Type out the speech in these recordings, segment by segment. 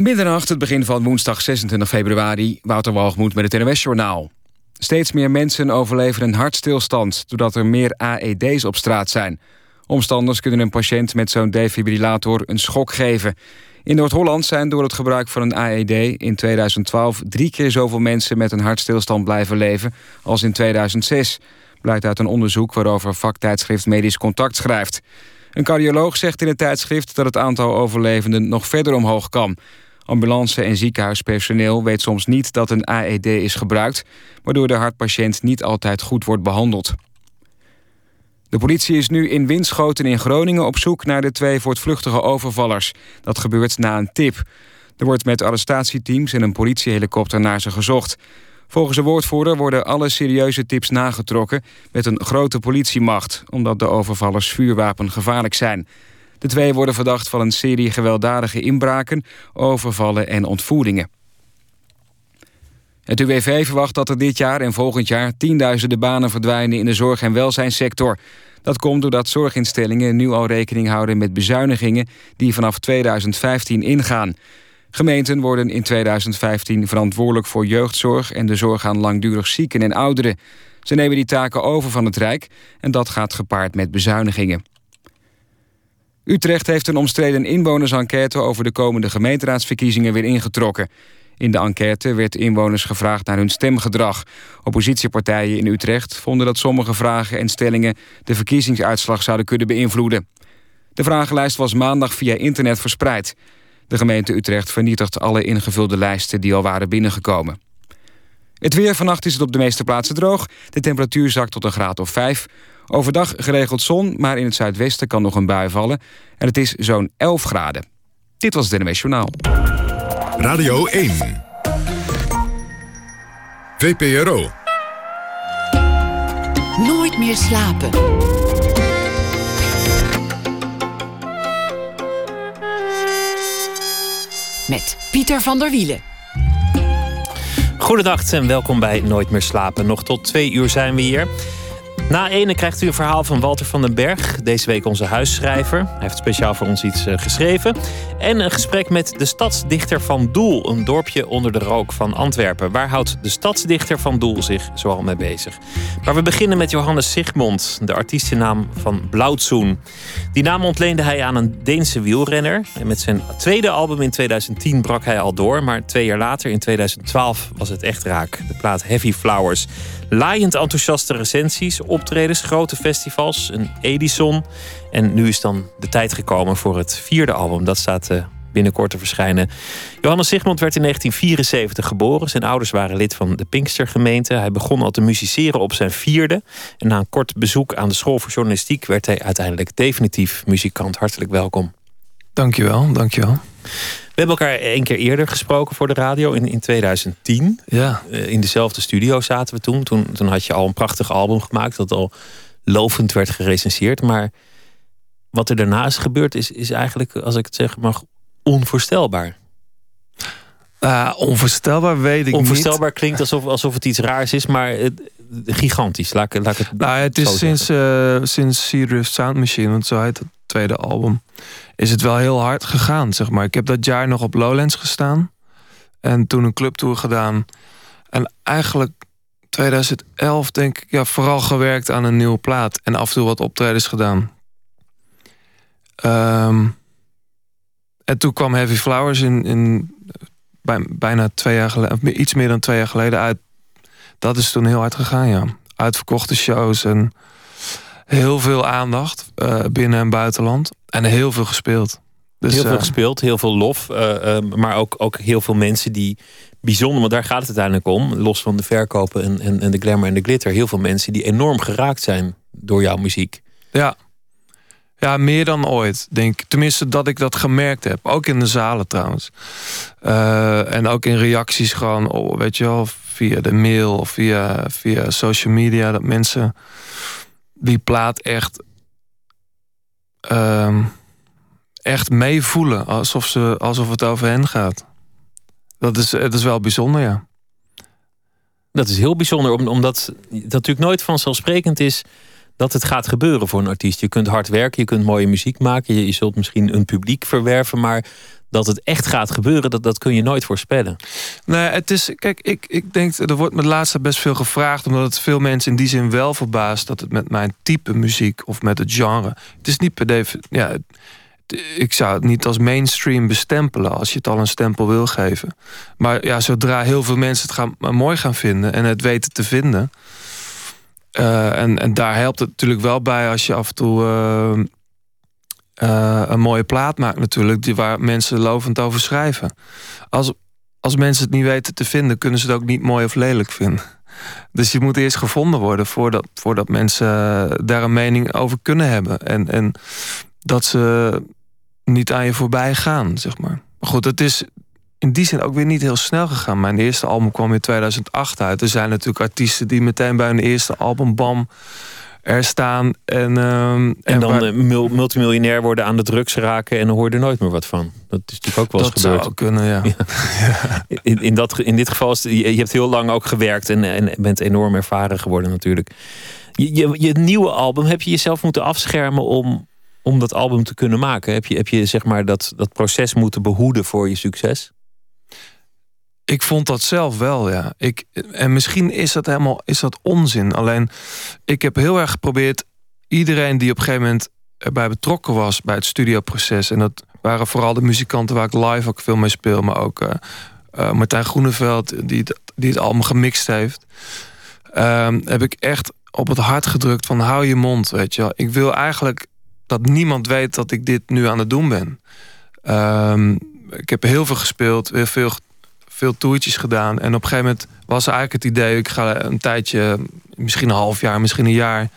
Middernacht, het begin van woensdag 26 februari. Wouter Walgemoed met het NOS-journaal. Steeds meer mensen overleven een hartstilstand... doordat er meer AED's op straat zijn. Omstanders kunnen een patiënt met zo'n defibrillator een schok geven. In Noord-Holland zijn door het gebruik van een AED in 2012... drie keer zoveel mensen met een hartstilstand blijven leven als in 2006. Blijkt uit een onderzoek waarover vaktijdschrift Medisch Contact schrijft. Een cardioloog zegt in het tijdschrift dat het aantal overlevenden nog verder omhoog kan... Ambulance- en ziekenhuispersoneel weet soms niet dat een AED is gebruikt... waardoor de hartpatiënt niet altijd goed wordt behandeld. De politie is nu in Winschoten in Groningen op zoek naar de twee voortvluchtige overvallers. Dat gebeurt na een tip. Er wordt met arrestatieteams en een politiehelikopter naar ze gezocht. Volgens de woordvoerder worden alle serieuze tips nagetrokken met een grote politiemacht, omdat de overvallers vuurwapen gevaarlijk zijn. De twee worden verdacht van een serie gewelddadige inbraken, overvallen en ontvoeringen. Het UWV verwacht dat er dit jaar en volgend jaar tienduizenden banen verdwijnen in de zorg- en welzijnssector. Dat komt doordat zorginstellingen nu al rekening houden met bezuinigingen die vanaf 2015 ingaan. Gemeenten worden in 2015 verantwoordelijk voor jeugdzorg en de zorg aan langdurig zieken en ouderen. Ze nemen die taken over van het Rijk en dat gaat gepaard met bezuinigingen. Utrecht heeft een omstreden inwonersenquête over de komende gemeenteraadsverkiezingen weer ingetrokken. In de enquête werd inwoners gevraagd naar hun stemgedrag. Oppositiepartijen in Utrecht vonden dat sommige vragen en stellingen de verkiezingsuitslag zouden kunnen beïnvloeden. De vragenlijst was maandag via internet verspreid. De gemeente Utrecht vernietigt alle ingevulde lijsten die al waren binnengekomen. Het weer vannacht is het op de meeste plaatsen droog. De temperatuur zakt tot een graad of 5. Overdag geregeld zon, maar in het zuidwesten kan nog een bui vallen. En het is zo'n 11 graden. Dit was het NMS Journaal. Radio 1. VPRO. Nooit meer slapen. Met Pieter van der Wielen. Goedendag en welkom bij Nooit meer slapen. Nog tot twee uur zijn we hier. Na ene krijgt u een verhaal van Walter van den Berg. Deze week onze huisschrijver. Hij heeft speciaal voor ons iets eh, geschreven. En een gesprek met de stadsdichter van Doel. Een dorpje onder de rook van Antwerpen. Waar houdt de stadsdichter van Doel zich zoal mee bezig? Maar we beginnen met Johannes Sigmond. De artiestennaam van Blauwtsoen. Die naam ontleende hij aan een Deense wielrenner. En met zijn tweede album in 2010 brak hij al door. Maar twee jaar later, in 2012, was het echt raak. De plaat Heavy Flowers Laaiend enthousiaste recensies, optredens, grote festivals, een Edison. En nu is dan de tijd gekomen voor het vierde album. Dat staat uh, binnenkort te verschijnen. Johannes Sigmund werd in 1974 geboren. Zijn ouders waren lid van de Pinkstergemeente. Hij begon al te musiceren op zijn vierde. En na een kort bezoek aan de school voor journalistiek werd hij uiteindelijk definitief muzikant. Hartelijk welkom. Dankjewel, dankjewel. We hebben elkaar één keer eerder gesproken voor de radio in, in 2010. Ja. Uh, in dezelfde studio zaten we toen. toen. Toen had je al een prachtig album gemaakt dat al lovend werd gerecenseerd. Maar wat er daarna is gebeurd is, is eigenlijk, als ik het zeg mag, onvoorstelbaar. Uh, onvoorstelbaar weet ik onvoorstelbaar niet. klinkt alsof, alsof het iets raars is, maar het, gigantisch. Laat, laat ik het nou, het is sinds, uh, sinds Serious Sound Machine, want zo heet het tweede album is het wel heel hard gegaan, zeg maar. Ik heb dat jaar nog op Lowlands gestaan. En toen een clubtour gedaan. En eigenlijk 2011 denk ik, ja, vooral gewerkt aan een nieuwe plaat. En af en toe wat optredens gedaan. Um, en toen kwam Heavy Flowers in, in bij, bijna twee jaar geleden, iets meer dan twee jaar geleden uit. Dat is toen heel hard gegaan, ja. Uitverkochte shows en heel veel aandacht uh, binnen en buitenland. En heel veel gespeeld. Dus, heel veel uh, gespeeld, heel veel lof. Uh, maar ook, ook heel veel mensen die bijzonder, want daar gaat het uiteindelijk om. Los van de verkopen en, en, en de glamour en de glitter. Heel veel mensen die enorm geraakt zijn door jouw muziek. Ja. Ja, meer dan ooit, denk ik. Tenminste, dat ik dat gemerkt heb. Ook in de zalen trouwens. en ook in reacties gewoon, oh, weet je wel, via de mail of via, via social media. Dat mensen die plaat echt uh, echt meevoelen. Alsof, ze, alsof het over hen gaat. Dat is, het is wel bijzonder, ja. Dat is heel bijzonder, omdat het natuurlijk nooit vanzelfsprekend is dat het gaat gebeuren voor een artiest. Je kunt hard werken, je kunt mooie muziek maken, je zult misschien een publiek verwerven, maar dat het echt gaat gebeuren, dat, dat kun je nooit voorspellen. Nee, het is, kijk, ik, ik denk, er wordt me laatste best veel gevraagd, omdat het veel mensen in die zin wel verbaast dat het met mijn type muziek of met het genre. Het is niet per definitie, ja, ik zou het niet als mainstream bestempelen als je het al een stempel wil geven. Maar ja, zodra heel veel mensen het gaan, mooi gaan vinden en het weten te vinden. Uh, en, en daar helpt het natuurlijk wel bij als je af en toe uh, uh, een mooie plaat maakt, natuurlijk, die waar mensen lovend over schrijven. Als, als mensen het niet weten te vinden, kunnen ze het ook niet mooi of lelijk vinden. Dus je moet eerst gevonden worden voordat, voordat mensen daar een mening over kunnen hebben. En, en dat ze niet aan je voorbij gaan, zeg maar. Maar goed, het is in die zin ook weer niet heel snel gegaan. Mijn eerste album kwam in 2008 uit. Er zijn natuurlijk artiesten die meteen bij hun eerste album bam er staan. En, um, en, dan waar... multimiljonair worden aan de drugs raken en dan hoor je er nooit meer wat van. Dat is natuurlijk ook wel eens gebeurd. Dat zou kunnen, ja. In, in, dat, in dit geval is je, je hebt heel lang ook gewerkt en, en bent enorm ervaren geworden natuurlijk. Je, je, je nieuwe album heb je jezelf moeten afschermen om om dat album te kunnen maken? Heb je, heb je zeg maar dat, dat proces moeten behoeden voor je succes? Ik vond dat zelf wel, ja. Ik, en misschien is dat helemaal is dat onzin. Alleen, ik heb heel erg geprobeerd... iedereen die op een gegeven moment erbij betrokken was... bij het studioproces... en dat waren vooral de muzikanten waar ik live ook veel mee speel... maar ook uh, uh, Martijn Groeneveld, die het, die het allemaal gemixt heeft... Uh, heb ik echt op het hart gedrukt van hou je mond, weet je wel. Ik wil eigenlijk dat niemand weet dat ik dit nu aan het doen ben. Um, ik heb heel veel gespeeld, heel veel, veel toertjes gedaan. En op een gegeven moment was eigenlijk het idee... ik ga een tijdje, misschien een half jaar, misschien een jaar...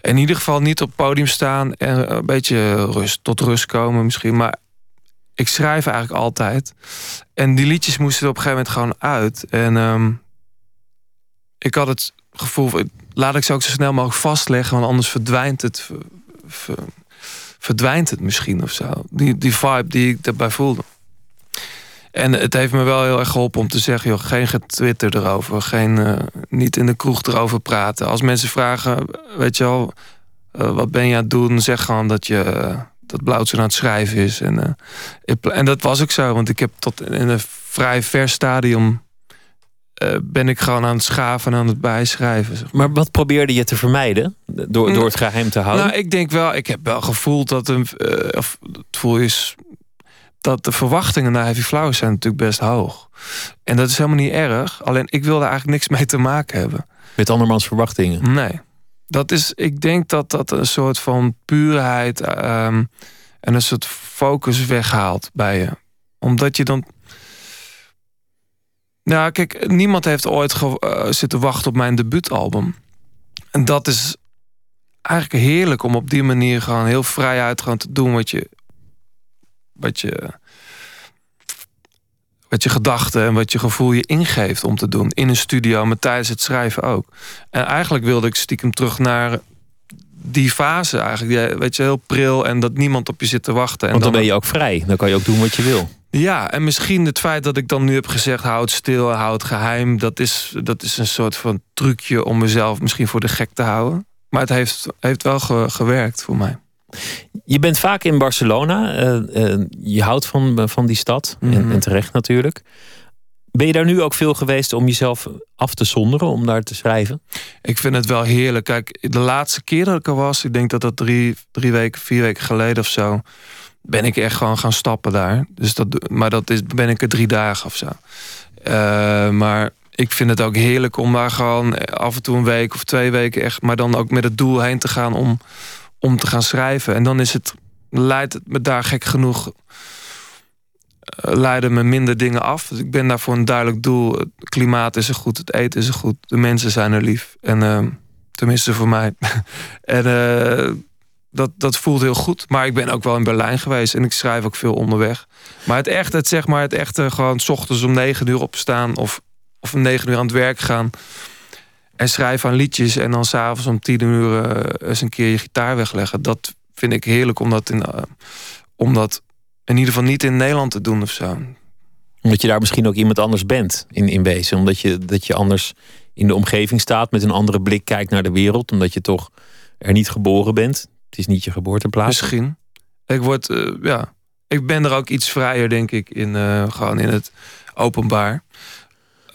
in ieder geval niet op het podium staan... en een beetje rust, tot rust komen misschien. Maar ik schrijf eigenlijk altijd. En die liedjes moesten op een gegeven moment gewoon uit. En um, ik had het gevoel... laat ik ze ook zo snel mogelijk vastleggen... want anders verdwijnt het verdwijnt het misschien of zo. Die, die vibe die ik daarbij voelde. En het heeft me wel heel erg geholpen om te zeggen... joh, geen getwitter erover. Geen, uh, niet in de kroeg erover praten. Als mensen vragen, weet je wel... Uh, wat ben je aan het doen? Zeg gewoon dat je... Uh, dat aan het schrijven is. En, en dat was ook zo. Want ik heb tot in een vrij ver stadium uh, ben ik gewoon aan het schaven en aan het bijschrijven. Zeg maar. maar. wat probeerde je te vermijden door, door het geheim te houden? Nou, ik denk wel, ik heb wel gevoeld dat een, uh, of het voel is dat de verwachtingen naar Heavy Flowers zijn natuurlijk best hoog. En dat is helemaal niet erg. Alleen ik wilde eigenlijk niks mee te maken hebben. Met andermans verwachtingen? Nee. Dat is, ik denk dat dat een soort van puurheid um, en een soort focus weghaalt bij je. Omdat je dan nou, kijk, niemand heeft ooit uh, zitten wachten op mijn debuutalbum. En dat is eigenlijk heerlijk om op die manier gewoon heel vrij uit gaan te doen wat je. Wat je. wat je gedachten en wat je gevoel je ingeeft om te doen. In een studio, maar tijdens het schrijven ook. En eigenlijk wilde ik stiekem terug naar die fase eigenlijk. Weet je, heel pril en dat niemand op je zit te wachten. En Want dan, dan ben je ook vrij. Dan kan je ook doen wat je wil. Ja, en misschien het feit dat ik dan nu heb gezegd... houd stil, houd geheim... Dat is, dat is een soort van trucje om mezelf misschien voor de gek te houden. Maar het heeft, heeft wel gewerkt voor mij. Je bent vaak in Barcelona. Uh, uh, je houdt van, van die stad. en, mhm. en, terecht natuurlijk. Ben je daar nu ook veel geweest om jezelf af te zonderen, om daar te schrijven? Ik vind het wel heerlijk. Kijk, de laatste keer dat ik er was, ik denk dat dat drie, drie weken, vier weken geleden of zo, ben ik echt gewoon gaan stappen daar. Dus dat, maar dat is, ben ik er drie dagen of zo. Uh, maar ik vind het ook heerlijk om daar gewoon af en toe een week of twee weken echt, maar dan ook met het doel heen te gaan om, om te gaan schrijven. En dan is het, leidt het me daar gek genoeg eh, leiden me minder dingen af. Dus ik ben daar voor een duidelijk doel. Het klimaat is er goed, het eten is er goed, de mensen zijn er lief. En uh, tenminste voor mij. en uh, dat, dat voelt heel goed. Maar ik ben ook wel in Berlijn geweest en ik schrijf ook veel onderweg. Maar het echte, het zeg maar, het echte gewoon s ochtends om negen uur opstaan of, of om negen uur aan het werk gaan. En schrijven aan liedjes en dan s'avonds om tien uur uh, eens een keer je gitaar wegleggen. Dat vind ik heerlijk om dat, in, uh, om dat in ieder geval niet in Nederland te doen of zo. Omdat je daar misschien ook iemand anders bent in, in wezen. Omdat je, dat je anders in de omgeving staat met een andere blik kijkt naar de wereld. Omdat je toch er niet geboren bent. Het is niet je geboorteplaats. Misschien. Ik word, uh, ja. ik ben er ook iets vrijer, denk ik, in, gewoon in het openbaar.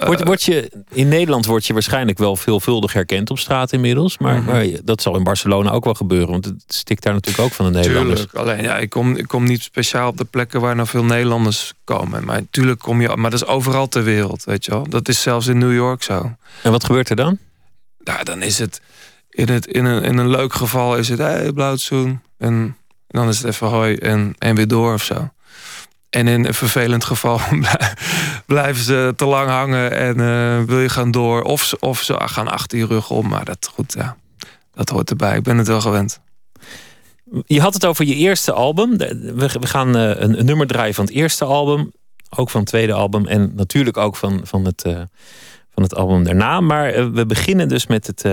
Word, word je, in Nederland word je waarschijnlijk wel veelvuldig herkend op straat inmiddels. Maar, mhm. maar, dat zal in Barcelona ook wel gebeuren. Want het stikt daar natuurlijk ook van de Nederlanders. Tuurlijk, alleen ja, ik kom, ik kom niet speciaal op de plekken waar nou veel Nederlanders komen. Maar natuurlijk kom je... Maar dat is overal ter wereld, weet je wel. Dat is zelfs in New York zo. En wat gebeurt er dan? Nou, dan is het... In, het, in, een, in een leuk geval is het... Hé, hey, blauwtsoen. En, en dan is het even hoi en, en weer door of zo. En in een vervelend geval blijven ze te lang hangen en uh, wil je gaan door. Of, of ze gaan achter je rug om. Maar dat, goed, ja, dat hoort erbij. Ik ben het wel gewend. Je had het over je eerste album. We, gaan uh, een, nummer draaien van het eerste album. Ook van het tweede album. En natuurlijk ook van, van, het, uh, van het album daarna. Maar we beginnen dus met het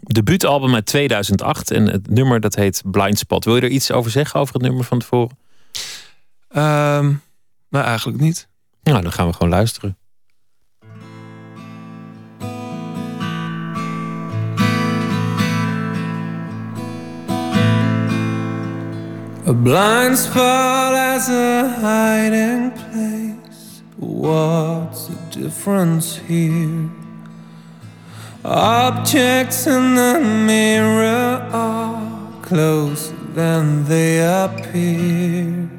debuutalbum uit 2008. En het nummer dat heet Blind Spot. Wil je er iets over zeggen over het nummer van tevoren? Um, nou, eigenlijk niet. Nou, dan gaan we gewoon luisteren. A blind spot as a hiding place. What's the difference here? Objects in the mirror are closer than they appear.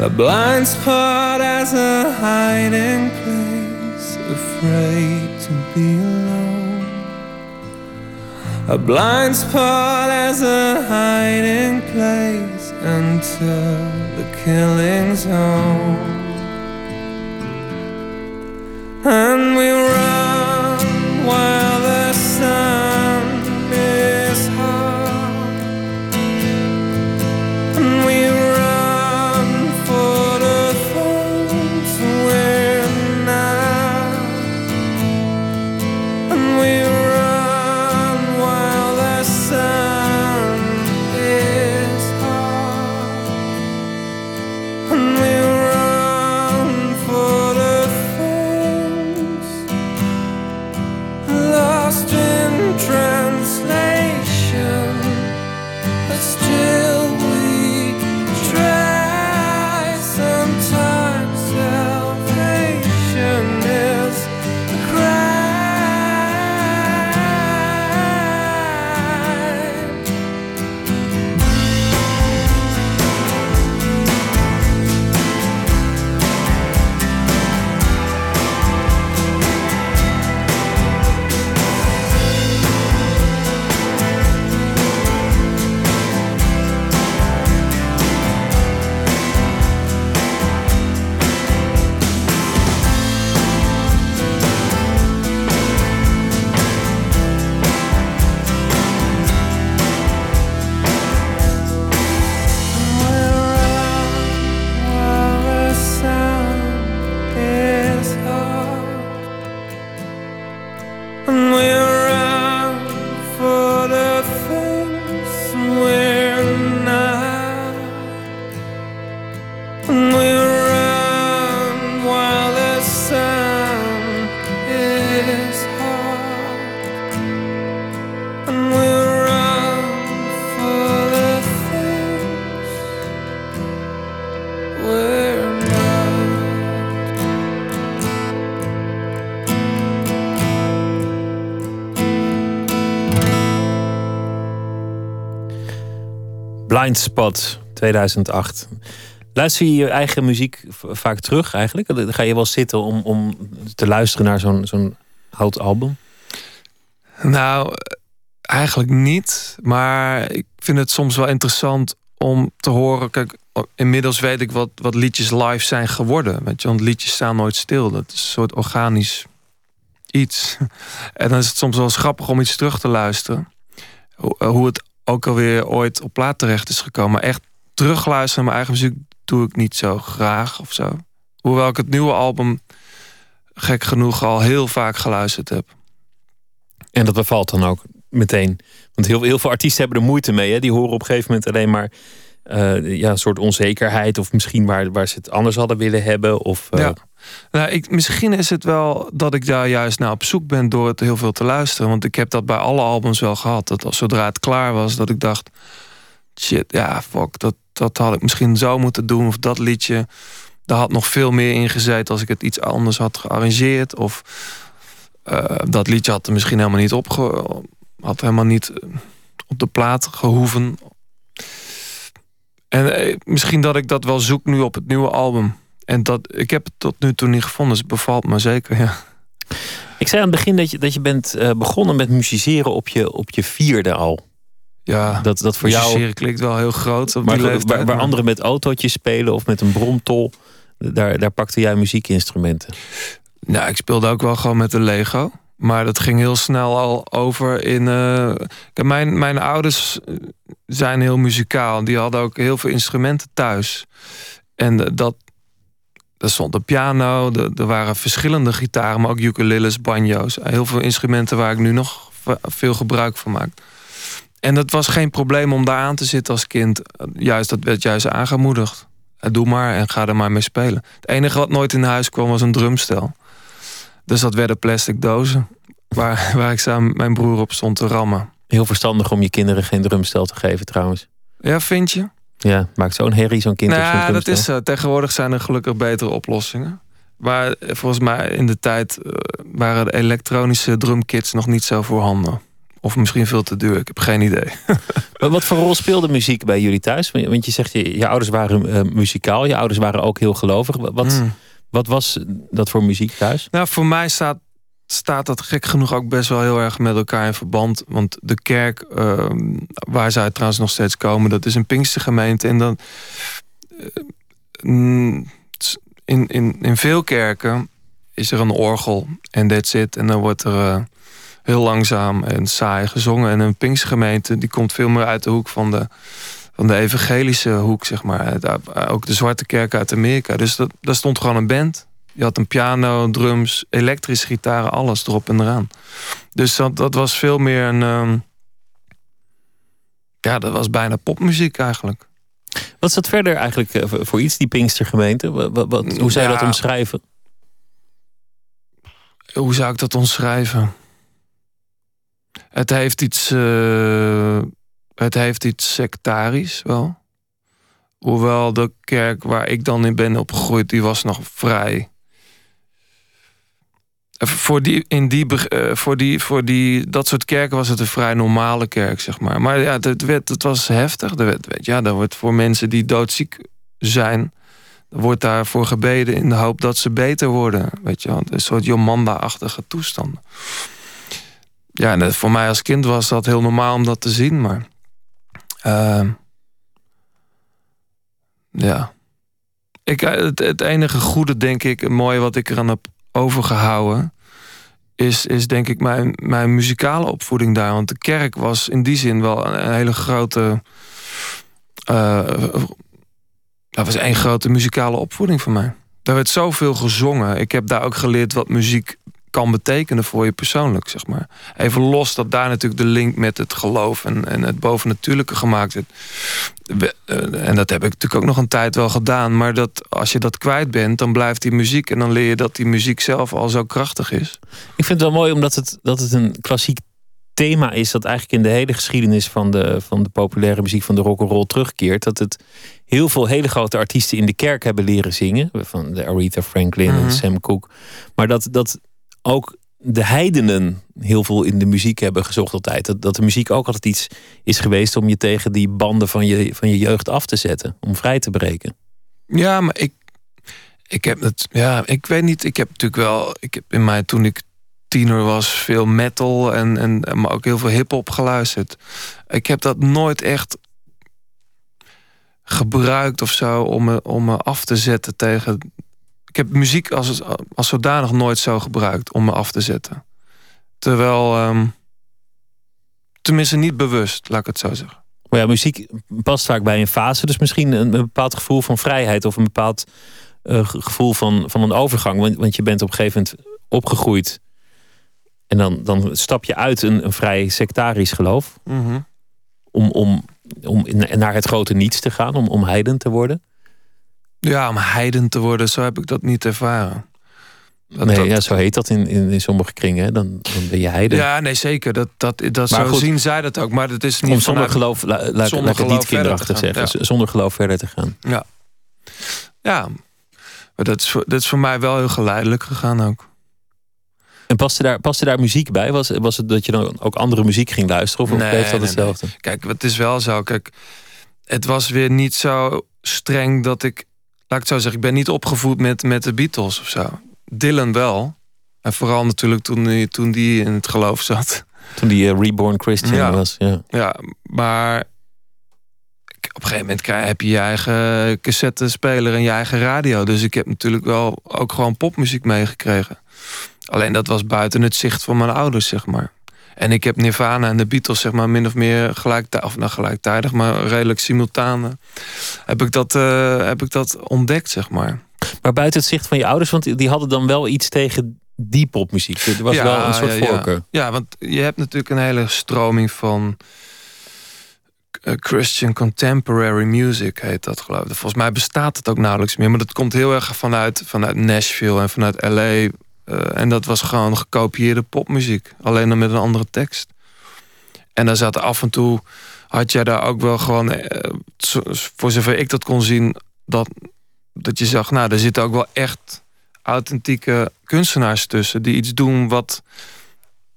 A blind spot as a hiding place, afraid to be alone. A blind spot as a hiding place until the killing zone. And we Blind Spot 2008. Luister je je eigen muziek vaak terug eigenlijk? Ga je wel zitten om, om te luisteren naar zo'n zo'n oud album? Nou, eigenlijk niet. Maar ik vind het soms wel interessant om te horen. Kijk, inmiddels weet ik wat, wat liedjes live zijn geworden. Weet je, want liedjes staan nooit stil. Dat is een soort organisch iets. En dan is het soms wel grappig om iets terug te luisteren. Hoe het ook alweer ooit op plaat terecht is gekomen. Maar echt terugluisteren naar mijn eigen muziek doe ik niet zo graag of zo. Hoewel ik het nieuwe album gek genoeg al heel vaak geluisterd heb. En dat bevalt dan ook meteen. Want heel, heel veel artiesten hebben er moeite mee. Hè? Die horen op een gegeven moment alleen maar uh, ja, een soort onzekerheid. Of misschien waar, waar ze het anders hadden willen hebben. Of, ja. Nou, ik, misschien is het wel dat ik daar juist naar op zoek ben door het heel veel te luisteren. Want ik heb dat bij alle albums wel gehad. Dat als, zodra het klaar was, dat ik dacht... shit, ja, fuck, dat, dat had ik misschien zo moeten doen. Of dat liedje, daar had nog veel meer in gezeten als ik het iets anders had gearrangeerd. Of eh, dat liedje had er misschien helemaal niet opge... had helemaal niet eh, op de plaat gehoeven. En eh, misschien dat ik dat wel zoek nu op het nieuwe album. En dat, ik heb het tot nu toe niet gevonden, dus het bevalt me zeker, ja. Ik zei aan het begin dat je, dat je bent uh, begonnen met musiceren op je, op je vierde al. Ja, dat, dat voor jou klinkt wel heel groot. Op maar, die leeftijd, waar, waar anderen met autootjes spelen of met een bromtol, daar, daar pakte jij muziekinstrumenten. Nou, ik speelde ook wel gewoon met een Lego. Maar dat ging heel snel al over in. Uh, mijn, mijn ouders zijn heel muzikaal. Die hadden ook heel veel instrumenten thuis. En dat. Er stond een piano, er, waren verschillende gitaren, maar ook ukuleles, banjo's. Heel veel instrumenten waar ik nu nog veel gebruik van maak. En dat was geen probleem om daar aan te zitten als kind. Juist, dat werd juist aangemoedigd. Doe maar en ga er maar mee spelen. Het enige wat nooit in huis kwam was een drumstel. Dus dat werden plastic dozen. Waar, waar ik samen met mijn broer op stond te rammen. Heel verstandig om je kinderen geen drumstel te geven trouwens. Ja, vind je? Ja, maakt zo'n herrie zo'n kind nou, Ja, dat is uh, Tegenwoordig zijn er gelukkig betere oplossingen. Maar eh, volgens mij in de tijd uh, waren de elektronische drumkits nog niet zo voorhanden. Of misschien veel te duur, ik heb geen idee. maar wat voor rol speelde muziek bij jullie thuis? Want je zegt, je, je ouders waren uh, muzikaal, je ouders waren ook heel gelovig. Wat, hmm. Wat was dat voor muziek thuis? Nou, voor mij staat staat dat gek genoeg ook best wel heel erg met elkaar in verband. Want de kerk uh, waar zij trouwens nog steeds komen, dat is een Pinkstergemeente. En dan uh, in, in, in veel kerken is er een orgel en that's it. En dan wordt er uh, heel langzaam en saai gezongen. En een Pinkstergemeente die komt veel meer uit de hoek van de, van de evangelische hoek, zeg maar. Ook de zwarte kerk uit Amerika. Dus dat, daar stond gewoon een band. Je had een piano, drums, elektrische gitaren, alles erop en eraan. Dus dat, dat was veel meer een. Um, ja, dat was bijna popmuziek eigenlijk. Wat is dat verder eigenlijk eh, voor iets, die Pinkstergemeente? Wat, wat, hoe zou je dat omschrijven? Hoe zou ik dat omschrijven? Het heeft iets. Uh, het heeft iets sectarisch wel. Hoewel de kerk waar ik dan in ben opgegroeid, die was nog vrij voor die, in die, uh, voor die, voor die, dat soort kerken was het een vrij normale kerk, zeg maar. Maar ja, het, werd, het was heftig. Weet, ja, er wordt voor mensen die doodziek zijn, wordt daarvoor gebeden in de hoop dat ze beter worden. Weet je, een soort Jomanda-achtige toestand. Ja, en voor mij als kind was dat heel normaal om dat te zien, maar. Uh, ja. Ik, het, het enige goede, denk ik, mooie wat ik eraan heb overgehouden. Is, is denk ik mijn, mijn muzikale opvoeding daar. Want de kerk was in die zin wel een, hele grote. Uh, dat was één grote muzikale opvoeding voor mij. Daar werd zoveel gezongen. Ik heb daar ook geleerd wat muziek kan betekenen voor je persoonlijk, zeg maar. Even los dat daar natuurlijk de link met het geloof en, en het bovennatuurlijke gemaakt wordt. Eh, en dat heb ik natuurlijk ook nog een tijd wel gedaan. Maar dat als je dat kwijt bent, dan blijft die muziek. En dan leer je dat die muziek zelf al zo krachtig is. Ik vind het wel mooi omdat het, dat het een klassiek thema is dat eigenlijk in de hele geschiedenis van de, van de populaire muziek van de rock and roll terugkeert. Dat het heel veel hele grote artiesten in de kerk hebben leren zingen. Van de Aretha Franklin en mhm. Sam Cooke. Maar dat, dat ook de heidenen heel veel in de muziek hebben gezocht altijd. Dat, dat de muziek ook altijd iets is geweest om je tegen die banden van je, van je jeugd af te zetten. Om vrij te breken. Ja, maar ik, ik heb het. Ja, ik weet niet. Ik heb natuurlijk wel. Ik heb in mij toen ik tiener was veel metal en, en maar ook heel veel hip-hop geluisterd. Ik heb dat nooit echt gebruikt of zo om me, om me af te zetten tegen ik heb muziek als, als zodanig nooit zo gebruikt om me af te zetten. Terwijl, um, tenminste niet bewust, laat ik het zo zeggen. Maar ja, muziek past vaak bij een fase. Dus misschien een, bepaald gevoel van vrijheid of een bepaald uh, gevoel van, van een overgang. Want, want je bent op een gegeven moment opgegroeid. En dan, dan stap je uit een, een vrij sectarisch geloof. Mm Om, om, om naar het grote niets te gaan, om, om heiden te worden. Ja, om heiden te worden, zo heb ik dat niet ervaren. nee, dat, ja, zo heet dat in, in, in sommige kringen. Dan, dan ben je heide. Ja, nee, zeker. Dat, dat, dat zo goed, zien zij dat ook. Maar het is niet om zonder geloof, la, la, zonder geloof niet kinderachtig zeggen. Zonder geloof verder te gaan. Ja, ja. Maar dat is, voor, dat is voor mij wel heel geleidelijk gegaan ook. En paste daar, paste daar muziek bij? Was, was het dat je dan ook andere muziek ging luisteren? Of nee, bleef dat hetzelfde? Nee. Kijk, het is wel zo. Kijk, het was weer niet zo streng dat ik... Laat ik het zo zeggen, ik ben niet opgevoed met, met de Beatles of zo. Dylan wel. En vooral natuurlijk toen, die, toen die in het geloof zat. Toen die uh, reborn Christian was, ja. Ja, maar op een gegeven moment heb je je eigen cassettespeler en je eigen radio. Dus ik heb natuurlijk wel ook gewoon popmuziek meegekregen. Alleen dat was buiten het zicht van mijn ouders, zeg maar. En ik heb Nirvana en de Beatles, zeg maar, min of meer gelijktijdig, of nou gelijktijdig, maar redelijk simultaan, heb ik dat, uh, heb ik dat ontdekt, zeg maar. Maar buiten het zicht van je ouders, want die hadden dan wel iets tegen die popmuziek. Er was wel een soort ja, voorkeur. Ja. ja, want je hebt natuurlijk een hele stroming van eh, Christian Contemporary Music heet dat geloof ik. Volgens mij bestaat het ook nauwelijks meer. Maar dat komt heel erg vanuit, vanuit Nashville en vanuit L.A. Eh, en dat was gewoon gekopieerde popmuziek. Alleen dan met een andere tekst. En dan zat af en toe... had jij daar ook wel gewoon... Uh, voor zover ik dat kon zien... dat, dat je zag, nou, er zitten ook wel echt authentieke kunstenaars tussen... die iets doen wat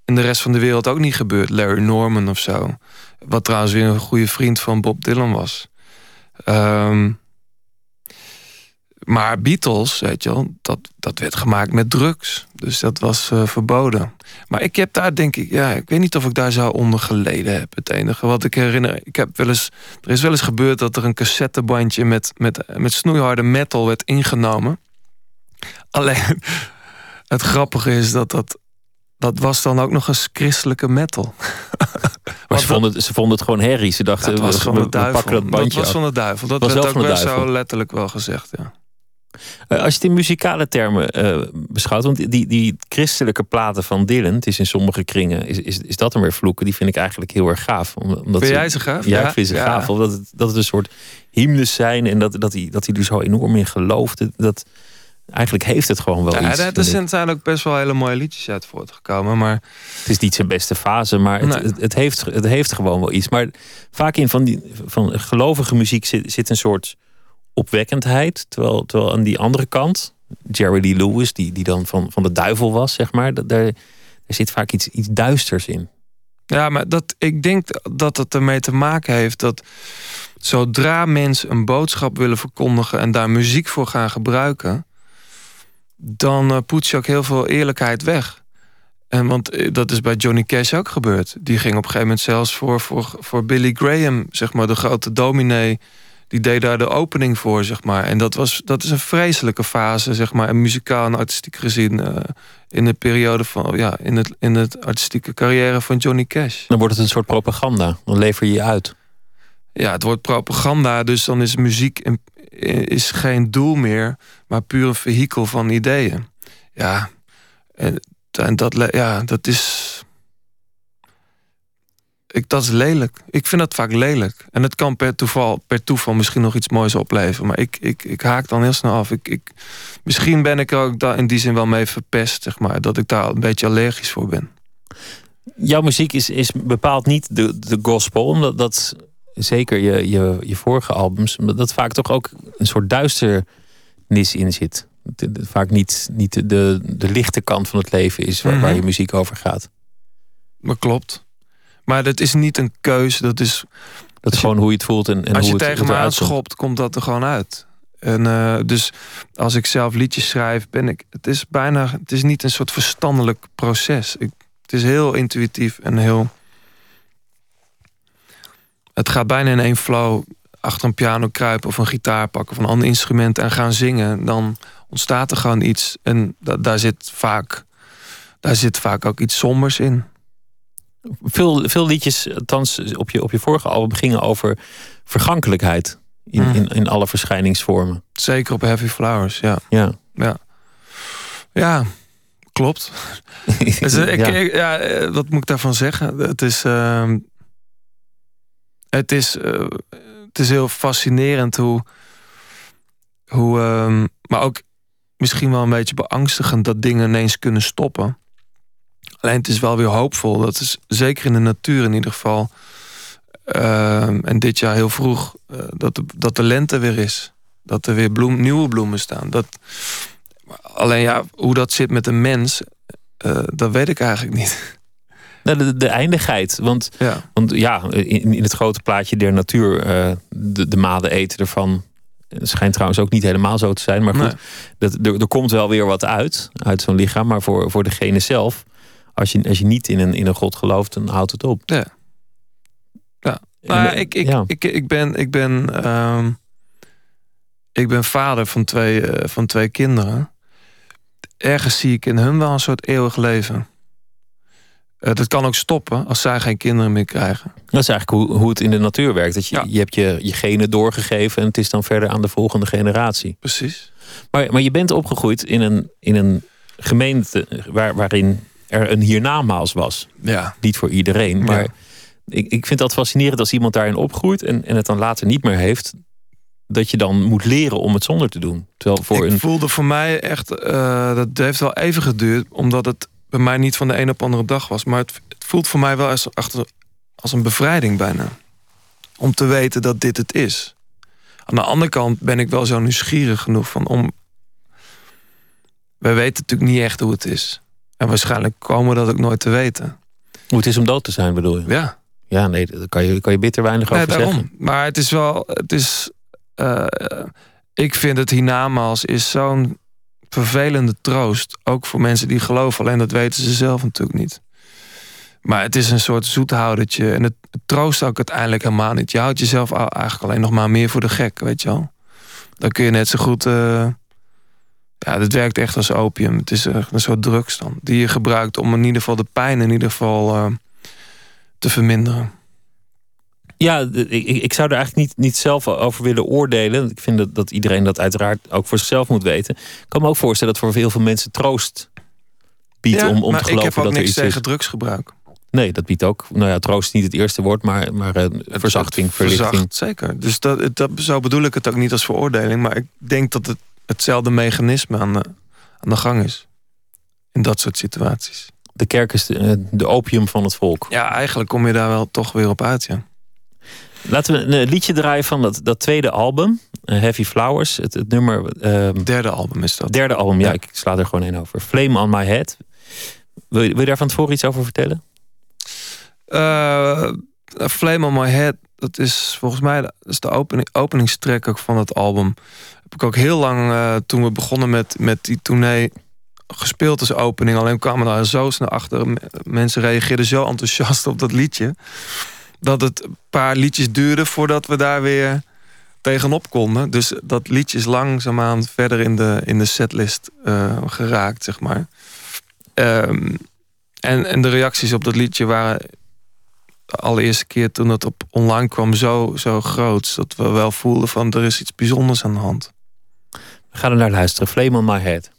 in de rest van de wereld ook niet gebeurt. Larry Norman of zo. Wat trouwens weer een goede vriend van Bob Dylan was. Um, maar Beatles, weet je wel, dat, dat werd gemaakt met drugs. Dus dat was uh, verboden. Maar ik heb daar denk ik, ja, ik weet niet of ik daar zo onder geleden heb. Het enige wat ik herinner, ik heb wel eens, er is wel eens gebeurd dat er een cassettebandje met, met, met snoeiharde metal werd ingenomen. Alleen, het grappige is dat dat, dat was dan ook nog eens christelijke metal. Maar ze vonden, ze vonden het gewoon herrie. Ze dachten, dat was we, van de duivel. pakken dat bandje dat was van de duivel. Dat Was werd ook wel zo letterlijk wel gezegd, ja. Eh, Als je het in muzikale termen eh, beschouwt, want die, die christelijke platen van Dylan, het is in sommige kringen, is, is, is dat dan weer vloeken, die vind ik eigenlijk heel erg gaaf. Om- Omdat Vind jij ze gaaf? Ja, Ja, ik vind ze ja. gaaf. Omdat het, dat het een soort hymnes zijn en dat, dat, hij, dat hij er zo enorm in gelooft. Dat- eigenlijk heeft het gewoon wel Ja, iets. er vind ik. zijn- zijn ook best wel hele mooie liedjes uit voortgekomen. Maar Het is niet zijn beste fase, maar het, Nee. het, het heeft, het heeft gewoon wel iets. Maar vaak in van, die, van gelovige muziek zit, zit een soort opwekkendheid. Terwijl, terwijl aan die andere kant, Jerry Lee Lewis, die, die dan van, van de duivel was, zeg maar, daar, daar zit vaak iets, iets duisters in. Ja, maar dat, ik denk dat het ermee te maken heeft dat zodra mensen een boodschap willen verkondigen en daar muziek voor gaan gebruiken, dan eh, poets je ook heel veel eerlijkheid weg. En want eh, dat is bij Johnny Cash ook gebeurd. Die ging op een gegeven moment zelfs voor, voor, voor Billy Graham, zeg maar, de grote dominee. Die deed daar de opening voor, zeg maar. En dat, was, dat is een vreselijke fase, zeg maar, en muzikaal en artistiek gezien. eh, in de periode van, ja, in het, in het artistieke carrière van Johnny Cash. Dan wordt het een soort propaganda. Dan lever je je uit. Ja, het wordt propaganda, dus dan is muziek een- is geen doel meer, maar puur een vehikel van ideeën. Ja, en, en dat, ja, dat is. Ik, dat is lelijk. Ik vind dat vaak lelijk. En het kan per toeval, per toeval misschien nog iets moois opleveren. Maar ik, ik, ik haak dan heel snel af. Ik, ik, misschien ben ik er ook daar in die zin wel mee verpest, zeg maar. Dat ik daar een beetje allergisch voor ben. Jouw muziek is, is bepaald niet de, de gospel, omdat dat zeker je, je, je vorige albums, dat vaak toch ook een soort duisternis in zit. Vaak niet, niet de, de, lichte kant van het leven is waar, waar Mhm. je muziek over gaat. Maar klopt. Maar dat is niet een keuze. Dat is Dat is gewoon hoe je het voelt en, en als hoe je het, tegen me aanschopt, komt dat er gewoon uit. En eh, dus als ik zelf liedjes schrijf, ben ik. Het is bijna. Het is niet een soort verstandelijk proces. Ik, het is heel intuïtief en heel. Het gaat bijna in één flow achter een piano kruipen of een gitaar pakken of een ander instrument en gaan zingen. Dan ontstaat er gewoon iets. En da- daar zit vaak. Daar zit vaak ook iets sombers in. Veel, veel liedjes, althans op je, op je vorige album, gingen over vergankelijkheid in, Mhm. in, in alle verschijningsvormen. Zeker op Heavy Flowers, ja. Ja. Ja, ja klopt. Dus, eh, ik, Ja. ik- ja, eh, wat moet ik daarvan zeggen? Het is, ehm, het is, eh, het is heel fascinerend hoe, hoe ehm, maar ook misschien wel een beetje beangstigend dat dingen ineens kunnen stoppen. Alleen het is wel weer hoopvol. Dat is zeker in de natuur in ieder geval. Ehm, en dit jaar heel vroeg. eh, dat, de, dat de lente weer is. Dat er weer bloem, nieuwe bloemen staan. Dat, alleen ja, hoe dat zit met een mens. eh, dat weet ik eigenlijk niet. Nou, de, de eindigheid. Want Ja. Want ja, in, in het grote plaatje der natuur, eh, de, de maden eten ervan. Het schijnt trouwens ook niet helemaal zo te zijn. Maar goed, Nee. dat, er, er komt wel weer wat uit, uit zo'n lichaam. Maar voor, voor degene zelf, als je, als je niet in een, in een god gelooft, dan houdt het op. Ja. Ja. Nou, eh, ik, ik, ja. ik, ik ben, ik ben, ehm, ik ben vader van twee, eh, van twee kinderen. Ergens zie ik in hun wel een soort eeuwig leven. Eh, dat kan ook stoppen als zij geen kinderen meer krijgen. Dat is eigenlijk hoe, hoe het in de natuur werkt. Dat je, Ja. je hebt je, je genen doorgegeven en het is dan verder aan de volgende generatie. Precies. Maar, maar je bent opgegroeid in een, in een gemeente waar, waarin er een hiernamaals was. Ja. Niet voor iedereen, maar Ja. ik, ik vind dat fascinerend als iemand daarin opgroeit en, en het dan later niet meer heeft. Dat je dan moet leren om het zonder te doen. Terwijl voor ik een. voelde voor mij echt, eh, dat heeft wel even geduurd, omdat het bij mij niet van de een op de andere dag was. Maar het, het voelt voor mij wel als, achter, als een bevrijding bijna. Om te weten dat dit het is. Aan de andere kant ben ik wel zo nieuwsgierig genoeg van om. Wij weten natuurlijk niet echt hoe het is. En waarschijnlijk komen we dat ook nooit te weten. Hoe het is om dood te zijn, bedoel je? Ja, Ja, nee, daar kan je, kan je bitter weinig nee, over daarom. zeggen. Maar het is wel. Het is, eh, ik vind het hiernamaals is zo'n vervelende troost. Ook voor mensen die geloven. Alleen dat weten ze zelf natuurlijk niet. Maar het is een soort zoethoudertje. En het, het troost ook uiteindelijk helemaal niet. Je houdt jezelf eigenlijk alleen nog maar meer voor de gek, weet je wel. Dan kun je net zo goed... eh, ja, het werkt echt als opium. Het is echt een soort drugs dan. Die je gebruikt om in ieder geval de pijn in ieder geval eh, te verminderen. Ja, ik, ik ik zou er eigenlijk niet, niet zelf over willen oordelen. Ik vind dat, dat iedereen dat uiteraard ook voor zichzelf moet weten. Ik kan me ook voorstellen dat voor heel veel mensen troost biedt Ja, om, om te ik geloven heb ook dat er niks iets is. tegen drugsgebruik. Nee, dat biedt ook. Nou ja, troost is niet het eerste woord, maar, maar eh, verzachting, verlichting. verzacht, zeker. Dus dat, dat, zo bedoel ik het ook niet als veroordeling. Maar ik denk dat het hetzelfde mechanisme aan de, aan de gang is. In dat soort situaties. De kerk is de, eh, de opium van het volk. Ja, eigenlijk kom je daar wel toch weer op uit, ja. Laten we een eh, liedje draaien van dat, dat tweede album, eh, Heavy Flowers. Het, het nummer, ehm, Derde album is dat. derde album, ja, Ja. ik sla er gewoon één over. Flame on My Head. Wil je, wil je daar van tevoren iets over vertellen? Eh, Flame on My Head, dat is volgens mij dat is de opening, openingstrack ook van het album. Ik ook heel lang, eh, toen we begonnen met, met die tournee, gespeeld als opening. Alleen kwamen daar zo snel achter. Mensen reageerden zo enthousiast op dat liedje. Dat het een paar liedjes duurde voordat we daar weer tegenop konden. Dus dat liedje is langzaamaan verder in de, in de setlist eh, geraakt, zeg maar. Ehm, en, en de reacties op dat liedje waren de allereerste keer toen het op online kwam zo, zo groot. Dat we wel voelden van er is iets bijzonders aan de hand. We gaan er naar luisteren. On My Head.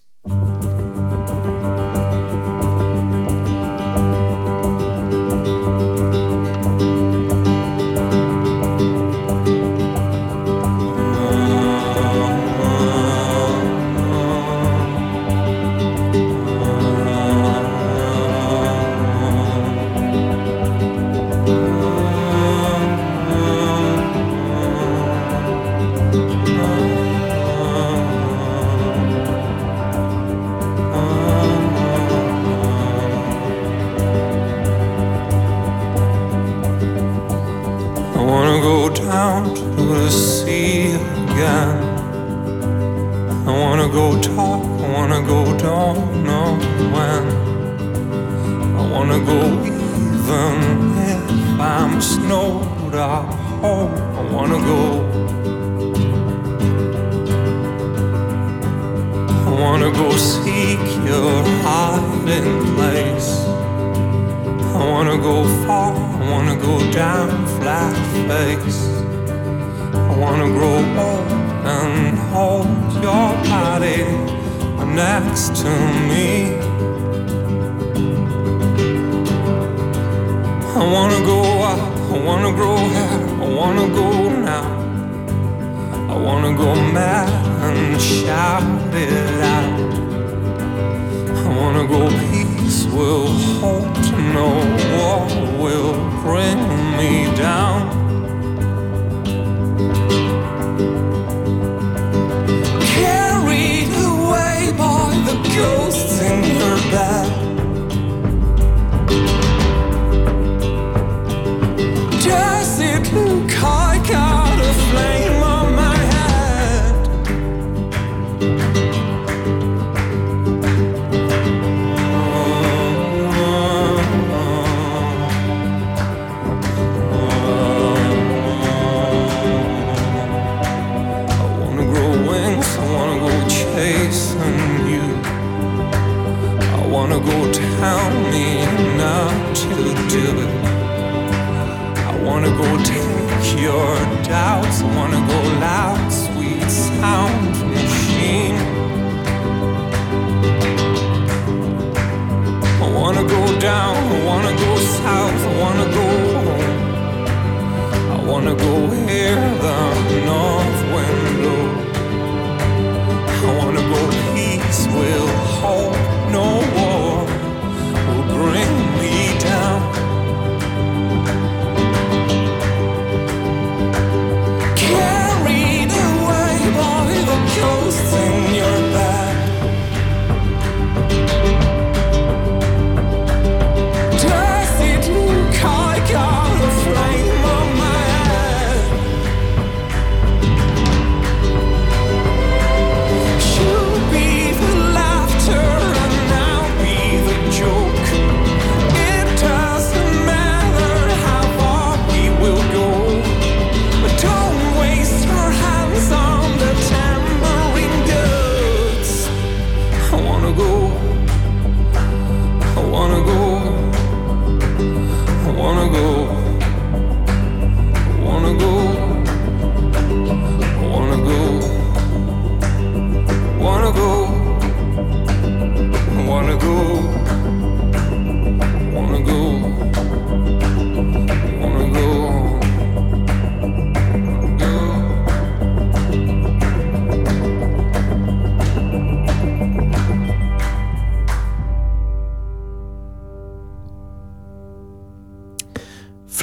Go talk, I wanna go don't know when. I wanna go even if I'm snowed out. Oh, I wanna go. I wanna go seek your hiding place. I wanna go far, I wanna go down flat face. I wanna grow old and hold your body next to me. I wanna go out, I wanna grow hair, I wanna go now. I wanna go mad and shout it out. I wanna go peace will hold, no war will bring me down.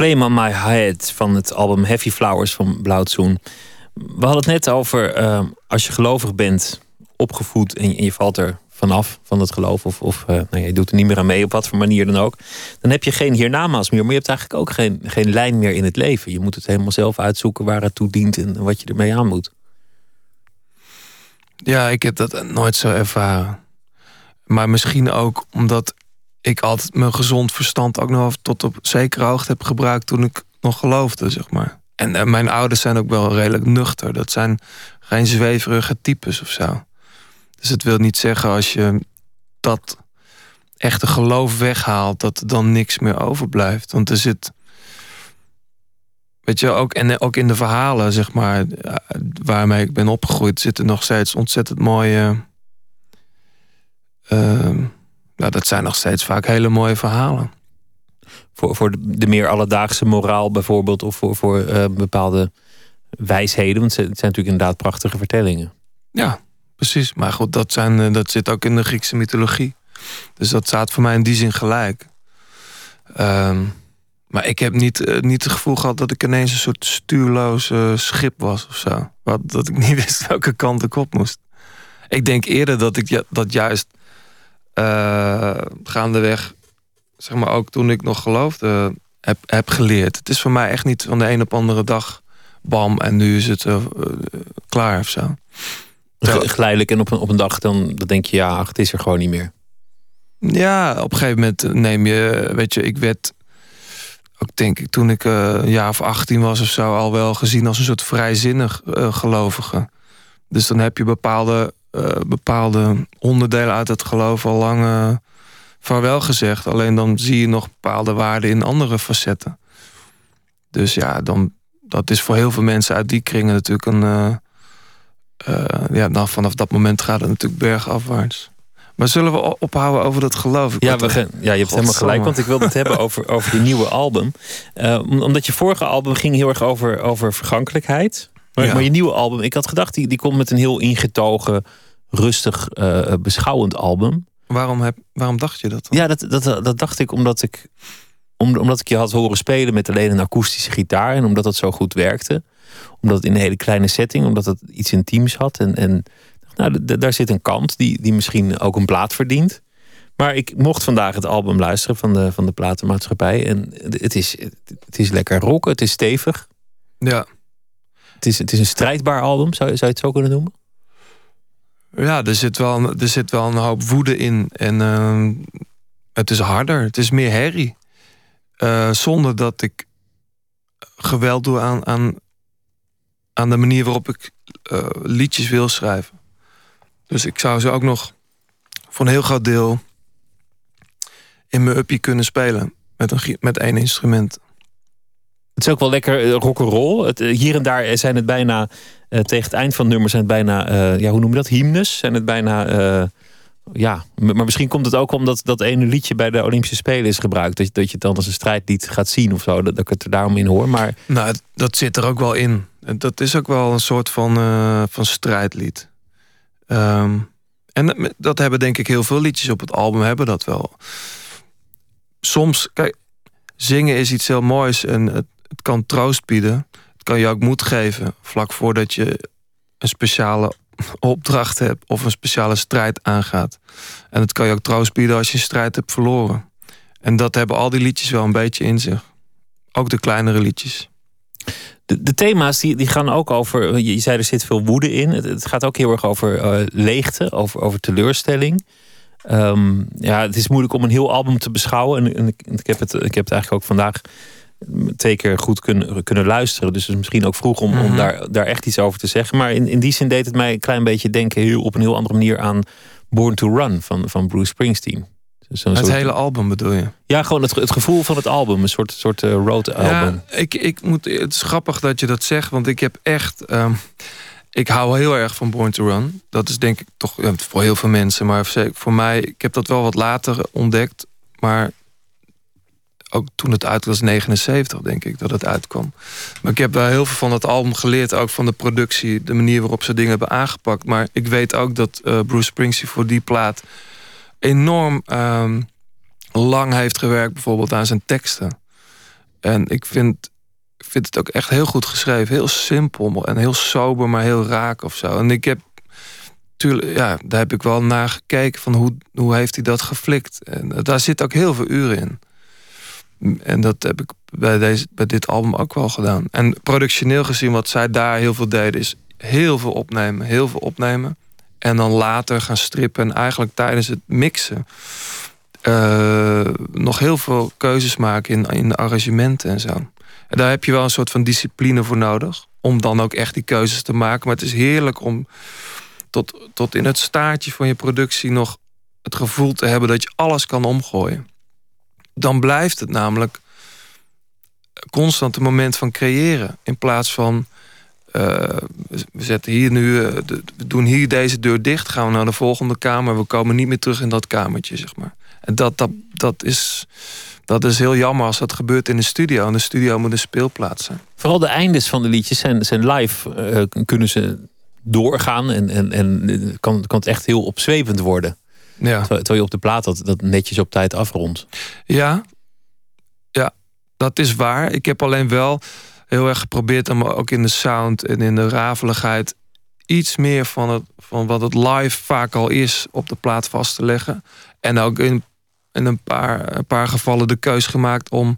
Flame My Head van het album Heavy Flowers van Blauwtsoen. We hadden het net over eh, als je gelovig bent, opgevoed en je, en je valt er vanaf van het geloof, of, of eh, nou, je doet er niet meer aan mee, op wat voor manier dan ook, dan heb je geen hiernamaals meer, maar je hebt eigenlijk ook geen, geen lijn meer in het leven. Je moet het helemaal zelf uitzoeken waar het toe dient en wat je ermee aan moet. Ja, ik heb dat nooit zo ervaren. Maar misschien ook omdat ik altijd mijn gezond verstand ook nog tot op zekere hoogte heb gebruikt toen ik nog geloofde, zeg maar. En eh, mijn ouders zijn ook wel redelijk nuchter. Dat zijn geen zweverige types of zo. Dus het wil niet zeggen als je dat echte geloof weghaalt, dat er dan niks meer overblijft. Want er zit. Weet je, ook, en ook in de verhalen, zeg maar, eh, waarmee ik ben opgegroeid, zitten nog steeds ontzettend mooie. ehm, nou, dat zijn nog steeds vaak hele mooie verhalen. Voor, voor de, meer alledaagse moraal bijvoorbeeld, of voor, voor eh, bepaalde wijsheden, want het zijn natuurlijk inderdaad prachtige vertellingen. Ja, precies. Maar goed, dat, zijn, eh, dat zit ook in de Griekse mythologie. Dus dat staat voor mij in die zin gelijk. Ehm, maar ik heb niet, eh, niet het gevoel gehad dat ik ineens een soort stuurloos schip was of zo. Wat, dat ik niet wist welke kant ik op moest. Ik denk eerder dat ik ja- dat juist gaandeweg, zeg maar ook toen ik nog geloofde, heb, heb geleerd. Het is voor mij echt niet van de een op andere dag bam en nu is het eh, eh, klaar of zo. Ge- Geleidelijk en op een, op een dag dan, dan denk je, ja, ach, het is er gewoon niet meer. Ja, op een gegeven moment neem je, weet je, ik werd ook denk ik toen ik eh, een jaar of 18 was of zo al wel gezien als een soort vrijzinnig eh, gelovige. Dus dan heb je bepaalde, eh, bepaalde onderdelen uit het geloof al lang eh, vaarwel gezegd. Alleen dan zie je nog bepaalde waarden in andere facetten. Dus ja, dan, dat is voor heel veel mensen uit die kringen natuurlijk een. eh, ja, dan vanaf dat moment gaat het natuurlijk bergafwaarts. Maar zullen we ophouden over dat geloof? Ik Ja, we ja, je hebt helemaal gelijk, want ik wilde het hebben over, over je nieuwe album. Om- omdat je vorige album ging heel erg over, over vergankelijkheid. Maar, Ja. maar je nieuwe album, ik had gedacht, die, die komt met een heel ingetogen, rustig, eh, beschouwend album. Waarom, heb, waarom dacht je dat dan? Ja, dat, dat, dat dacht ik omdat ik, om, omdat ik je had horen spelen met alleen een akoestische gitaar. En omdat dat zo goed werkte. Omdat het in een hele kleine setting, omdat het iets intiems had. En, en nou, daar zit een kant die, die misschien ook een plaat verdient. Maar ik mocht vandaag het album luisteren van de, van de platenmaatschappij. En het is, het is lekker rock, het is stevig. Ja. Het is, het is een strijdbaar album, zou, zou je het zo kunnen noemen? Ja, er zit wel, een- er zit wel een hoop woede in. En ehm, het is harder. Het is meer herrie. Eh, zonder dat ik geweld doe aan, aan, aan de manier waarop ik eh, liedjes wil schrijven. Dus ik zou ze ook nog voor een heel groot deel in mijn uppie kunnen spelen. Met, een, met één instrument. Het is ook wel lekker eh, rock'n'roll. Het, eh, hier en daar zijn het bijna, eh, tegen het eind van het nummer zijn het bijna, eh, ja, hoe noem je dat? Hymnes. Zijn het bijna, eh, ja, maar misschien komt het ook omdat dat ene liedje bij de Olympische Spelen is gebruikt. Dat, je- dat je het dan als een strijdlied gaat zien of zo. Dat, dat ik het er daarom in hoor. Maar Nou, dat zit er ook wel in. Dat is ook wel een soort van, eh, van strijdlied. Ehm, en dat- dat hebben denk ik heel veel liedjes op het album hebben dat wel. Soms, kijk, zingen is iets heel moois en het, het kan troost bieden. Het kan je ook moed geven vlak voordat je een speciale opdracht hebt of een speciale strijd aangaat. En het kan je ook troost bieden als je een strijd hebt verloren. En dat hebben al die liedjes wel een beetje in zich. Ook de kleinere liedjes. de, de thema's die, die gaan ook over, je, je zei er zit veel woede in. Het, gaat ook heel erg over eh, leegte, over, over teleurstelling. Ehm, ja, het is moeilijk om een heel album te beschouwen. En, en ik, heb het, ik heb het eigenlijk ook vandaag twee keer goed kunnen, kunnen luisteren. Dus het is misschien ook vroeg om, om Mhm. daar, daar echt iets over te zeggen. Maar in, in die zin deed het mij een klein beetje denken heel, op een heel andere manier aan Born to Run van, van Bruce Springsteen. Het soort- hele album bedoel je? Ja, gewoon het, het gevoel van het album. Een soort, soort eh, road album. Ja, ik, ik moet, het is grappig dat je dat zegt, want ik heb echt. ehm, ik hou heel erg van Born to Run. Dat is denk ik toch ja, voor heel veel mensen, maar zeker voor mij. Ik heb dat wel wat later ontdekt, maar ook toen het uit was, 79 denk ik dat het uitkwam. Maar ik heb wel heel veel van dat album geleerd, ook van de productie, de manier waarop ze dingen hebben aangepakt. Maar ik weet ook dat eh, Bruce Springsteen voor die plaat enorm ehm, lang heeft gewerkt, bijvoorbeeld aan zijn teksten. En ik vind, vind het ook echt heel goed geschreven. Heel simpel en heel sober, maar heel raak of zo. En ik heb, ja, daar heb ik wel naar gekeken van hoe, hoe heeft hij dat geflikt. En eh, daar zit ook heel veel uren in. En dat heb ik bij, deze, bij dit album ook wel gedaan. En productioneel gezien, wat zij daar heel veel deden, is heel veel opnemen, heel veel opnemen. En dan later gaan strippen. En eigenlijk tijdens het mixen eh, nog heel veel keuzes maken in, in de arrangementen en zo. En daar heb je wel een soort van discipline voor nodig. Om dan ook echt die keuzes te maken. Maar het is heerlijk om tot, tot in het staartje van je productie nog het gevoel te hebben dat je alles kan omgooien. Dan blijft het namelijk constant een moment van creëren. In plaats van eh, we zetten hier nu, eh, we doen hier deze deur dicht, gaan we naar de volgende kamer, we komen niet meer terug in dat kamertje, zeg maar. En dat, dat, dat, is, dat is heel jammer als dat gebeurt in de studio. En de studio moet een speelplaats zijn. Vooral de eindes van de liedjes zijn, zijn live. eh, kunnen ze doorgaan en, en, en kan, kan het echt heel opzwepend worden. Ja, Terwijl, je op de plaat dat, dat netjes op tijd afrondt. ja, ja dat is waar. Ik heb alleen wel heel erg geprobeerd om ook in de sound en in de rafeligheid iets meer van, het, van wat het live vaak al is op de plaat vast te leggen. En ook in, in een, paar, een paar gevallen de keus gemaakt om,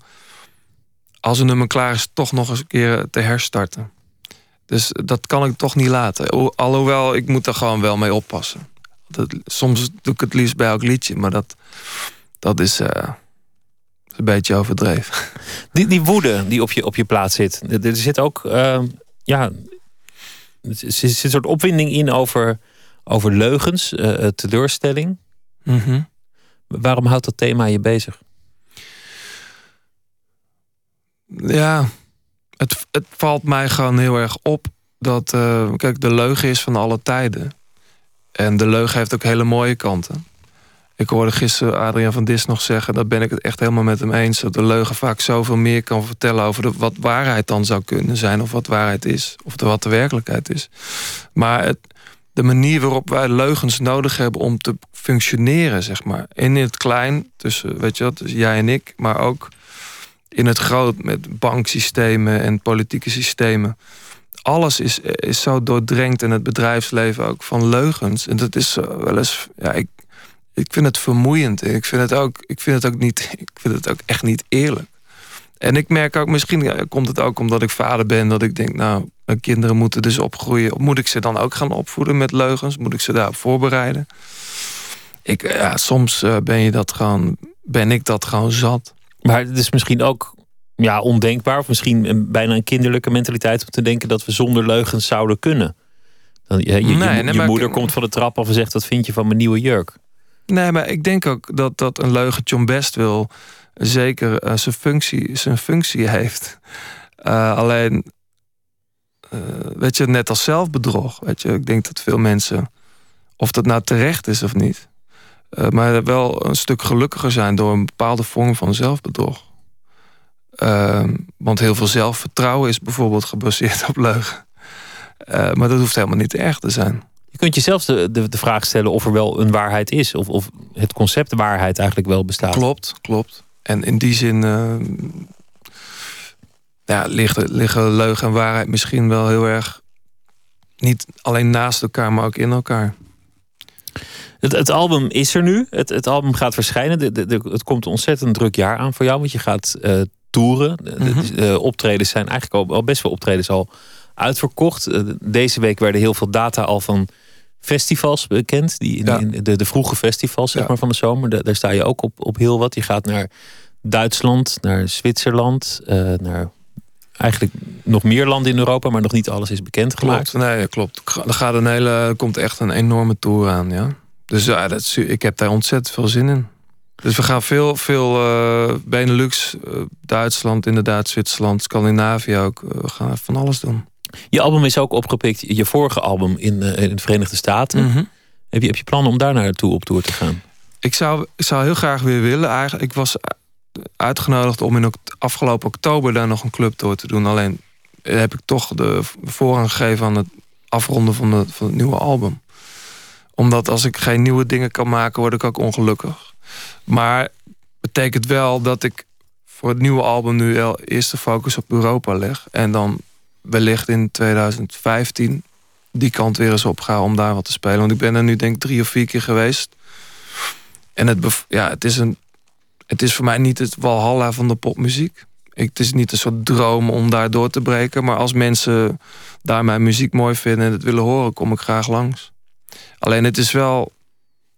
als een nummer klaar is, toch nog eens een keer te herstarten. Dus dat kan ik toch niet laten. Ho- Alhoewel, ik moet er gewoon wel mee oppassen. Dat, soms doe ik het liefst bij elk liedje, maar dat, dat is eh, een beetje overdreven. Die, die woede die op je, op je plaat zit. Er zit ook eh, ja, er zit een soort opwinding in over, over leugens, eh, eh, teleurstelling. Mhm. Waarom houdt dat thema je bezig? Ja, het, het valt mij gewoon heel erg op dat, kijk, de leugen is van alle tijden. En de leugen heeft ook hele mooie kanten. Ik hoorde gisteren Adriaan van Dis nog zeggen... dat ben ik het echt helemaal met hem eens... dat de leugen vaak zoveel meer kan vertellen... over wat waarheid dan zou kunnen zijn... of wat waarheid is, of wat de werkelijkheid is. Maar het, de manier waarop wij leugens nodig hebben... om te functioneren, zeg maar. In het klein, tussen, weet je wat, jij en ik... maar ook in het groot met banksystemen en politieke systemen alles is, is zo doordrenkt in het bedrijfsleven ook van leugens. En dat is wel eens. Ja, ik, ik vind het vermoeiend. Ik vind het ook, ik vind het ook niet. Ik vind het ook echt niet eerlijk. En ik merk ook, misschien komt het ook omdat ik vader ben, dat ik denk, nou, mijn kinderen moeten dus opgroeien. Moet ik ze dan ook gaan opvoeden met leugens? Moet ik ze daarop voorbereiden? Ik, ja, soms eh, ben je dat gewoon, ben ik dat gewoon zat. Maar het is misschien ook ja, ondenkbaar, of misschien bijna een kinderlijke mentaliteit om te denken dat we zonder leugens zouden kunnen. Dan, je, je, je, je moeder komt van de trap af en zegt: Wat vind je van mijn nieuwe jurk? Nee, maar ik denk ook dat, dat een leugen John Best wil zeker uh, zijn, functie, zijn functie heeft. Uh, alleen, uh, weet je, net als zelfbedrog. Weet je, ik denk dat veel mensen, of dat nou terecht is of niet, maar wel een stuk gelukkiger zijn door een bepaalde vorm van zelfbedrog. Ehm, want heel veel zelfvertrouwen is bijvoorbeeld gebaseerd op leugen. Uh, maar dat hoeft helemaal niet erg te zijn. Je kunt jezelf de, de, de vraag stellen of er wel een waarheid is. Of, of het concept waarheid eigenlijk wel bestaat. Klopt, klopt. En in die zin uh, ja, liggen, liggen leugen en waarheid misschien wel heel erg... niet alleen naast elkaar, maar ook in elkaar. Het, het, album is er nu. Het, het album gaat verschijnen. De, de, het komt een ontzettend druk jaar aan voor jou. Want je gaat uh, toeren. De, mhm. optredens zijn eigenlijk al, al, best wel optredens al uitverkocht. Eh, deze week werden heel veel data al van festivals bekend. Die, de, de vroege festivals zeg maar, van de zomer. daar sta je ook op, op heel wat. Je gaat naar Duitsland, naar Zwitserland, uh, naar eigenlijk nog meer landen in Europa, maar nog niet alles is bekendgemaakt. Klopt, nee, klopt. Er gaat een hele, komt echt een enorme tour aan, ja. Dus ja, dat ik heb daar ontzettend veel zin in. Dus we gaan veel, veel uh, Benelux, uh, Duitsland, inderdaad, Zwitserland, Scandinavië ook. we gaan van alles doen. Je album is ook opgepikt, je vorige album in, in de Verenigde Staten. Mhm. heb, je, heb je plannen om daar naartoe op tour te gaan? Ik zou, ik zou heel graag weer willen. Eigenlijk, ik was uitgenodigd om in afgelopen oktober daar nog een clubtour te doen. Alleen heb ik toch de voorrang gegeven aan het afronden van, de, van het nieuwe album. Omdat als ik geen nieuwe dingen kan maken, word ik ook ongelukkig. Maar betekent wel dat ik voor het nieuwe album nu wel eerst de focus op Europa leg. En dan wellicht in 2015 die kant weer eens op ga om daar wat te spelen. Want ik ben er nu denk ik drie of vier keer geweest. En het, ja, het, is een, het is voor mij niet het walhalla van de popmuziek. Het is niet een soort droom om daar door te breken. Maar als mensen daar mijn muziek mooi vinden en het willen horen, kom ik graag langs. Alleen het is wel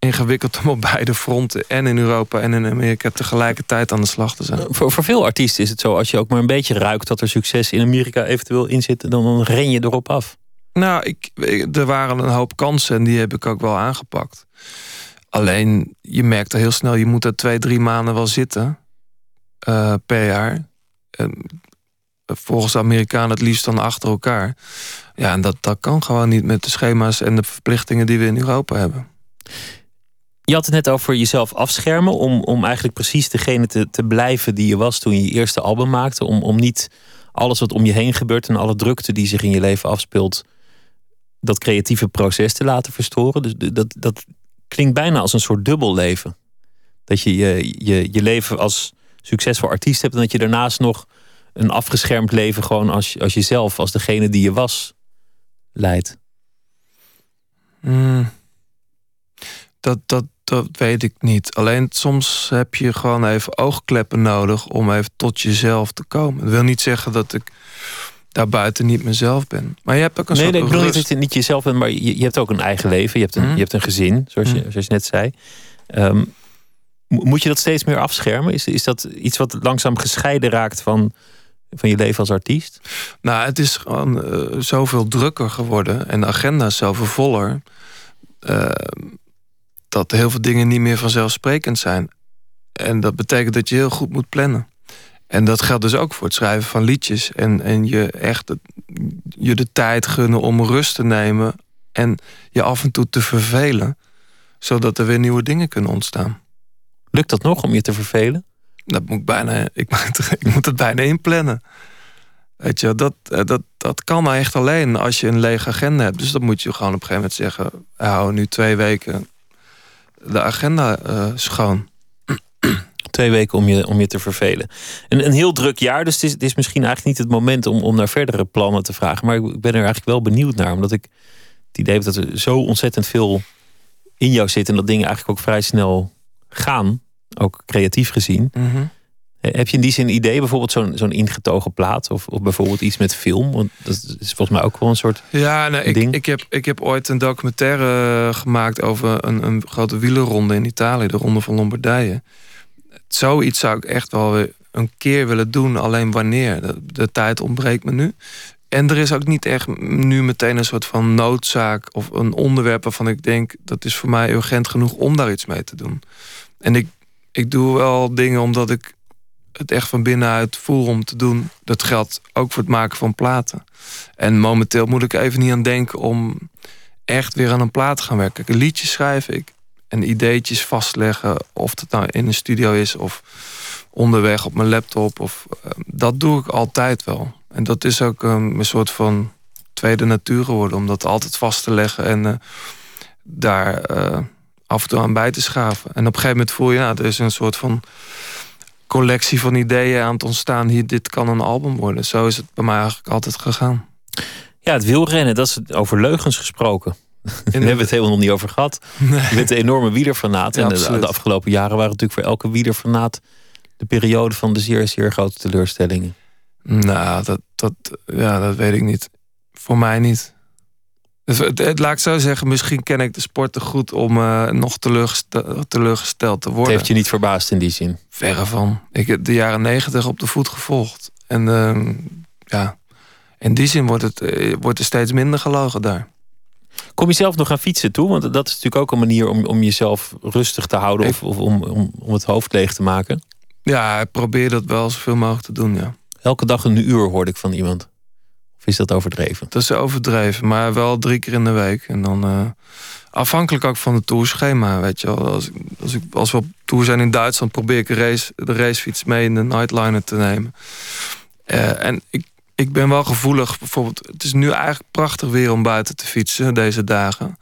ingewikkeld om op beide fronten, en in Europa en in Amerika, tegelijkertijd aan de slag te zijn. Voor, voor veel artiesten is het zo, als je ook maar een beetje ruikt dat er succes in Amerika eventueel in zit, dan, dan ren je erop af. Nou, ik, er waren een hoop kansen en die heb ik ook wel aangepakt. Alleen, je merkt er heel snel, je moet er twee, drie maanden wel zitten uh, per jaar. volgens de Amerikanen het liefst dan achter elkaar. Ja, en dat, dat kan gewoon niet met de schema's en de verplichtingen die we in Europa hebben. Je had het net over jezelf afschermen. Om, om eigenlijk precies degene te, te blijven die je was toen je je eerste album maakte. Om, om niet alles wat om je heen gebeurt en alle drukte die zich in je leven afspeelt. dat creatieve proces te laten verstoren. Dus dat, dat klinkt bijna als een soort dubbel leven. Dat je je, je, je leven als succesvol artiest hebt. en dat je daarnaast nog een afgeschermd leven gewoon als, als jezelf, als degene die je was, leidt. Mm. Dat, dat, dat weet ik niet. Alleen soms heb je gewoon even oogkleppen nodig om even tot jezelf te komen. Dat wil niet zeggen dat ik daarbuiten niet mezelf ben. Maar je hebt ook een nee, soort Nee, ik bedoel niet dat je niet jezelf bent, maar je, je hebt ook een eigen leven. Je hebt een, mhm. je hebt een gezin, zoals, je, mhm. zoals je net zei. Um, moet je dat steeds meer afschermen? Is, is dat iets wat langzaam gescheiden raakt van, van je leven als artiest? Nou, het is gewoon uh, zoveel drukker geworden en de agenda is zoveel voller. Uh, dat heel veel dingen niet meer vanzelfsprekend zijn. En dat betekent dat je heel goed moet plannen. En dat geldt dus ook voor het schrijven van liedjes. En, en je echt je de tijd gunnen om rust te nemen. En je af en toe te vervelen. Zodat er weer nieuwe dingen kunnen ontstaan. Lukt dat nog om je te vervelen? Dat moet ik bijna, ik, ik moet het bijna inplannen. Weet je, dat, eh, dat, dat kan maar echt alleen als je een lege agenda hebt. Dus dan moet je gewoon op een gegeven moment zeggen... hou nu twee weken de agenda uh, schoon. Twee weken om je, om je te vervelen. Een, een heel druk jaar, dus het is, het is misschien eigenlijk niet het moment... om, om naar verdere plannen te vragen. Maar ik ben er eigenlijk wel benieuwd naar. Omdat ik het idee heb dat er zo ontzettend veel in jou zit... en dat dingen eigenlijk ook vrij snel gaan. Ook creatief gezien. Mm heb je in die zin een idee, bijvoorbeeld zo'n zo'n ingetogen plaat? Of, of bijvoorbeeld iets met film? Want dat is volgens mij ook wel een soort. Ja, nee, ik, ik, heb, ik heb ooit een documentaire gemaakt over een, een grote wielerronde in Italië, de Ronde van Lombardije. Zoiets zou ik echt wel weer een keer willen doen, alleen wanneer. De, de tijd ontbreekt me nu. En er is ook niet echt nu meteen een soort van noodzaak of een onderwerp waarvan ik denk dat is voor mij urgent genoeg om daar iets mee te doen. En ik, ik doe wel dingen omdat ik het echt van binnenuit voel om te doen. Dat geldt ook voor het maken van platen. En momenteel moet ik even niet aan denken om echt weer aan een plaat te gaan werken. Een liedje schrijf ik en ideetjes vastleggen. Of het nou in een studio is of onderweg op mijn laptop. Of, uh, dat doe ik altijd wel. En dat is ook een soort van tweede natuur geworden. Om dat altijd vast te leggen en uh, daar uh, af en toe aan bij te schaven. En op een gegeven moment voel je, nou, er is een soort van collectie van ideeën aan het ontstaan. Hier, dit kan een album worden. Zo is het bij mij eigenlijk altijd gegaan. Ja, het wielrennen, dat is over leugens gesproken. Daar hebben we het helemaal nog niet over gehad. Nee. Bent een enorme wielerfanaat. en de, de, afgelopen jaren waren natuurlijk voor elke wielerfanaat... de periode van de zeer, zeer grote teleurstellingen. Nou, dat, dat, ja, dat weet ik niet. Voor mij niet. Het, laat ik zo zeggen, misschien ken ik de sport te goed om uh, nog teleurgesteld, teleurgesteld te worden. Het heeft je niet verbaasd in die zin? Verre van. Ik heb de jaren negentig op de voet gevolgd. En uh, ja, in die zin wordt, het, uh, wordt er steeds minder gelogen daar. Kom je zelf nog aan fietsen toe? Want dat is natuurlijk ook een manier om, om jezelf rustig te houden... of, of om, om, om het hoofd leeg te maken. Ja, ik probeer dat wel zoveel mogelijk te doen, ja. Elke dag een uur hoorde ik van iemand. Is dat overdreven? Dat is overdreven, maar wel drie keer in de week. En dan uh, afhankelijk ook van het tourschema, weet je wel. Als, als, ik, als we op tour zijn in Duitsland, probeer ik race, de racefiets mee in de nightliner te nemen. Uh, en ik, ik ben wel gevoelig. Bijvoorbeeld, het is nu eigenlijk prachtig weer om buiten te fietsen deze dagen.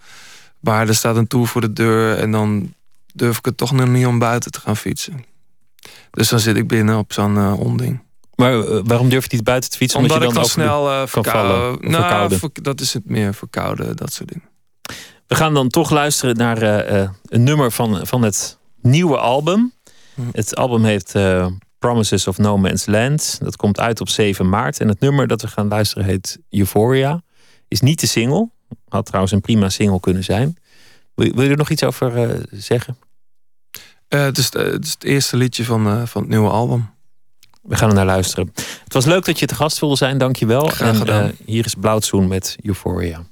Maar er staat een tour voor de deur en dan durf ik het toch nog niet om buiten te gaan fietsen. Dus dan zit ik binnen op zo'n uh, onding. Maar uh, waarom durf je niet buiten te fietsen? Omdat, Omdat je dan, dan snel uh, verkouden. Nou, ver, dat is het meer verkouden, dat soort dingen. We gaan dan toch luisteren naar uh, een nummer van, van het nieuwe album. Hm. Het album heet Promises of No Man's Land. Dat komt uit op 7 maart. En het nummer dat we gaan luisteren heet Euphoria. Is niet de single. Had trouwens een prima single kunnen zijn. Wil, wil je er nog iets over zeggen? Het is, het, is, het eerste liedje van, van het nieuwe album. We gaan er naar luisteren. Het was leuk dat je te gast wilde zijn, dankjewel. Graag gedaan. En, uh, hier is Blauwtsoen met Euphoria.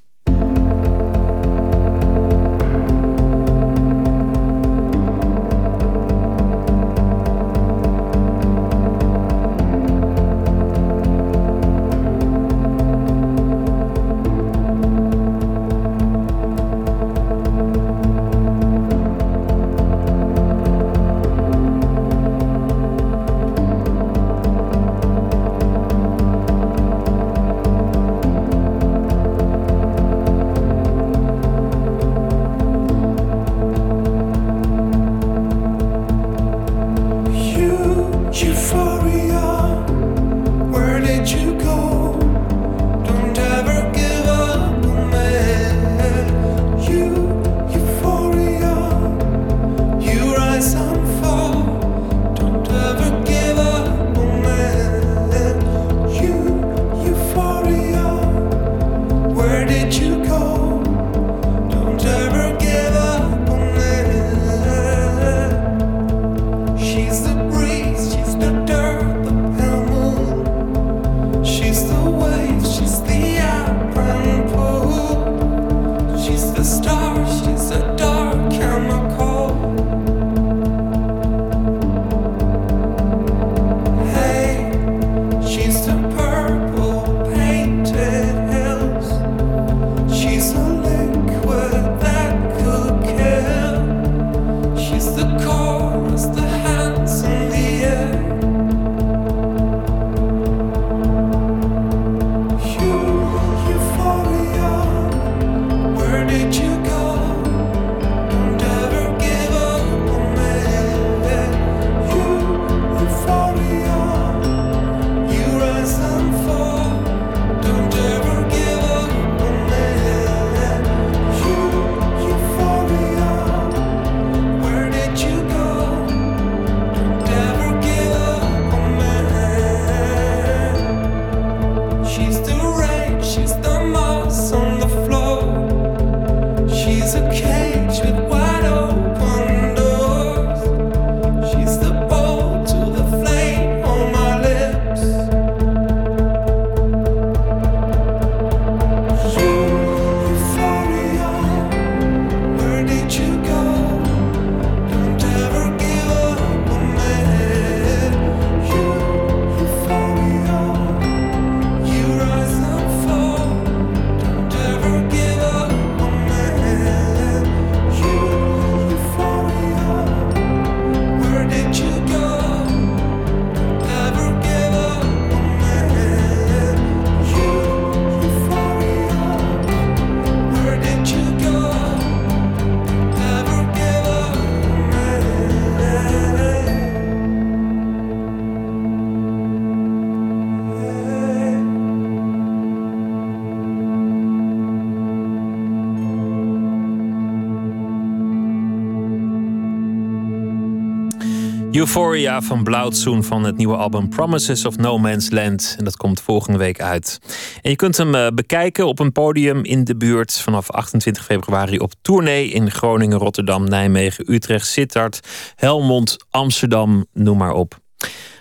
Euphoria van Blauwtsoen van het nieuwe album Promises of No Man's Land. En dat komt volgende week uit. En je kunt hem eh, bekijken op een podium in de buurt vanaf 28 februari op tournee in Groningen, Rotterdam, Nijmegen, Utrecht, Sittard, Helmond, Amsterdam, noem maar op.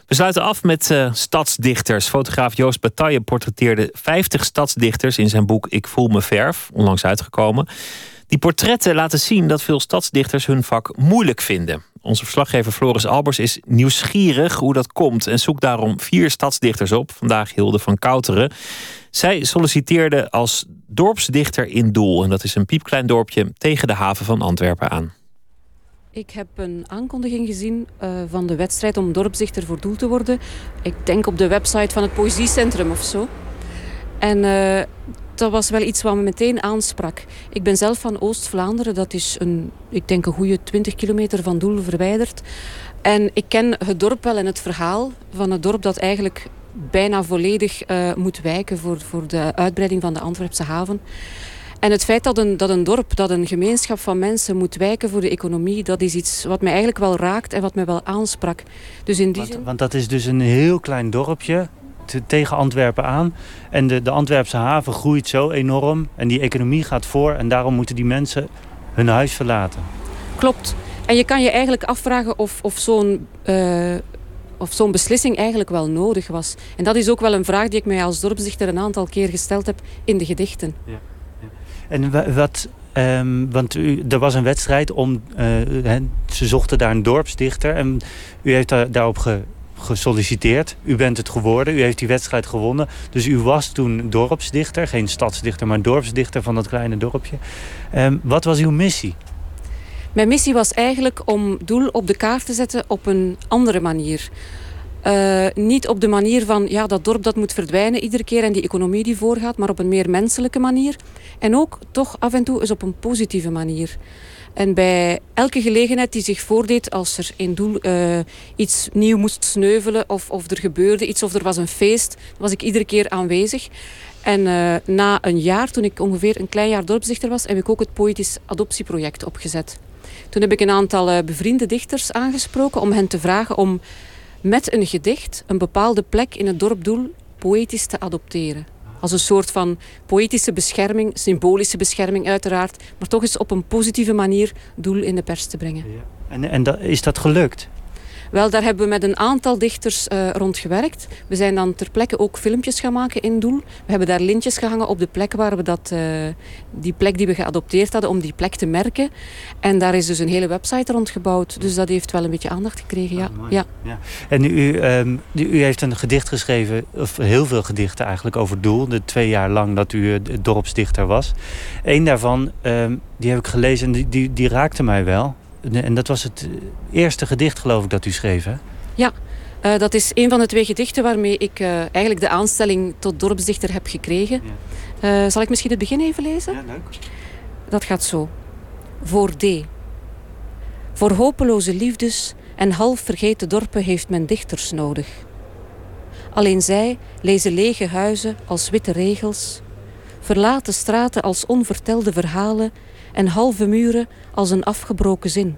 We sluiten af met uh, stadsdichters. Fotograaf Joost Bataille portretteerde 50 stadsdichters in zijn boek Ik voel me verf, onlangs uitgekomen. Die portretten laten zien dat veel stadsdichters hun vak moeilijk vinden. Onze verslaggever Floris Albers is nieuwsgierig hoe dat komt en zoekt daarom vier stadsdichters op. Vandaag Hilde van Kouteren. Zij solliciteerde als dorpsdichter in Doel. En dat is een piepklein dorpje tegen de haven van Antwerpen aan. Ik heb een aankondiging gezien uh, van de wedstrijd om dorpsdichter voor Doel te worden. Ik denk op de website van het Poëziecentrum of zo. En uh, dat was wel iets wat me meteen aansprak. Ik ben zelf van Oost-Vlaanderen. Dat is een, ik denk een goede 20 kilometer van Doel verwijderd. En ik ken het dorp wel en het verhaal van het dorp dat eigenlijk bijna volledig uh, moet wijken voor, voor de uitbreiding van de Antwerpse haven. En het feit dat een, dat een dorp, dat een gemeenschap van mensen moet wijken voor de economie, dat is iets wat mij eigenlijk wel raakt en wat mij wel aansprak. Dus in die want, zin... want dat is dus een heel klein dorpje tegen Antwerpen aan. En de, de Antwerpse haven groeit zo enorm en die economie gaat voor. En daarom moeten die mensen hun huis verlaten. Klopt. En je kan je eigenlijk afvragen of, of zo'n... Uh, of zo'n beslissing eigenlijk wel nodig was. En dat is ook wel een vraag die ik mij als dorpsdichter een aantal keer gesteld heb in de gedichten. Ja, ja. En wat, um, want u, er was een wedstrijd om, uh, ze zochten daar een dorpsdichter en u heeft daar, daarop ge, gesolliciteerd. U bent het geworden. U heeft die wedstrijd gewonnen. Dus u was toen dorpsdichter. Geen stadsdichter, maar dorpsdichter van dat kleine dorpje. Um, wat was uw missie? Mijn missie was eigenlijk om doel op de kaart te zetten op een andere manier. Uh, niet op de manier van ja, dat dorp dat moet verdwijnen iedere keer en die economie die voorgaat, maar op een meer menselijke manier. En ook toch af en toe eens op een positieve manier. En bij elke gelegenheid die zich voordeed, als er in doel uh, iets nieuw moest sneuvelen of, of er gebeurde iets of er was een feest, was ik iedere keer aanwezig. En uh, na een jaar, toen ik ongeveer een klein jaar dorpsdichter was, heb ik ook het Poëtisch Adoptieproject opgezet. Toen heb ik een aantal uh, bevriende dichters aangesproken om hen te vragen om met een gedicht een bepaalde plek in het dorp Doel poëtisch te adopteren. Als een soort van poëtische bescherming, symbolische bescherming uiteraard, maar toch eens op een positieve manier doel in de pers te brengen. Ja. En, en dat, is dat gelukt? Wel, daar hebben we met een aantal dichters uh, rond gewerkt. We zijn dan ter plekke ook filmpjes gaan maken in Doel. We hebben daar lintjes gehangen op de plek waar we dat, uh, die plek die we geadopteerd hadden, om die plek te merken. En daar is dus een hele website rond gebouwd. Dus dat heeft wel een beetje aandacht gekregen, ja. Ah, ja. ja. En u, um, u heeft een gedicht geschreven, of heel veel gedichten eigenlijk, over Doel. De twee jaar lang dat u dorpsdichter was. Eén daarvan, um, die heb ik gelezen en die, die, die raakte mij wel. En dat was het eerste gedicht, geloof ik, dat u schreef, hè? Ja, uh, dat is een van de twee gedichten waarmee ik uh, eigenlijk de aanstelling tot dorpsdichter heb gekregen. Ja. Uh, zal ik misschien het begin even lezen? Ja, leuk. dat gaat zo. Voor D. Voor hopeloze liefdes en half vergeten dorpen heeft men dichters nodig. Alleen zij lezen lege huizen als witte regels, verlaten straten als onvertelde verhalen en halve muren als een afgebroken zin,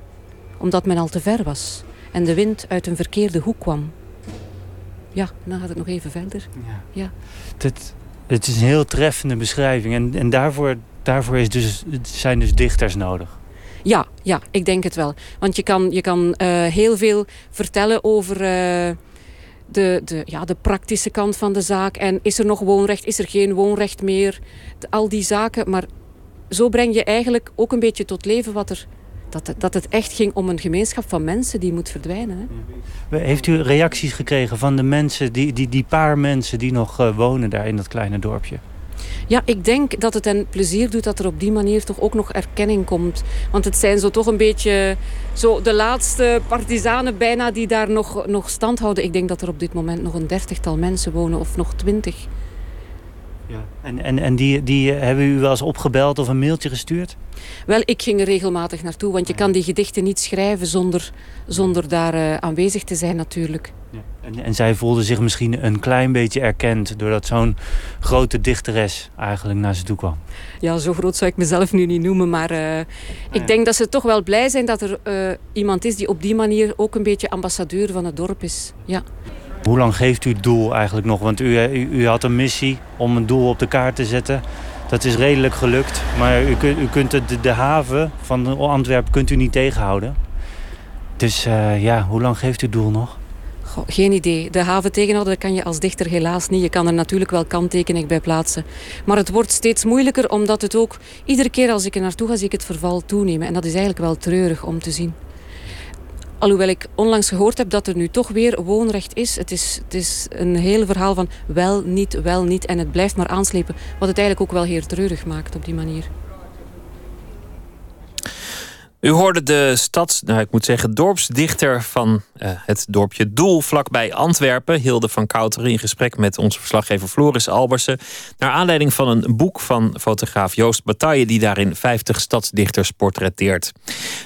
omdat men al te ver was en de wind uit een verkeerde hoek kwam. Ja, dan gaat het nog even verder. Ja. Ja. Het, het is een heel treffende beschrijving. En, en daarvoor, daarvoor is dus, zijn dus dichters nodig. Ja, ja, ik denk het wel. Want je kan, je kan eh, heel veel vertellen over eh, de, de, ja, de praktische kant van de zaak. En is er nog woonrecht, is er geen woonrecht meer? De- al die zaken. Maar zo breng je eigenlijk ook een beetje tot leven wat er... Dat, het- dat het echt ging om een gemeenschap van mensen die moet verdwijnen. Hè? Heeft u reacties gekregen van de mensen, die, die, die paar mensen die nog eh, wonen daar in dat kleine dorpje? Ja, ik denk dat het hen plezier doet dat er op die manier toch ook nog erkenning komt. Want het zijn zo toch een beetje zo de laatste partizanen bijna die daar nog, nog stand houden. Ik denk dat er op dit moment nog een dertigtal mensen wonen of nog twintig. Ja. En, en, en die, die eh, hebben u wel eens opgebeld of een mailtje gestuurd? Wel, ik ging er regelmatig naartoe, want je kan die gedichten niet schrijven zonder, zonder daar eh, aanwezig te zijn natuurlijk. En, en zij voelden zich misschien een klein beetje erkend... doordat zo'n grote dichteres eigenlijk naar ze toe kwam. Ja, zo groot zou ik mezelf nu niet noemen, maar eh, ik denk dat ze toch wel blij zijn dat er iemand is die op die manier ook een beetje ambassadeur van het dorp is. Ja. Hoe lang geeft u het doel eigenlijk nog? Want u, u, u had een missie om een doel op de kaart te zetten. Dat is redelijk gelukt. Maar u, kunt- u kunt de, haven van Antwerpen kunt u niet tegenhouden. Dus eh, ja, hoe lang geeft u het doel nog? Goh, geen idee. De haven tegenhouden kan je als dichter helaas niet. Je kan er natuurlijk wel kanttekening bij plaatsen. Maar het wordt steeds moeilijker omdat het ook... Iedere keer als ik er naartoe ga, zie ik het verval toenemen. En dat is eigenlijk wel treurig om te zien. Alhoewel ik onlangs gehoord heb dat er nu toch weer woonrecht is. Het is, het is een heel verhaal van wel, niet, wel, niet. En het blijft maar aanslepen. Wat het eigenlijk ook wel heel treurig maakt op die manier. U hoorde de stads, nou ik moet zeggen, dorpsdichter van eh, het dorpje Doel vlakbij Antwerpen, Hilde van Kouteren, in gesprek met onze verslaggever Floris Albersen. Naar aanleiding van een boek van fotograaf Joost Bataille, die daarin 50 stadsdichters portretteert.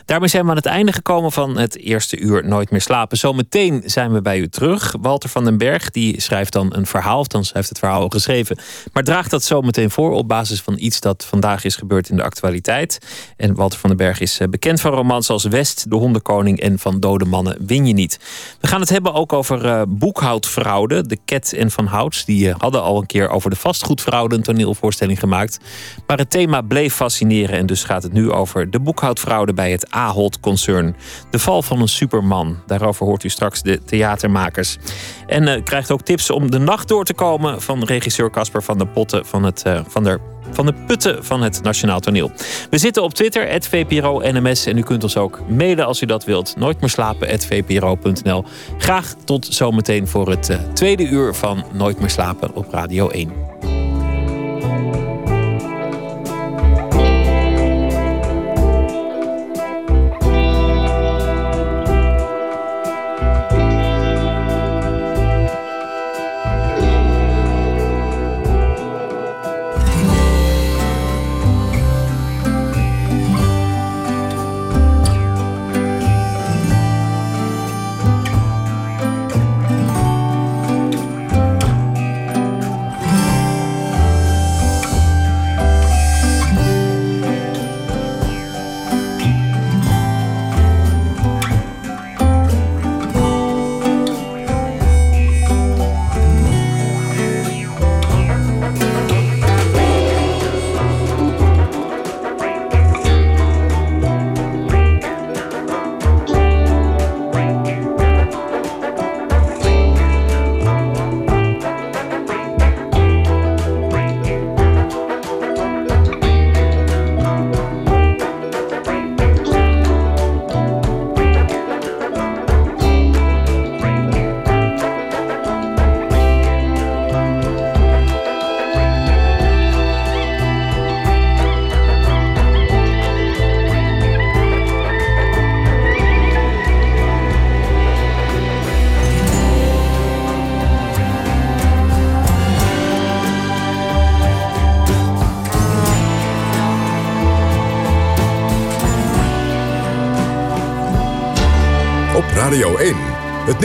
Daarmee zijn we aan het einde gekomen van het eerste uur Nooit meer slapen. Zometeen zijn we bij u terug. Walter van den Berg die schrijft dan een verhaal, of dan heeft het verhaal al geschreven, maar draagt dat zometeen voor op basis van iets dat vandaag is gebeurd in de actualiteit. En Walter van den Berg is eh, bekend van romans als West, De Hondenkoning en Van Dode Mannen Win je niet. We gaan het hebben ook over eh, boekhoudfraude. De Ket en Van Houts die eh, hadden al een keer over de vastgoedfraude een toneelvoorstelling gemaakt. Maar het thema bleef fascineren en dus gaat het nu over de boekhoudfraude bij het Ahold-concern. De val van een superman. Daarover hoort u straks de theatermakers. En eh, krijgt ook tips om de nacht door te komen van regisseur Casper van der Potten van, het, van, der, van de Putten van het Nationaal Toneel. We zitten op Twitter, het VPRO NMS. En u kunt ons ook mailen als u dat wilt. Nooit meer slapen, VPRO.nl. Graag tot zometeen voor het eh, tweede uur van Nooit meer slapen op Radio 1.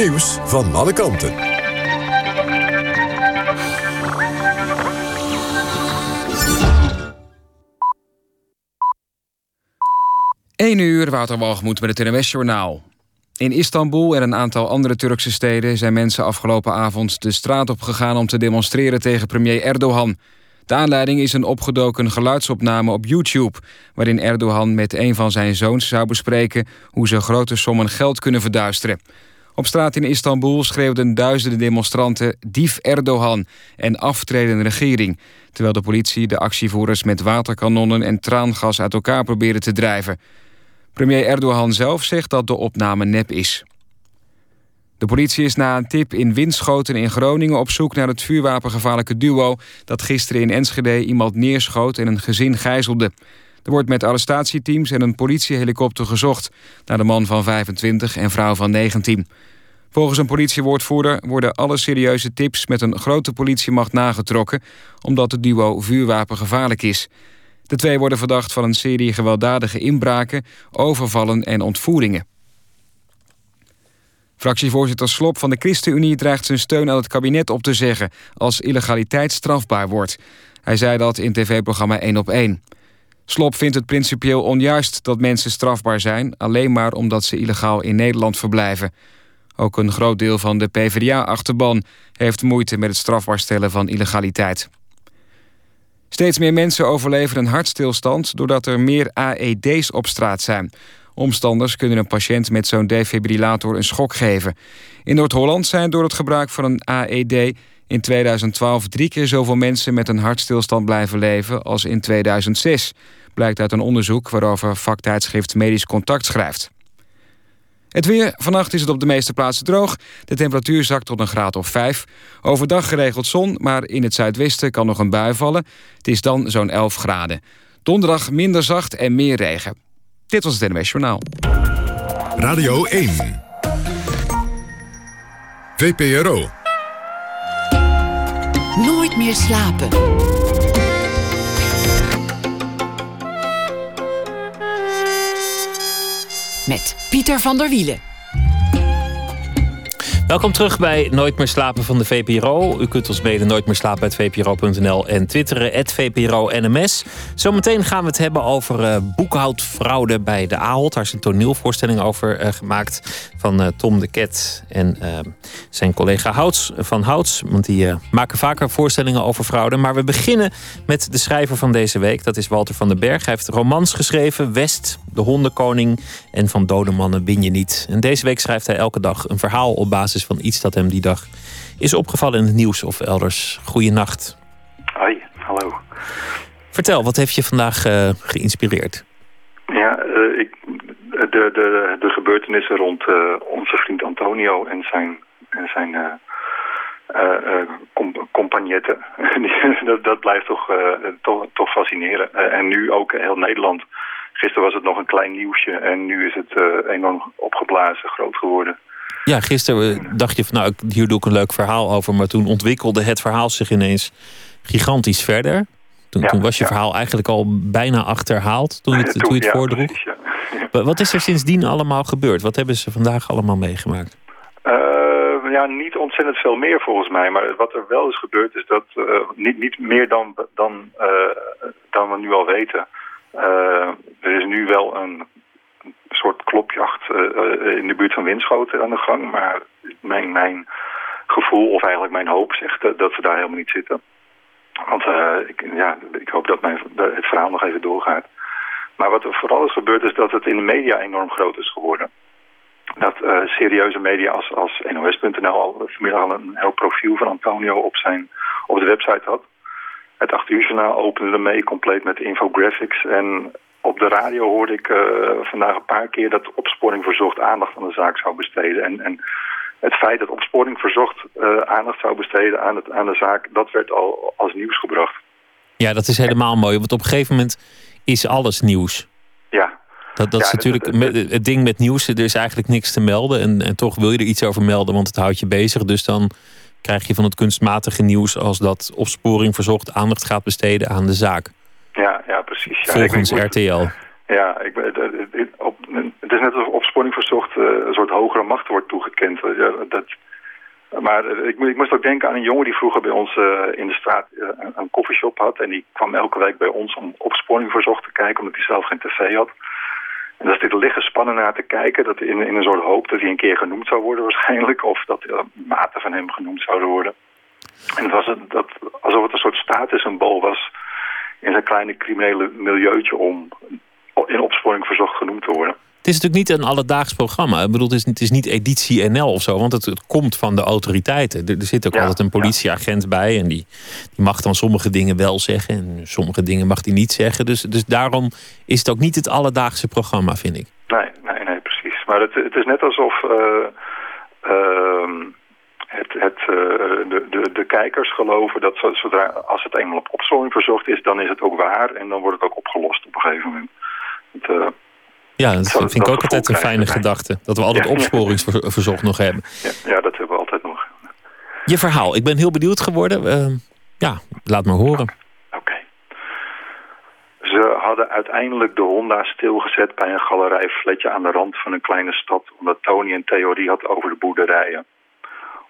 Nieuws van alle kanten. 1 uur, Wouter Walgemoed met het NWS-journaal. In Istanbul en een aantal andere Turkse steden... zijn mensen afgelopen avond de straat op gegaan om te demonstreren tegen premier Erdogan. De aanleiding is een opgedoken geluidsopname op YouTube... waarin Erdogan met een van zijn zoons zou bespreken... hoe ze grote sommen geld kunnen verduisteren. Op straat in Istanbul schreeuwden duizenden demonstranten... dief Erdogan en aftredende regering... terwijl de politie de actievoerders met waterkanonnen en traangas uit elkaar probeerde te drijven... Premier Erdogan zelf zegt dat de opname nep is. De politie is na een tip in Winschoten in Groningen op zoek naar het vuurwapengevaarlijke duo dat gisteren in Enschede iemand neerschoot en een gezin gijzelde. Er wordt met arrestatieteams en een politiehelikopter gezocht naar de man van 25 en vrouw van 19. Volgens een politiewoordvoerder worden alle serieuze tips met een grote politiemacht nagetrokken omdat het duo vuurwapengevaarlijk is. De twee worden verdacht van een serie gewelddadige inbraken, overvallen en ontvoeringen. Fractievoorzitter Slop van de ChristenUnie dreigt zijn steun aan het kabinet op te zeggen als illegaliteit strafbaar wordt. Hij zei dat in tv-programma 1 op 1. Slop vindt het principieel onjuist dat mensen strafbaar zijn, alleen maar omdat ze illegaal in Nederland verblijven. Ook een groot deel van de PvdA-achterban heeft moeite met het strafbaar stellen van illegaliteit. Steeds meer mensen overleven een hartstilstand doordat er meer AED's op straat zijn. Omstanders kunnen een patiënt met zo'n defibrillator een schok geven. In Noord-Holland zijn door het gebruik van een AED in 2012 drie keer zoveel mensen met een hartstilstand blijven leven als in 2006. Blijkt uit een onderzoek waarover vaktijdschrift Medisch Contact schrijft. Het weer. Vannacht is het op de meeste plaatsen droog. De temperatuur zakt tot een graad of 5. Overdag geregeld zon, maar in het zuidwesten kan nog een bui vallen. Het is dan zo'n 11 graden. Donderdag minder zacht en meer regen. Dit was het NMS Journaal. Radio 1. VPRO. Nooit meer slapen. Met Pieter van der Wielen. Welkom terug bij Nooit meer slapen van de VPRO. U kunt ons mede nooit meer slapen uit vpro.nl en twitteren VPRO-NMS. Zometeen gaan we het hebben over uh, boekhoudfraude bij de AHOT. Daar is een toneelvoorstelling over uh, gemaakt van uh, Tom de Ket en zijn collega Houts van Houts. Want die maken vaker voorstellingen over fraude. Maar we beginnen met de schrijver van deze week. Dat is Walter van den Berg. Hij heeft romans geschreven. West, De Hondenkoning en Van Dode Mannen win je niet. En deze week schrijft hij elke dag een verhaal op basis van iets dat hem die dag is opgevallen in het nieuws of elders. Goeienacht. Hoi, hallo. Vertel, wat heeft je vandaag uh, geïnspireerd? Ja, ik, de, de, de gebeurtenissen rond uh, onze vriend Antonio en zijn, en zijn compagnetten. dat, dat blijft toch, toch, toch fascineren. en nu ook heel Nederland. Gisteren was het nog een klein nieuwsje en nu is het enorm opgeblazen, groot geworden. Ja, gisteren eh, dacht je van nou, hier doe ik een leuk verhaal over. Maar toen ontwikkelde het verhaal zich ineens gigantisch verder. Toen, toen was je verhaal eigenlijk al bijna achterhaald toen je het, toen je het voordroeg. Wat is er sindsdien allemaal gebeurd? Wat hebben ze vandaag allemaal meegemaakt? Uh, ja, niet ontzettend veel meer volgens mij. Maar wat er wel is gebeurd is dat uh, niet, niet meer dan, dan, uh, dan we nu al weten. er is nu wel een soort klopjacht in de buurt van Winschoten aan de gang. Maar mijn, mijn gevoel, of eigenlijk mijn hoop, zegt dat ze daar helemaal niet zitten. Want ik, ja, ik hoop dat mijn, het verhaal nog even doorgaat. Maar wat er vooral is gebeurd is dat het in de media enorm groot is geworden. Dat serieuze media als, als NOS.nl al vanmiddag al een heel profiel van Antonio op, zijn, op de website had. Het 8 uur opende ermee, compleet met infographics. En op de radio hoorde ik uh, vandaag een paar keer dat Opsporing Verzocht aandacht aan de zaak zou besteden. En, en het feit dat Opsporing Verzocht uh, aandacht zou besteden aan, het, aan de zaak, dat werd al als nieuws gebracht. Ja, dat is helemaal mooi, want op een gegeven moment is alles nieuws. Ja. Dat, dat is natuurlijk het, het, ding met nieuws, er is eigenlijk niks te melden. En, en toch wil je er iets over melden, want het houdt je bezig. Dus dan krijg je van het kunstmatige nieuws als dat Opsporing Verzocht aandacht gaat besteden aan de zaak. Ja, ja precies. Ja, Volgens RTL. Ja, ik, op, het is net alsof opsporing verzocht uh, een soort hogere macht wordt toegekend. Ja, dat, maar ik, ik, moest ook denken aan een jongen die vroeger bij ons uh, in de straat uh, een koffieshop had. En die kwam elke week bij ons om opsporing verzocht te kijken, omdat hij zelf geen tv had. En daar zit liggen spannen naar te kijken, dat in, in een soort hoop dat hij een keer genoemd zou worden waarschijnlijk. Of dat maten van hem genoemd zouden worden. En het was een, dat, alsof het een soort statussymbool was in zijn kleine criminele milieutje om in opsporing verzocht genoemd te worden. Het is natuurlijk niet een alledaags programma. Ik bedoel, het is, het is niet editie NL of zo, want het, het komt van de autoriteiten. Er, er zit ook altijd een politieagent bij en die, die mag dan sommige dingen wel zeggen en sommige dingen mag hij niet zeggen. Dus, dus daarom is het ook niet het alledaagse programma, vind ik. Nee, nee, nee, precies. Maar het, het is net alsof uh, uh, het, het, uh, de, de, de kijkers geloven dat zodra, als het eenmaal op opzoring verzocht is, dan is het ook waar en dan wordt het ook opgelost op een gegeven moment. Het, ja, dat vind ik ook altijd een fijne gedachte. Dat we altijd ja, opsporingsverzocht nog hebben. Ja, ja, dat hebben we altijd nog. Je verhaal, ik ben heel benieuwd geworden. Uh, ja, laat maar horen. Oké. Okay. Ze hadden uiteindelijk de Honda stilgezet bij een galerijfletje aan de rand van een kleine stad... omdat Tony een theorie had over de boerderijen.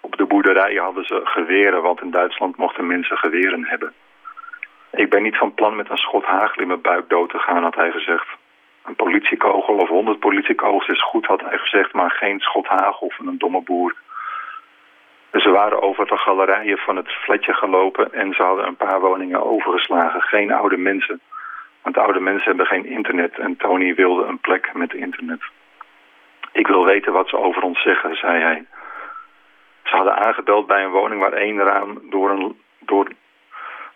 Op de boerderijen hadden ze geweren, want in Duitsland mochten mensen geweren hebben. Ik ben niet van plan met een schot hagel in mijn buik dood te gaan, had hij gezegd. Een politiekogel of honderd politiekogels is goed, had hij gezegd, maar geen schot hagel van een domme boer. Ze waren over de galerijen van het flatje gelopen en ze hadden een paar woningen overgeslagen. Geen oude mensen, want oude mensen hebben geen internet en Tony wilde een plek met internet. Ik wil weten wat ze over ons zeggen, zei hij. Ze hadden aangebeld bij een woning waar één raam door een, door,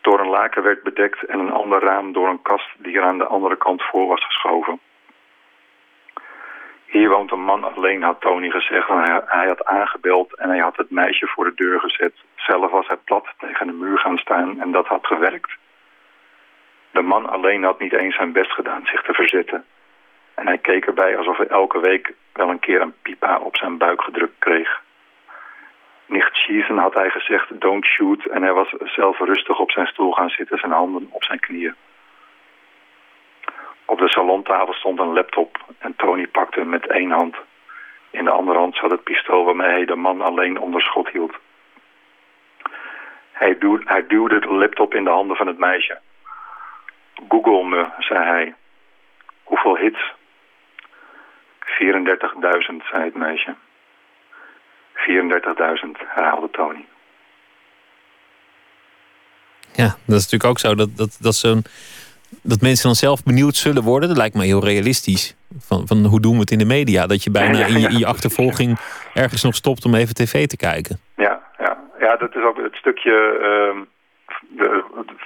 door een laken werd bedekt en een ander raam door een kast die er aan de andere kant voor was geschoven. Hier woont een man alleen, had Tony gezegd. Hij, had aangebeld en hij had het meisje voor de deur gezet. Zelf was hij plat tegen de muur gaan staan en dat had gewerkt. De man alleen had niet eens zijn best gedaan zich te verzetten. En hij keek erbij alsof hij elke week wel een keer een pipa op zijn buik gedrukt kreeg. Nicht had hij gezegd, don't shoot. En hij was zelf rustig op zijn stoel gaan zitten, zijn handen op zijn knieën. Op de salontafel stond een laptop en Tony pakte hem met één hand. In de andere hand zat het pistool waarmee hij de man alleen onder schot hield. Hij duwde de laptop in de handen van het meisje. Google me, zei hij. Hoeveel hits? 34.000, zei het meisje. 34.000, herhaalde Tony. Ja, dat is natuurlijk ook zo. Dat, dat, dat, dat mensen dan zelf benieuwd zullen worden. Dat lijkt me heel realistisch. Van, van hoe doen we het in de media? Dat je bijna in je, in je achtervolging ergens nog stopt om even tv te kijken. Ja, ja. ja dat is ook het stukje uh, de,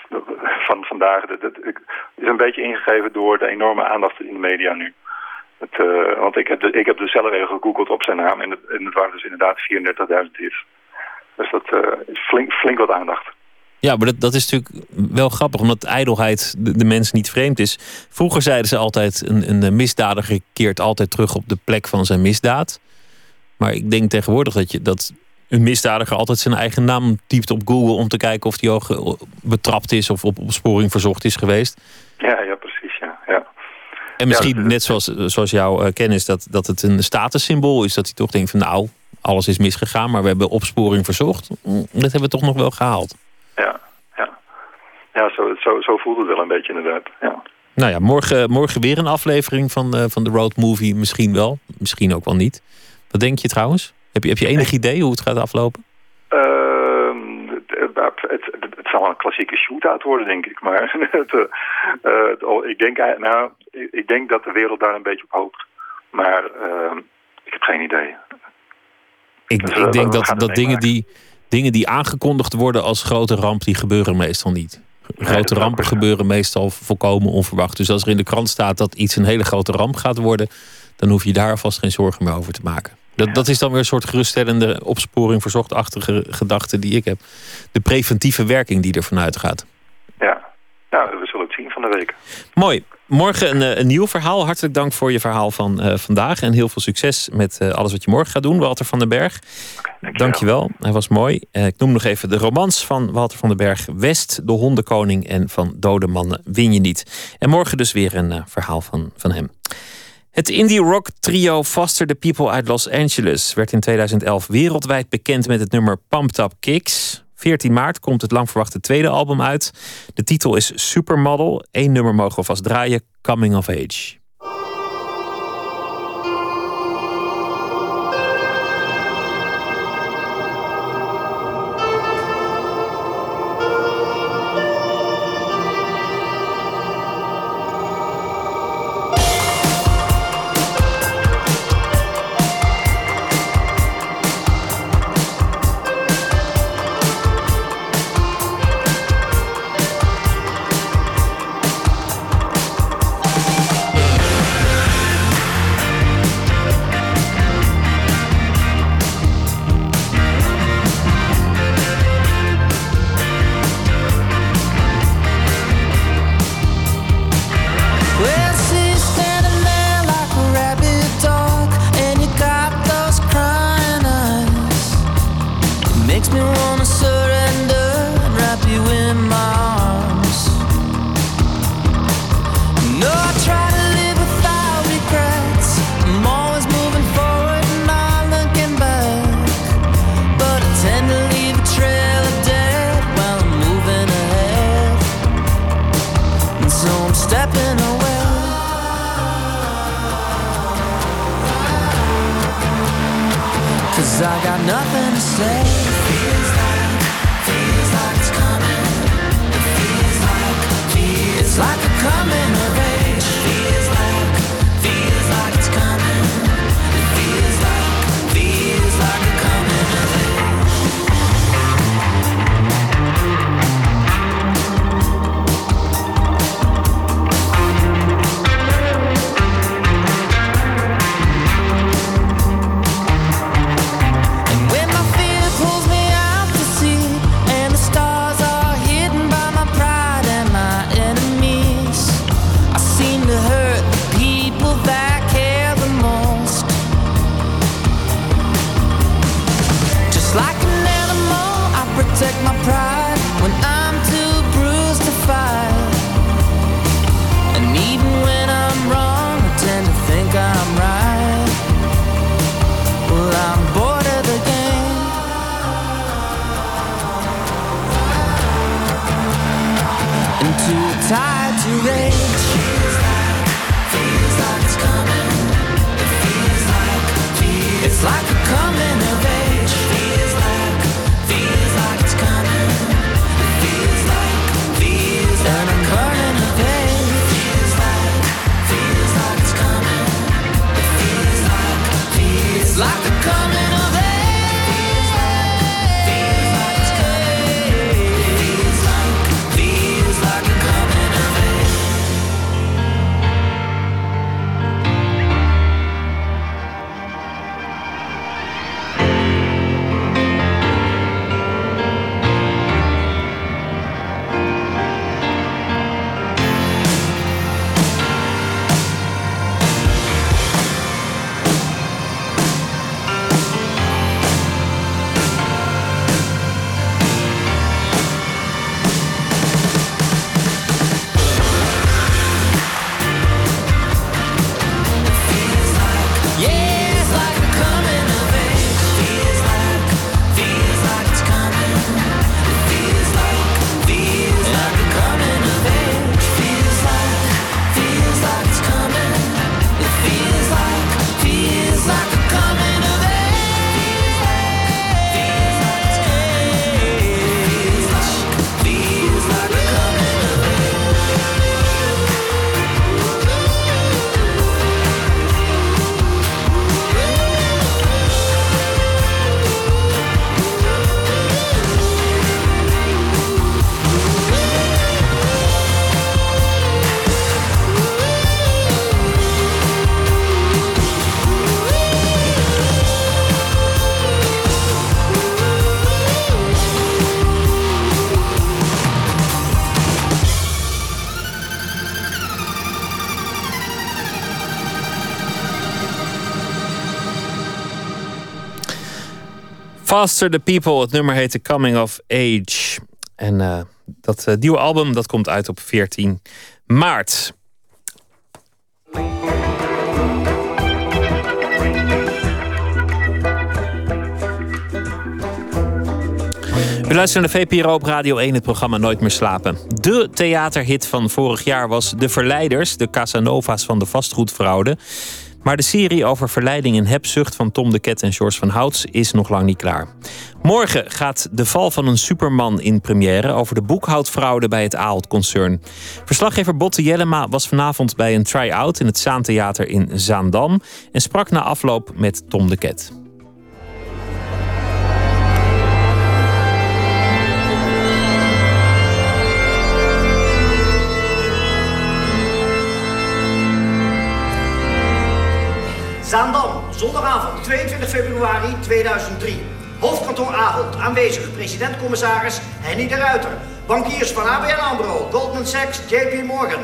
de, van vandaag. Dat, is een beetje ingegeven door de enorme aandacht in de media nu. Het, uh, want ik heb, de, ik heb dus zelf even gegoogeld op zijn naam en het, en het waren dus inderdaad 34.000 hits. Dus dat uh, is flink, flink wat aandacht. Ja, maar dat, dat is natuurlijk wel grappig, omdat ijdelheid de, de mens niet vreemd is. Vroeger zeiden ze altijd, een, een misdadiger keert altijd terug op de plek van zijn misdaad. Maar ik denk tegenwoordig dat, je, dat een misdadiger altijd zijn eigen naam typt op Google... om te kijken of die ook betrapt is of op opsporing verzocht is geweest. Ja, ja precies, ja. ja. En misschien net zoals, zoals jouw uh, kennis, dat, dat het een statussymbool is. Dat hij toch denkt van nou, alles is misgegaan, maar we hebben opsporing verzocht. Mm, dat hebben we toch nog wel gehaald. Ja, ja. Ja, zo, zo, zo voelt het wel een beetje inderdaad. Ja. Nou ja, morgen, morgen weer een aflevering van, uh, van de Road Movie. Misschien wel, misschien ook wel niet. Wat denk je trouwens? Heb je, heb je enig idee hoe het gaat aflopen? Uh, het, het, het, zal een klassieke shootout worden, denk ik. Maar het, uh, ik, denk, nou, ik denk dat de wereld daar een beetje op hoopt. Maar uh, ik heb geen idee. Ik, dus, ik denk dat, dat dingen, die, dingen die aangekondigd worden als grote ramp, die gebeuren meestal niet. Grote nee, rampen gebeuren meestal volkomen onverwacht. Dus als er in de krant staat dat iets een hele grote ramp gaat worden, dan hoef je daar vast geen zorgen meer over te maken. Dat, dat is dan weer een soort geruststellende opsporing, verzochtachtige gedachte die ik heb. De preventieve werking die er vanuit gaat. Ja, nou, we zullen het zien van de week. Mooi. Morgen een, een nieuw verhaal. Hartelijk dank voor je verhaal van uh, vandaag. En heel veel succes met uh, alles wat je morgen gaat doen, Walter van den Berg. Okay, dank je wel. Hij was mooi. Uh, ik noem nog even de romans van Walter van den Berg. West, de hondenkoning en van dode mannen win je niet. En morgen dus weer een verhaal van, van hem. Het indie rock trio Foster the People uit Los Angeles werd in 2011 wereldwijd bekend met het nummer Pumped Up Kicks. 14 maart komt het lang verwachte tweede album uit. De titel is Supermodel. Eén nummer mogen we vast draaien: Coming of Age. Cause I got nothing to say. Feels like, feels like it's coming. It feels like, feels like a coming Master the People. Het nummer heet The Coming of Age. En eh, dat eh, nieuwe album dat komt uit op 14 maart. We luisteren naar de VPRO op Radio 1, het programma Nooit meer slapen. De theaterhit van vorig jaar was De Verleiders, de Casanova's van de vastgoedfraude. Maar de serie over verleiding en hebzucht van Tom de Ket en George van Houts is nog lang niet klaar. Morgen gaat De Val van een Superman in première over de boekhoudfraude bij het Ahold-concern. Verslaggever Botte Jellema was vanavond bij een try-out in het Zaantheater in Zaandam en sprak na afloop met Tom de Ket. Zondagavond 22 februari 2003. Hoofdkantoor Ahold, aanwezig president-commissaris Henny de Ruiter. Bankiers van ABN AMRO, Goldman Sachs, JP Morgan.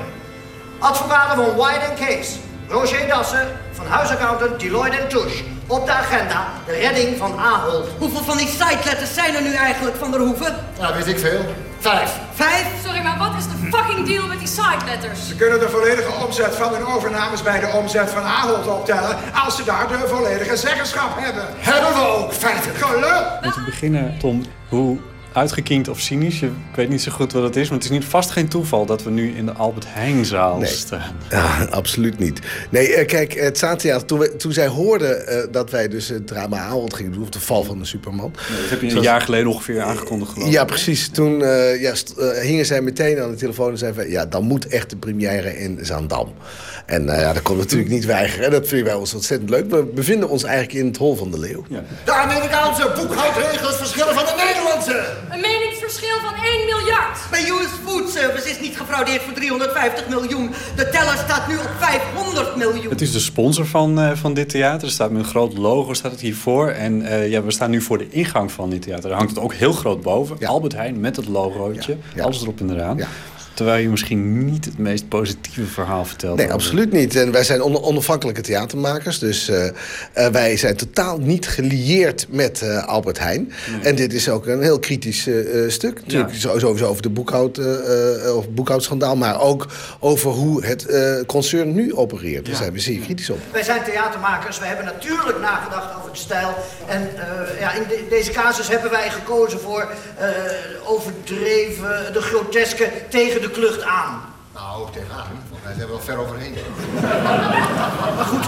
Advocaten van White Case, Roger Dassen van huisaccountant Deloitte Touche. Op de agenda de redding van Ahold. Hoeveel van die siteletters zijn er nu eigenlijk van der Hoeven? Ja, weet ik veel. Vijf. Vijf? Sorry, maar wat is de fucking deal met die siteletters? Ze kunnen de volledige omzet van hun overnames bij de omzet van Ahold optellen... als ze daar de volledige zeggenschap hebben. Hebben we ook, feitelijk. Geluk! Om te beginnen, Tom, hoe uitgekiend of cynisch, je- ik weet niet zo goed wat het is... maar het is niet, vast geen toeval dat we nu in de Albert Heijnzaal Nee. staan. Ja, absoluut niet. Nee, eh, kijk, het Zaantheater, toen, we- toen zij hoorden eh, dat wij dus het drama Ahold gingen doen... of de val van de Superman... Dat heb je een Zoals- jaar geleden ongeveer aangekondigd, geloof ik. Ja, precies. Toen eh, ja, st- eh, hingen zij meteen aan de telefoon en zeiden... van, ja, dan moet echt de première in Zaandam. En eh, ja, dat kon natuurlijk niet weigeren. En dat vinden wij ons ontzettend leuk. We bevinden ons eigenlijk in het Hol van de Leeuw. De Amerikaanse boekhoudregels verschillen van de Nederlandse. Een meningsverschil van 1 miljard. Bij US Food Service is niet gefraudeerd voor 350 miljoen. De teller staat nu op 500 miljoen. Het is de sponsor van, eh, van dit theater. Er staat met een groot logo staat het hiervoor. En eh, ja, we staan nu voor de ingang van dit theater. Daar hangt het ook heel groot boven. Albert Heijn met het logootje. Alles erop en eraan. Terwijl je misschien niet het meest positieve verhaal vertelt. Nee, over- absoluut niet. En wij zijn on- onafhankelijke theatermakers. Dus eh, eh, wij zijn totaal niet gelieerd met eh, Albert Heijn. En dit is ook een heel kritisch stuk. Natuurlijk sowieso over de boekhoud, eh, eh, of boekhoudschandaal. Maar ook over hoe het eh, concern nu opereert. Daar zijn we zeer kritisch op. Wij zijn theatermakers, wij hebben natuurlijk nagedacht over de stijl. En eh, ja, in de- deze casus hebben wij gekozen voor eh, overdreven, de groteske, tegen de klucht aan. Nou, tegenaan. Want wij zijn wel ver overheen. Maar goed,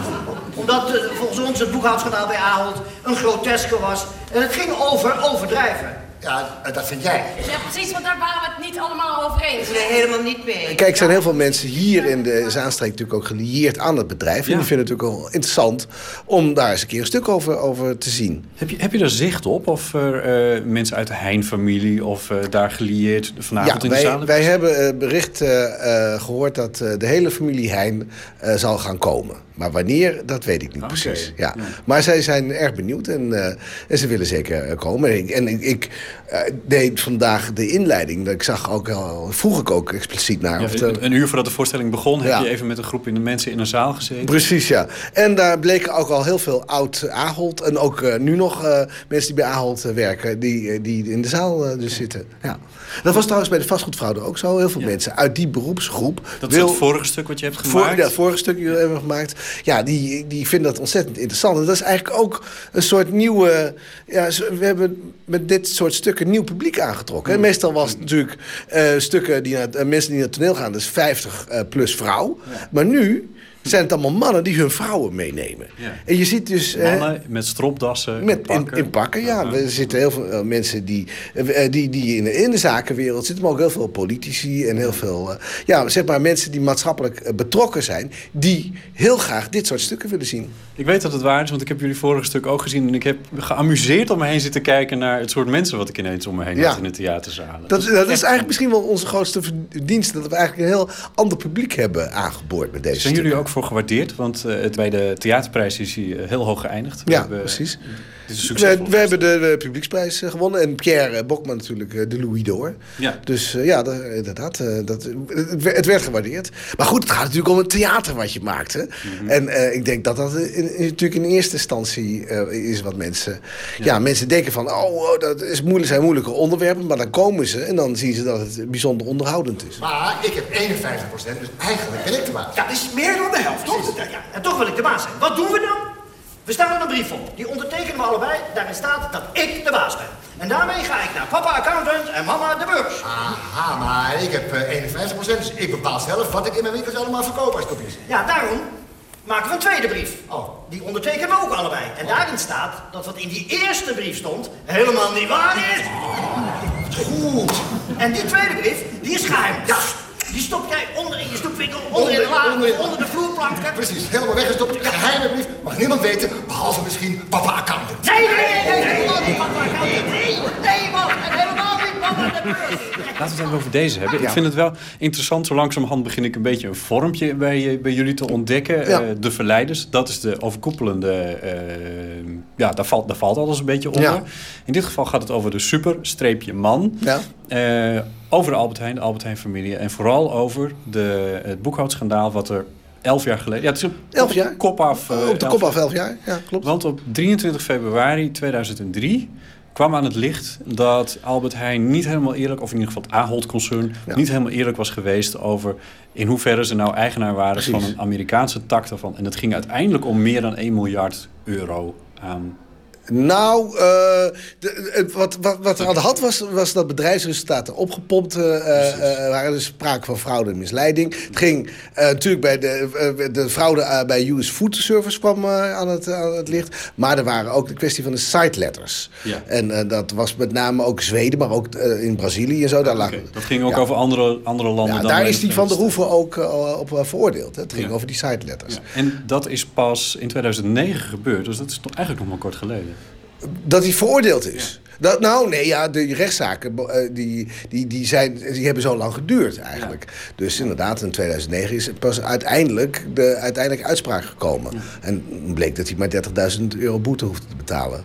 omdat eh, volgens ons het boekhoudschandaal bij Ahold een groteske was. En het ging over overdrijven. Ja, dat vind jij. Ja, precies, want daar waren we het niet allemaal over eens. Nee, helemaal niet mee. Kijk, er zijn heel veel mensen hier in de Zaanstreek natuurlijk ook gelieerd aan het bedrijf. En die vinden het natuurlijk wel interessant om daar eens een keer een stuk over, over te zien. Heb je, heb je er zicht op of er eh, mensen uit de Heijn-familie of eh, daar gelieerd vanavond in de wij, zaal wij hebben eh, bericht eh, eh, gehoord dat eh, de hele familie Heijn eh, zal gaan komen. Maar wanneer, dat weet ik niet precies. Ja. Maar zij zijn erg benieuwd en, eh, en ze willen zeker eh, komen. En ik, en ik, eh, deed vandaag de inleiding. Dat Ik zag ook al, vroeg ik ook expliciet naar. Ja, of een, uur voordat de voorstelling begon, Ja. heb je even met een groep in de mensen in een zaal gezeten. Precies, ja. En daar bleken ook al heel veel oud Ahold. En ook nu nog mensen die bij Ahold werken, die, die in de zaal dus zitten. Ja. Dat was trouwens bij de vastgoedfraude ook zo. Heel veel mensen uit die beroepsgroep. Dat is het vorige stuk wat je hebt Voor, gemaakt. ja, het vorige stuk dat we hebben gemaakt. Ja, die, die vinden dat ontzettend interessant. En dat is eigenlijk ook een soort nieuwe... Ja, we hebben met dit soort stukken nieuw publiek aangetrokken. Mm. hè. Meestal was het natuurlijk eh, stukken die naar, eh, mensen die naar het toneel gaan... dus 50 eh, plus vrouw. Maar nu zijn het allemaal mannen die hun vrouwen meenemen. Ja. En je ziet dus... eh, Mannen met stropdassen, met, in, pakken. in pakken, ja. Er zitten heel veel eh, mensen die, eh, die, die in, de, in de zakenwereld zitten, maar ook heel veel politici en heel veel, eh, ja, zeg maar mensen die maatschappelijk betrokken zijn, die heel graag dit soort stukken willen zien. Ik weet dat het waar is, want ik heb jullie vorige stuk ook gezien. En ik heb geamuseerd om me heen zitten kijken naar het soort mensen wat ik ineens om me heen Ja. had in de theaterzalen. Dat, is- dat is eigenlijk misschien wel onze grootste verdienste, dat we eigenlijk een heel ander publiek hebben aangeboord met deze Zijn jullie ook voor gewaardeerd? Want eh, het, bij de theaterprijs is hij eh, heel hoog geëindigd. Ja, hebben- precies. Is We, we hebben de, publieksprijs eh, gewonnen. En Pierre Bokman natuurlijk eh, de Louis d'Or. Ja. Dus eh, ja, dat, inderdaad. eh, dat, het, werd- het werd gewaardeerd. Maar goed, het gaat natuurlijk om het theater wat je maakt. Hè? Mhm. En eh, ik denk dat dat in, in- natuurlijk in eerste instantie eh, is wat mensen... Ja. mensen denken van, oh, oh, dat is moeilijk, zijn moeilijke onderwerpen. Maar dan komen ze en dan zien ze dat het bijzonder onderhoudend is. Maar ik heb 51 procent, dus eigenlijk ben ik de baas. Ja, dat is meer dan de helft, toch? Ja, ja. En toch wil ik de baas zijn. Wat doen we dan? We stellen een brief op. Die ondertekenen we allebei. Daarin staat dat ik de baas ben. En daarmee ga ik naar papa accountant en mama de beurs. Aha, maar ik heb eh, 51%, dus ik bepaal zelf wat ik in mijn winkels allemaal verkoop als kopjes. Ja, daarom maken we een tweede brief. Oh. Die ondertekenen we ook allebei. En daarin staat dat wat in die eerste brief stond helemaal niet waar is. Goed. En die tweede brief, die is geheim. Ja. Die stop jij onder in je snoepwinkel, onder, in de la, onder, onder, de vloerplanken. Precies, helemaal weggestopt. Geheime brief, mag niemand weten, behalve misschien papa accountant. Nee, nee, nee, nee. Laten we het even over deze hebben. Ik vind het wel interessant. Zo langzamerhand begin ik een beetje een vormpje bij, eh, bij jullie te ontdekken. Ja. Eh, de Verleiders, dat is de overkoepelende... eh, ja, daar valt, daar valt alles een beetje onder. Ja. In dit geval gaat het over de super-man. Ja. Over de Albert Heijn, de Albert Heijn-familie. En vooral over de, het boekhoudschandaal wat er elf jaar geleden... Ja, het is op, Elf jaar? de kop af. Op de elf- kop af elf jaar, ja, klopt. Want op 23 februari 2003 kwam aan het licht dat Albert Heijn niet helemaal eerlijk... of in ieder geval het Ahold-concern... niet helemaal eerlijk was geweest over... in hoeverre ze nou eigenaar waren van een Amerikaanse tak daarvan. En het ging uiteindelijk om meer dan 1 miljard euro aan... Nou, eh, de- wat, wat, wat er aan de hand was, was dat bedrijfsresultaten opgepompt eh, eh, waren. Dus sprake van fraude en misleiding. Het ging natuurlijk bij de, de fraude bij US Food Service kwam aan, het, aan het licht. Maar er waren ook de kwestie van de site letters. Ja. En dat was met name ook Zweden, maar ook in Brazilië en zo. Daar lag, Dat ging ook Ja. over andere, andere landen ja, dan daar is die van de Hoeven ook op veroordeeld. hè. Het ging over die site letters. En dat is pas in 2009 gebeurd. Dus dat is toch eigenlijk nog maar kort geleden. Dat hij veroordeeld is. Dat, nou, nee, ja, de rechtszaken eh, die, die, die, zijn, die hebben zo lang geduurd eigenlijk. Dus inderdaad, in 2009 is het pas uiteindelijk de uiteindelijke uitspraak gekomen. En bleek dat hij maar 30.000 euro boete hoefde te betalen.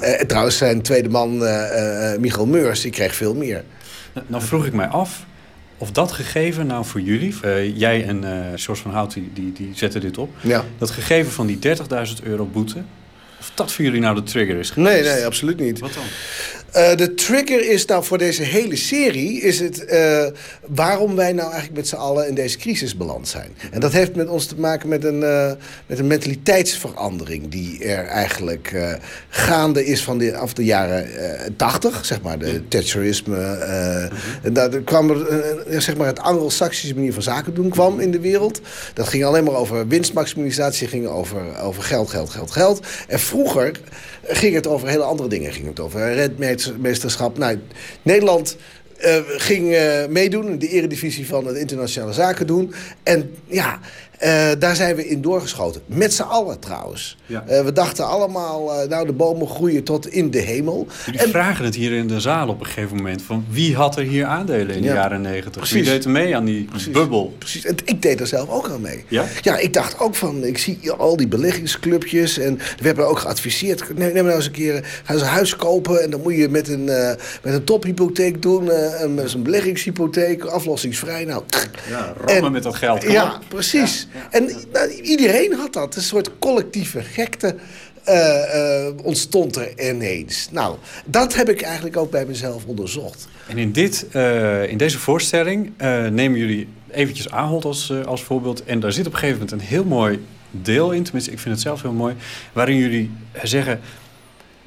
Eh, trouwens, zijn tweede man, eh eh, Michael Meurs, die kreeg veel meer. Nou vroeg ik mij af of dat gegeven nou voor jullie... eh, jij en eh George van Hout, die, die, die zetten dit op... Ja. dat gegeven van die 30.000 euro boete... of dat voor jullie nou de trigger is Nee, geweest? nee, absoluut niet. Wat dan? Eh, de trigger is nou voor deze hele serie... is het eh, waarom wij nou eigenlijk met z'n allen in deze crisis beland zijn. En dat heeft met ons te maken met een, eh, met een mentaliteitsverandering... die er eigenlijk gaande is van de, af de jaren 80. Zeg maar, de Thatcherisme. En daar kwam er, zeg maar, het anglo-saxische manier van zaken doen kwam in de wereld. Dat ging alleen maar over winstmaximalisatie. ging over, over geld, geld, geld, geld. En vroeger ging het over hele andere dingen. Ging het over redmeesterschap. Nou, Nederland eh, ging eh, meedoen in de eredivisie van het internationale zaken doen. En ja, eh, daar zijn we in doorgeschoten. Met z'n allen trouwens. Ja. Eh, we dachten allemaal, eh, nou de bomen groeien tot in de hemel. Jullie vragen het hier in de zaal op een gegeven moment... van wie had er hier aandelen in de Ja. jaren negentig? Wie Precies. deed er mee aan die bubbel? Precies, en ik deed er zelf ook aan mee. Ja? Ja, ik dacht ook van, ik zie al die beleggingsclubjes en we hebben ook geadviseerd, neem, neem nou eens een keer, ga eens een huis kopen en dan moet je met een, met een tophypotheek doen, een, met zo'n beleggingshypotheek, aflossingsvrij. Nou, Ja, rammen En- met dat geld. kom ja, op. En iedereen had dat. Een soort collectieve gekte eh, eh, ontstond er ineens. Nou, dat heb ik eigenlijk ook bij mezelf onderzocht. En in, dit, eh, in deze voorstelling nemen jullie eventjes Ahold als, als voorbeeld. En daar zit op een gegeven moment een heel mooi deel in. Tenminste, ik vind het zelf heel mooi. Waarin jullie zeggen...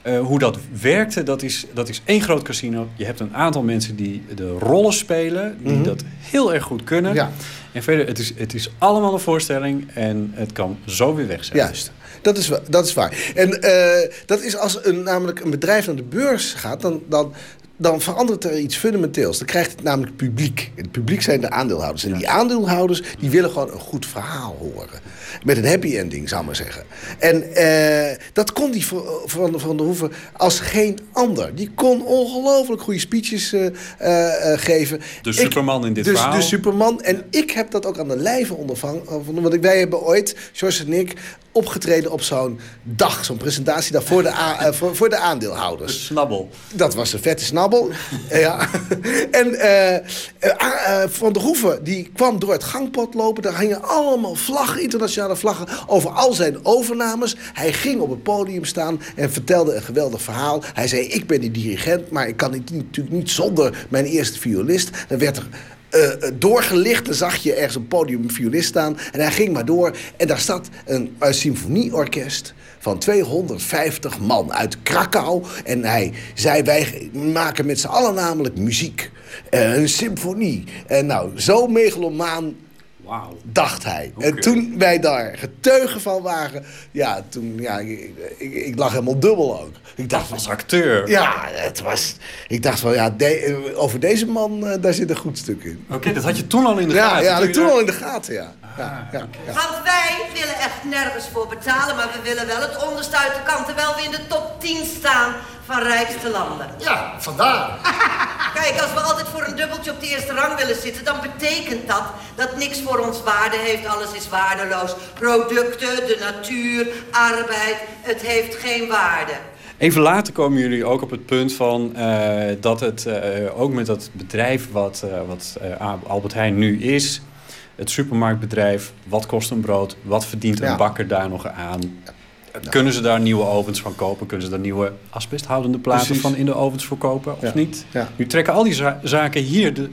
eh, hoe dat werkte, dat is, dat is één groot casino. Je hebt een aantal mensen die de rollen spelen, die Mhm. dat heel erg goed kunnen. Ja. En verder, het is, het is allemaal een voorstelling en het kan zo weer weg zijn. Juist. Dat is, dat is waar. En eh, dat is als een, namelijk een bedrijf naar de beurs gaat, dan, dan, dan verandert er iets fundamenteels. Dan krijgt het namelijk publiek. Het publiek zijn de aandeelhouders. En die aandeelhouders die willen gewoon een goed verhaal horen. Met een happy ending, zou ik maar zeggen. En eh, dat kon die van, van, der Hoeven als geen ander. Die kon ongelooflijk goede speeches eh, eh, geven. De Ik- superman in dit dus, verhaal. De superman. En ik heb dat ook aan de lijve ondervangen. Want wij hebben ooit, George en ik, opgetreden op zo'n dag. Zo'n presentatiedag voor de, voor, voor de aandeelhouders. Snabbel. Dat was een vette snabbel. ja. En ah, Van der Hoeven, die kwam door het gangpad lopen. Daar hingen allemaal vlaggen, vlaggen, over al zijn overnames. Hij ging op het podium staan en vertelde een geweldig verhaal. Hij zei, ik ben die dirigent, maar ik kan niet, natuurlijk niet zonder mijn eerste violist. Dan werd er eh, eh, doorgelicht. Dan zag je ergens een podium een violist staan. En hij ging maar door. En daar staat een, een symfonieorkest van 250 man uit Krakau. En hij zei, wij maken met z'n allen namelijk muziek. Eh, een symfonie. En nou, zo megalomaan dacht hij. En toen wij daar getuigen van waren... ja, toen, ja, ik, ik, ik lag helemaal dubbel ook. Ik dacht als acteur. Ja, het was... Ik dacht van, ja, de- over deze man, eh, daar zit een goed stuk in. Oké, dat had je toen al in de ja, gaten. Ja, had Toen ik toen al in de gaten, ja. Ja, ja, ja. Want wij willen echt nergens voor betalen, maar we willen wel het onderste uit de kant, terwijl we in de top 10 staan van rijkste landen. Ja, vandaar. Kijk, als we altijd voor een dubbeltje op de eerste rang willen zitten, dan betekent dat dat niks voor ons waarde heeft, alles is waardeloos. Producten, de natuur, arbeid, het heeft geen waarde. Even later komen jullie ook op het punt van eh, dat het eh, ook met dat bedrijf wat, eh, wat eh, Albert Heijn nu is, het supermarktbedrijf, wat kost een brood, wat verdient een bakker daar nog aan? Kunnen ze daar nieuwe ovens van kopen? Kunnen ze daar nieuwe asbesthoudende platen Precies. van in de ovens verkopen of niet? Nu trekken al die za- zaken hier de,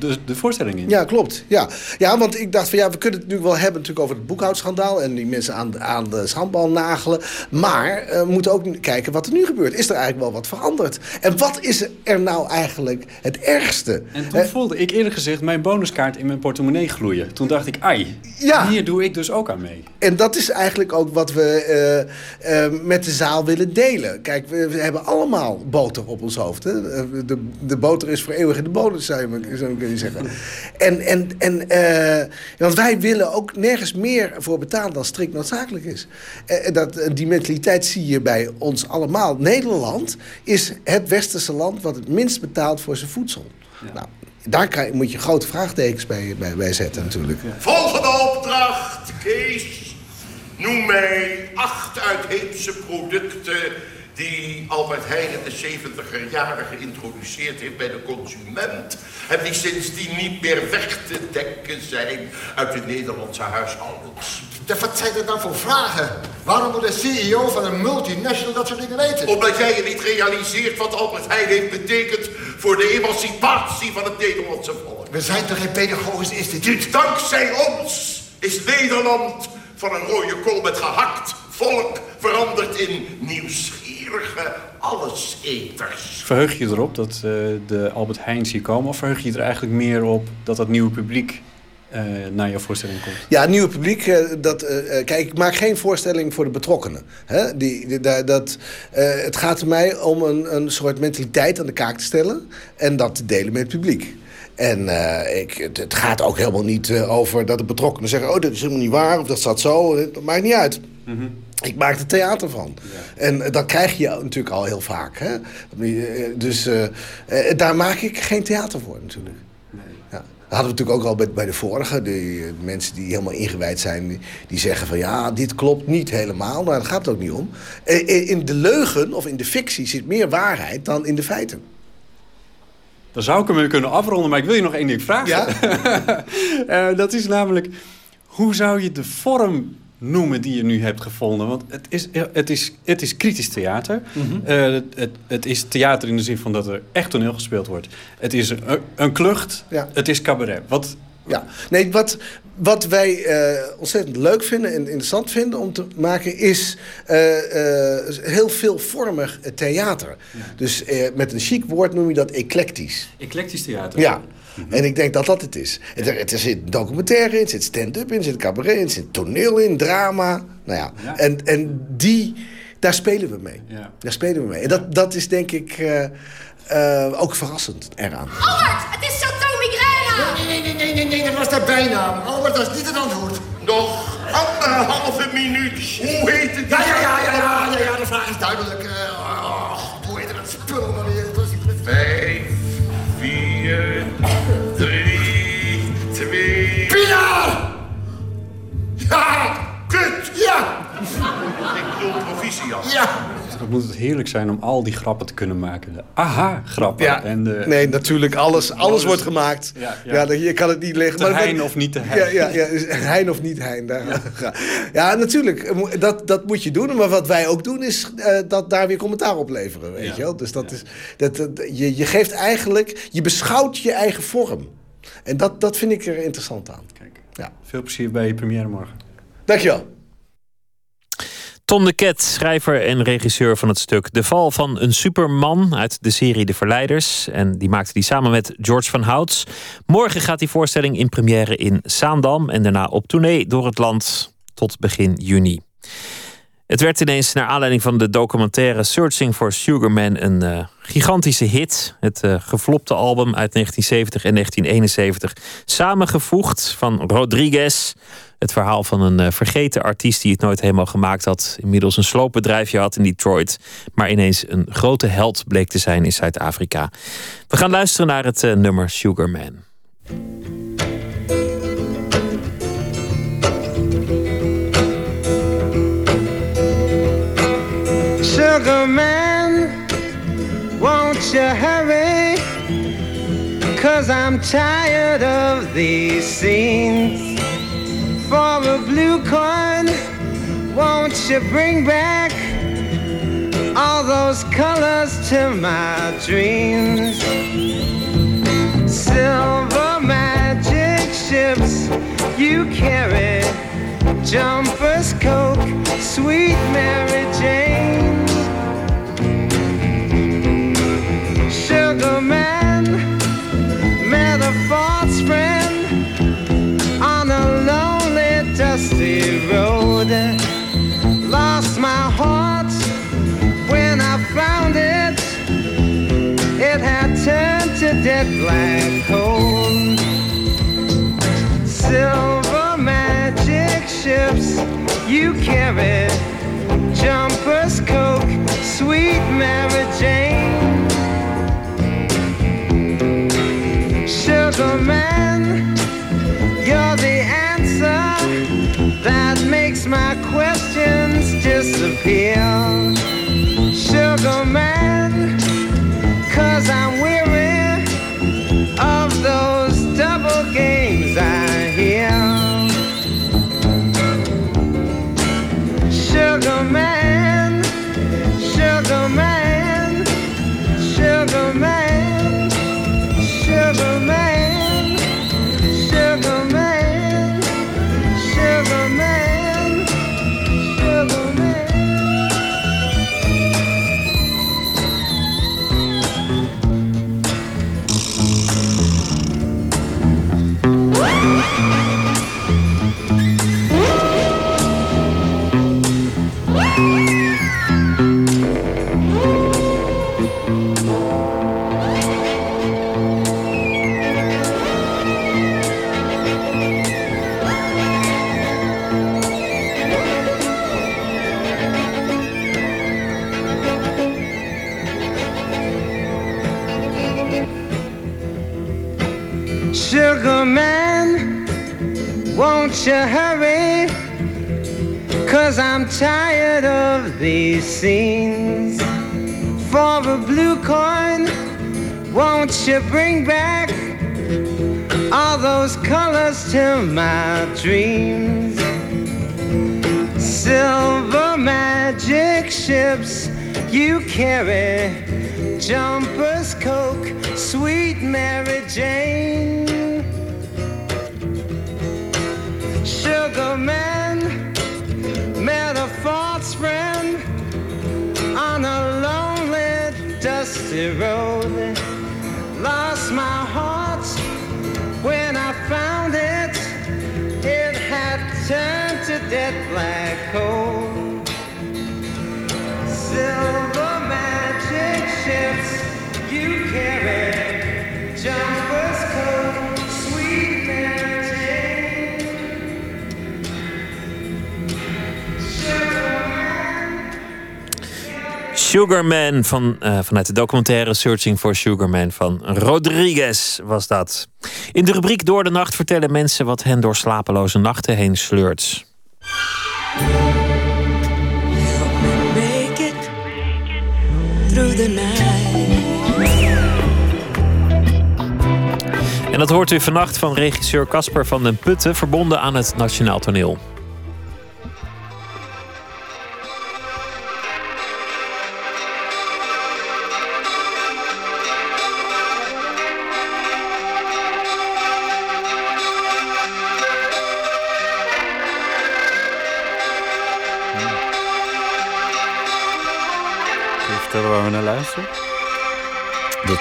de, de voorstelling in. Ja, klopt. Ja. ja, want ik dacht van ja, we kunnen het nu wel hebben natuurlijk over het boekhoudschandaal en die mensen aan, aan de schandbal nagelen. Maar eh, we moeten ook kijken wat er nu gebeurt. Is er eigenlijk wel wat veranderd? En wat is er nou eigenlijk het ergste? En toen voelde ik eerlijk gezegd mijn bonuskaart in mijn portemonnee gloeien. Toen dacht ik, ai, Ja. hier doe ik dus ook aan mee. En dat is eigenlijk ook wat we eh, eh, met de zaal willen delen. Kijk, we, we hebben allemaal boter op ons hoofd. Hè? Eh, De, de boter is voor eeuwig in de bodem, zou je, je zeggen. En, en, en, eh, want wij willen ook nergens meer voor betalen dan strikt noodzakelijk is. Eh, En dat, die mentaliteit zie je bij ons allemaal. Nederland is het westerse land wat het minst betaalt voor zijn voedsel. Nou, daar kan, moet je grote vraagtekens bij, bij, bij zetten natuurlijk. Volgende opdracht, Kees. Noem mij acht uitheemse producten die Albert Heijn in de 70er jaren geïntroduceerd heeft bij de consument. En die sindsdien niet meer weg te denken zijn uit de Nederlandse huishoudens. Wat zijn er dan voor vragen? Waarom moet de CEO van een multinational dat soort dingen weten? Omdat jij je niet realiseert wat Albert Heijn heeft betekend voor de emancipatie van het Nederlandse volk. We zijn toch geen pedagogisch instituut? Dankzij ons is Nederland van een rode kool met gehakt volk veranderd in nieuwsgierige alleseters. Verheug je erop dat eh, de Albert Heijns hier komen? Of verheug je er eigenlijk meer op dat dat nieuwe publiek eh, naar jouw voorstelling komt? Ja, het nieuwe publiek. eh, dat, kijk, ik maak geen voorstelling voor de betrokkenen. Hè? Die, die- da- dat, eh, het gaat er mij om een, een soort mentaliteit aan de kaak te stellen. En dat te delen met het publiek. En eh, ik, het, het gaat ook helemaal niet eh, over dat de betrokkenen zeggen... oh, dat is helemaal niet waar, of dat staat zo. Dat maakt niet uit. Ik maak er theater van. En eh, dat krijg je natuurlijk al heel vaak. Hè? Eh, Dus eh, eh, daar maak ik geen theater voor natuurlijk. Ja. Dat hadden we natuurlijk ook al bij, bij de vorige. Die eh, mensen die helemaal ingewijd zijn, die, die zeggen van ja, dit klopt niet helemaal. Maar daar gaat het ook niet om. Eh, eh, In de leugen of in de fictie zit meer waarheid dan in de feiten. Dan zou ik hem weer kunnen afronden, maar ik wil je nog één ding vragen. Ja? Eh, dat is namelijk, hoe zou je de vorm noemen die je nu hebt gevonden? Want het is, het is, het is kritisch theater. Eh, het, het, het is theater in de zin van dat er echt toneel gespeeld wordt. Het is een, een klucht. Ja. Het is cabaret. Wat, Ja, nee, wat, wat wij eh, ontzettend leuk vinden en interessant vinden om te maken is eh, eh, heel veelvormig theater. Dus eh, met een chic woord noem je dat eclectisch. Eclectisch theater. Ja. En ik denk dat dat het is. Het, er, er zit documentaire in, er zit stand-up in, er zit cabaret in, er zit toneel in, drama. Nou ja, Ja. En, en die, daar spelen we mee. Ja. Daar spelen we mee. En dat, dat is denk ik eh, eh, ook verrassend eraan. Albert, het is! Nee, nee, nee, dat was de bijnaam. Albert, dat is niet het antwoord. Nog anderhalve minuut. Hoe heet het? Ja, ja, ja, ja, ja, ja, ja, de vraag is duidelijk. Eh, hoe heet dat spul maar weer? Dat was die- Vijf, vier, drie, twee... Pina! Ja! Kut! Ja! Ik bedoel proficiat. Ja! Dan moet het heerlijk zijn om al die grappen te kunnen maken. De aha-grappen. Ja, En de, nee, natuurlijk, alles, alles wordt gemaakt. Ja, Ja, ja. dan- je kan het niet liggen. Te hein of niet te hein. Ja, ja, hein of niet hein. Daar, ja. ja, natuurlijk, eh, dat, dat moet je doen. Maar wat wij ook doen, is eh, dat daar weer commentaar op leveren. Weet je wel? Dus dat is, dat, dat- je, je geeft eigenlijk, je beschouwt je eigen vorm. En dat, dat vind ik er interessant aan. Kijk, ja. Veel plezier bij je première morgen. Dankjewel. Tom de Ket, schrijver en regisseur van het stuk De Val van een Superman uit de serie De Verleiders. En die maakte die samen met George van Houts. Morgen gaat die voorstelling in première in Zaandam en daarna op tournee door het land tot begin juni. Het werd ineens naar aanleiding van de documentaire Searching for Sugarman een uh, gigantische hit. Het uh, geflopte album uit 1970 en 1971. Samengevoegd van Rodriguez. Het verhaal van een uh, vergeten artiest die het nooit helemaal gemaakt had. Inmiddels een sloopbedrijfje had in Detroit. Maar ineens een grote held bleek te zijn in Zuid-Afrika. We gaan luisteren naar het nummer Sugarman. Sugar man, won't you hurry? Cause I'm tired of these scenes. For a blue coin, won't you bring back all those colors to my dreams? Silver magic ships you carry, jumpers, coke, sweet Mary Jane. Sugar man met a false friend on a lonely, dusty road. Lost my heart when I found it. It had turned to dead black coal. Silver magic ships you carry, jumpers, coke, sweet Mary Jane. Sugar man, you're the answer that makes my questions disappear. Sugar man, cause I'm weary of those double games I hear. Sugar man, sugar man, sugar man, Cause I'm tired of these scenes. For a blue coin, won't you bring back all those colors to my dreams? Silver magic ships you carry, jumpers, coke, sweet Mary Jane. Sugar man dusty. Lost my heart when I found it. It had turned to dead black coal. Sugarman van, eh, vanuit de documentaire Searching for Sugarman van Rodriguez was dat. In de rubriek Door de Nacht vertellen mensen wat hen door slapeloze nachten heen sleurt. En dat hoort u vannacht van regisseur Casper van den Putten, verbonden aan het Nationaal Toneel.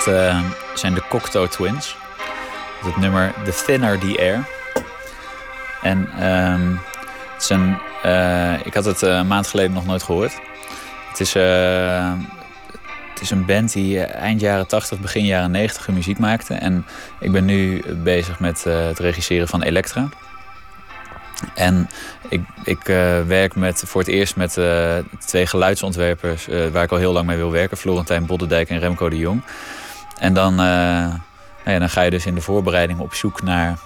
Dit uh, zijn de Cocteau Twins. Het nummer The Thinner the Air. En um, het uh, ik had het een maand geleden nog nooit gehoord. Het is, het is een band die eind jaren 80, begin jaren 90 muziek maakte. En ik ben nu bezig met het regisseren van Elektra. En ik, ik werk met, voor het eerst met twee geluidsontwerpers waar ik al heel lang mee wil werken. Florentijn Boddendijk en Remco de Jong. En dan, nou ja, dan ga je dus in de voorbereiding op zoek naar,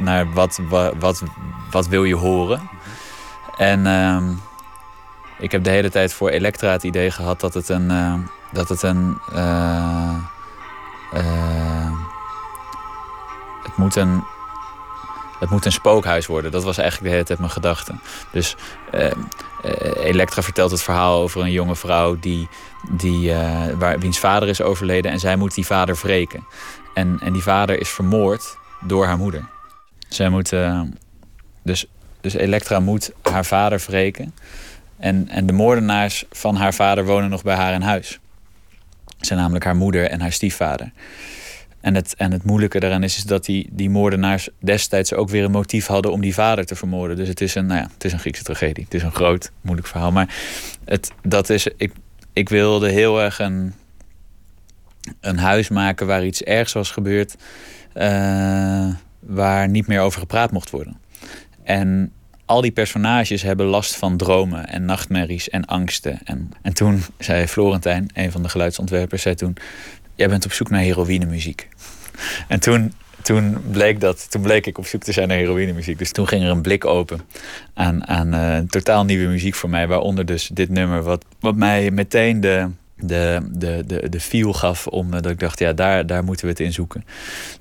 naar wat, wat, wat, wil je horen. En ehm, ik heb de hele tijd voor Elektra het idee gehad dat het een... dat het een het moet een het moet een spookhuis worden. Dat was eigenlijk de hele tijd mijn gedachte. Dus Elektra vertelt het verhaal over een jonge vrouw die, die, uh, waar, wiens vader is overleden en zij moet die vader wreken. En, en die vader is vermoord door haar moeder. Zij moet, dus, dus Elektra moet haar vader wreken. En, en de moordenaars van haar vader wonen nog bij haar in huis. Zijn namelijk haar moeder en haar stiefvader. En het, en het moeilijke daaraan is, is dat die, die moordenaars destijds ook weer een motief hadden om die vader te vermoorden. Dus het is een, nou ja, het is een Griekse tragedie. Het is een groot, moeilijk verhaal. Maar het, dat is, ik, ik wilde heel erg een, een huis maken waar iets ergs was gebeurd. Uh, waar niet meer over gepraat mocht worden. En al die personages hebben last van dromen en nachtmerries en angsten. En, en toen zei Florentijn, een van de geluidsontwerpers, zei toen... Jij bent op zoek naar heroïnemuziek. En toen, toen, bleek dat, toen bleek ik op zoek te zijn naar heroïnemuziek. Dus toen ging er een blik open aan, aan uh, totaal nieuwe muziek voor mij. Waaronder dus dit nummer, wat, wat mij meteen de, de, de, de, de feel gaf. Omdat ik dacht, ja, daar, daar moeten we het in zoeken.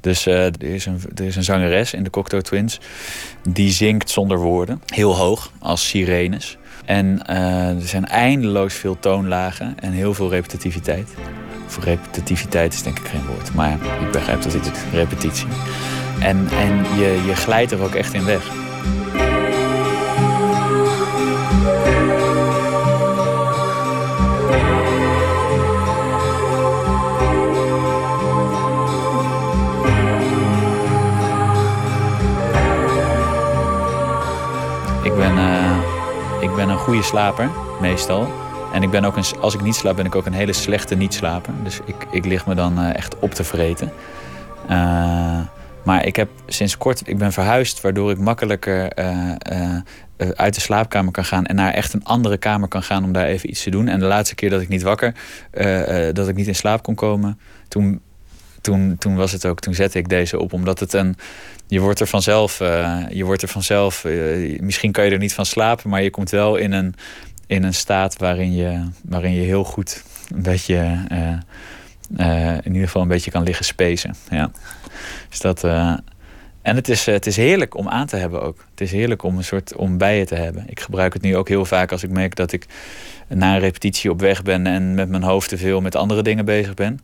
Dus uh, er, is een, er is een zangeres in de Cocteau Twins. Die zingt zonder woorden. Heel hoog, als sirenes. En uh, er zijn eindeloos veel toonlagen en heel veel repetitiviteit. Of repetitiviteit is denk ik geen woord, maar ik begrijp dat het repetitie. En, en je, je glijdt er ook echt in weg. Ik ben een goede slaper, meestal. En ik ben ook een, als ik niet slaap, ben ik ook een hele slechte niet-slaper. Dus ik, ik lig me dan uh, echt op te vreten. Uh, maar ik heb sinds kort, ik ben verhuisd, waardoor ik makkelijker uh, uit de slaapkamer kan gaan en naar echt een andere kamer kan gaan om daar even iets te doen. En de laatste keer dat ik niet wakker, dat ik niet in slaap kon komen, toen, toen, toen was het ook, toen zette ik deze op, omdat het een, je wordt er vanzelf, je wordt er vanzelf, misschien kan je er niet van slapen, maar je komt wel in een in een staat waarin je, waarin je heel goed een beetje, uh, in ieder geval een beetje kan liggen spacen. Ja. Dus dat, en het is, het is heerlijk om aan te hebben ook. Het is heerlijk om een soort om bij je te hebben. Ik gebruik het nu ook heel vaak als ik merk dat ik na een repetitie op weg ben en met mijn hoofd te veel met andere dingen bezig ben.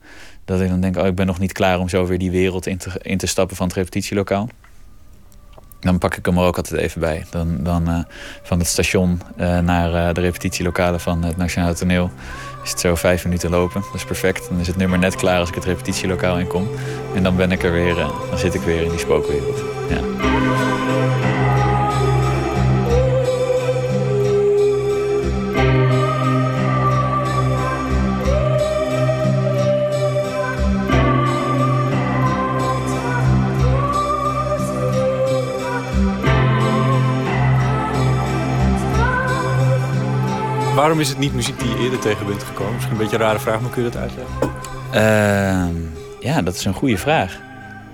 Dat ik dan denk, oh, ik ben nog niet klaar om zo weer die wereld in te, in stappen van het repetitielokaal. Dan pak ik hem er ook altijd even bij. Dan, dan uh, van het station uh, naar uh, de repetitielokalen van het Nationale Toneel is het zo vijf minuten lopen. Dat is perfect. Dan is het nummer net klaar als ik het repetitielokaal inkom. En dan ben ik er weer, dan zit ik weer in die spookwereld. Ja. Waarom is het niet muziek die je eerder tegen bent gekomen? Misschien een beetje een rare vraag, maar kun je dat uitleggen? Uh, ja, dat is een goede vraag.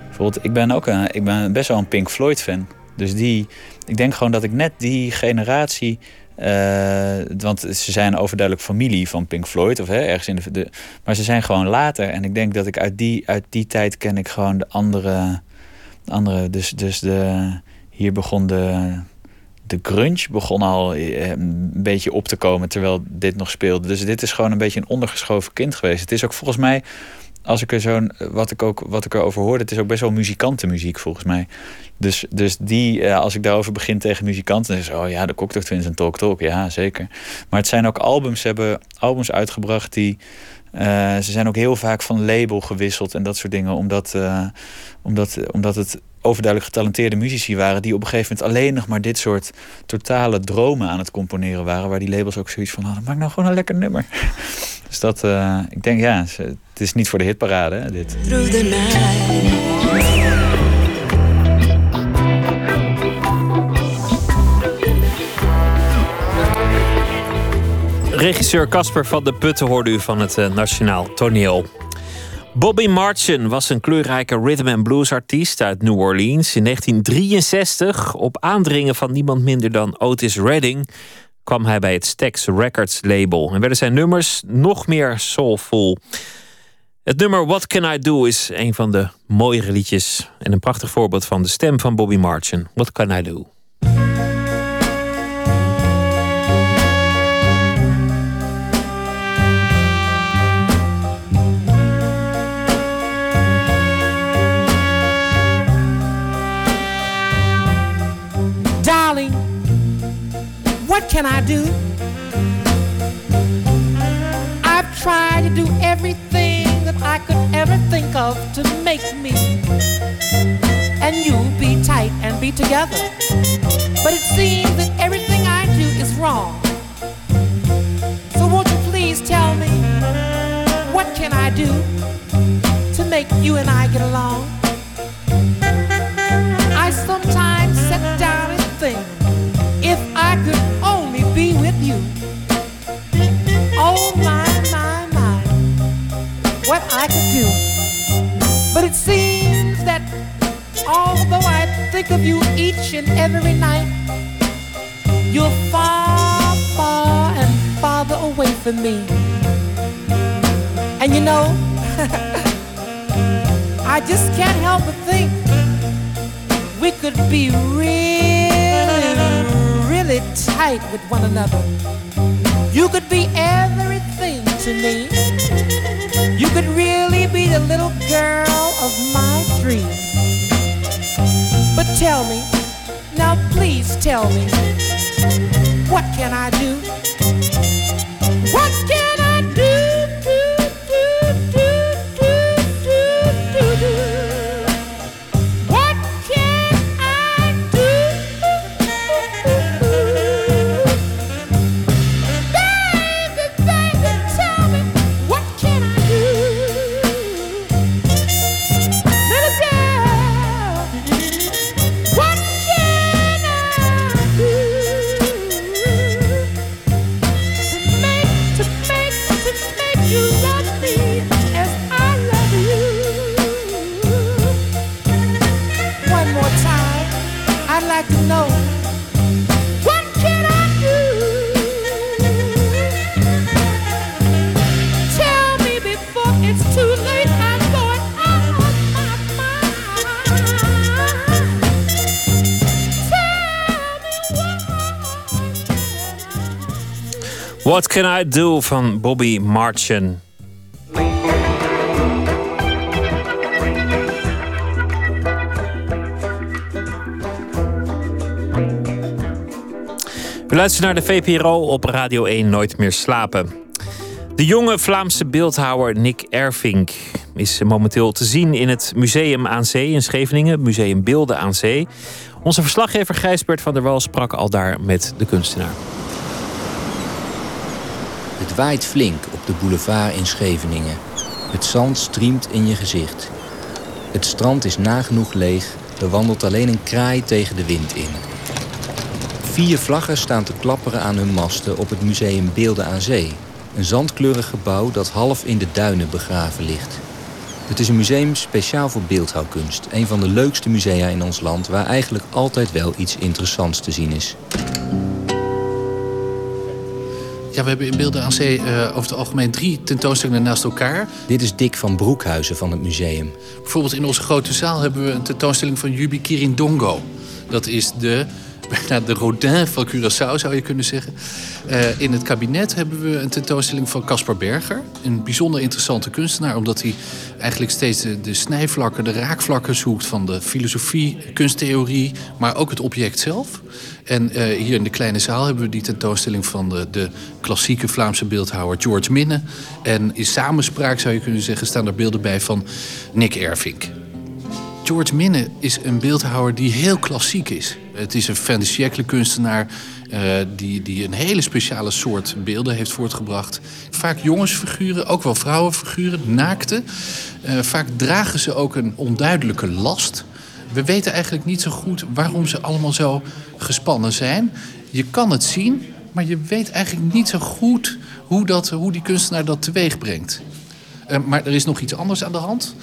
Bijvoorbeeld, ik ben ook ik ben best wel een Pink Floyd fan. Dus die, ik denk gewoon dat ik net die generatie. Uh, want ze zijn overduidelijk familie van Pink Floyd, of hè, ergens in de, de, Maar ze zijn gewoon later. En ik denk dat ik uit die, uit die tijd ken ik gewoon de andere. De andere dus, dus de, hier begon de de grunge begon al eh, een beetje op te komen terwijl dit nog speelde. Dus dit is gewoon een beetje een ondergeschoven kind geweest. Het is ook volgens mij, als ik er zo'n, wat ik ook wat ik erover hoorde, het is ook best wel muzikantenmuziek volgens mij. Dus, dus die, eh, als ik daarover begin tegen muzikanten, dan is oh ja, de Cocktail Twins en Talk Talk, ja zeker. Maar het zijn ook albums, ze hebben albums uitgebracht die, eh, ze zijn ook heel vaak van label gewisseld en dat soort dingen, omdat, uh, omdat, omdat het overduidelijk getalenteerde muzici waren die op een gegeven moment alleen nog maar dit soort totale dromen aan het componeren waren, waar die labels ook zoiets van hadden, maak nou gewoon een lekker nummer. dus dat, ik denk ja, het is niet voor de hitparade dit. Regisseur Casper van de Putten hoorde u van het uh, Nationaal Toneel. Bobby Martin was een kleurrijke rhythm and blues artiest uit New Orleans. In 1963, op aandringen van niemand minder dan Otis Redding, kwam hij bij het Stax Records label en werden zijn nummers nog meer soulful. Het nummer What Can I Do is een van de mooiere liedjes en een prachtig voorbeeld van de stem van Bobby Martin. What Can I Do? What can I do? I've tried to do everything that I could ever think of to make me and you be tight and be together. But it seems that everything I do is wrong. So won't you please tell me what can I do to make you and I get along? I sometimes sit down and think if I could be with you. Oh my, my, my, what I could do. But it seems that although I think of you each and every night, you're far, far and farther away from me. And you know, I just can't help but think we could be really, really tight with one another. You could be everything to me. You could really be the little girl of my dreams. But tell me, now please tell me, what can I do? What can What Can I Do van Bobby Martin. We luisteren naar de VPRO op Radio 1 Nooit meer slapen. De jonge Vlaamse beeldhouwer Nick Ervink is momenteel te zien in het Museum aan Zee in Scheveningen, Museum Beelden aan Zee. Onze verslaggever Gijsbert van der Wal sprak al daar met de kunstenaar. Het waait flink op de boulevard in Scheveningen. Het zand striemt in je gezicht. Het strand is nagenoeg leeg. Er wandelt alleen een kraai tegen de wind in. Vier vlaggen staan te klapperen aan hun masten op het museum Beelden aan Zee. Een zandkleurig gebouw dat half in de duinen begraven ligt. Het is een museum speciaal voor beeldhouwkunst. Een van de leukste musea in ons land... waar eigenlijk altijd wel iets interessants te zien is. Ja, we hebben in Beelden aan Zee eh, over het algemeen drie tentoonstellingen naast elkaar. Dit is Dick van Broekhuizen van het museum. Bijvoorbeeld in onze grote zaal hebben we een tentoonstelling van Yubi Kirindongo. Dat is de bijna de Rodin van Curaçao zou je kunnen zeggen. Eh, in het kabinet hebben we een tentoonstelling van Caspar Berger. Een bijzonder interessante kunstenaar, omdat hij eigenlijk steeds de, de snijvlakken, de raakvlakken zoekt van de filosofie, kunsttheorie, maar ook het object zelf. En eh, hier in de kleine zaal hebben we die tentoonstelling van de, de klassieke Vlaamse beeldhouwer George Minne. En in samenspraak zou je kunnen zeggen staan er beelden bij van Nick Ervink. George Minne is een beeldhouwer die heel klassiek is. Het is een fin de kunstenaar eh, die, die een hele speciale soort beelden heeft voortgebracht. Vaak jongensfiguren, ook wel vrouwenfiguren, naakte. Eh, vaak dragen ze ook een onduidelijke last. We weten eigenlijk niet zo goed waarom ze allemaal zo gespannen zijn. Je kan het zien, maar je weet eigenlijk niet zo goed hoe, dat, hoe die kunstenaar dat teweeg brengt. Eh, maar er is nog iets anders aan de hand.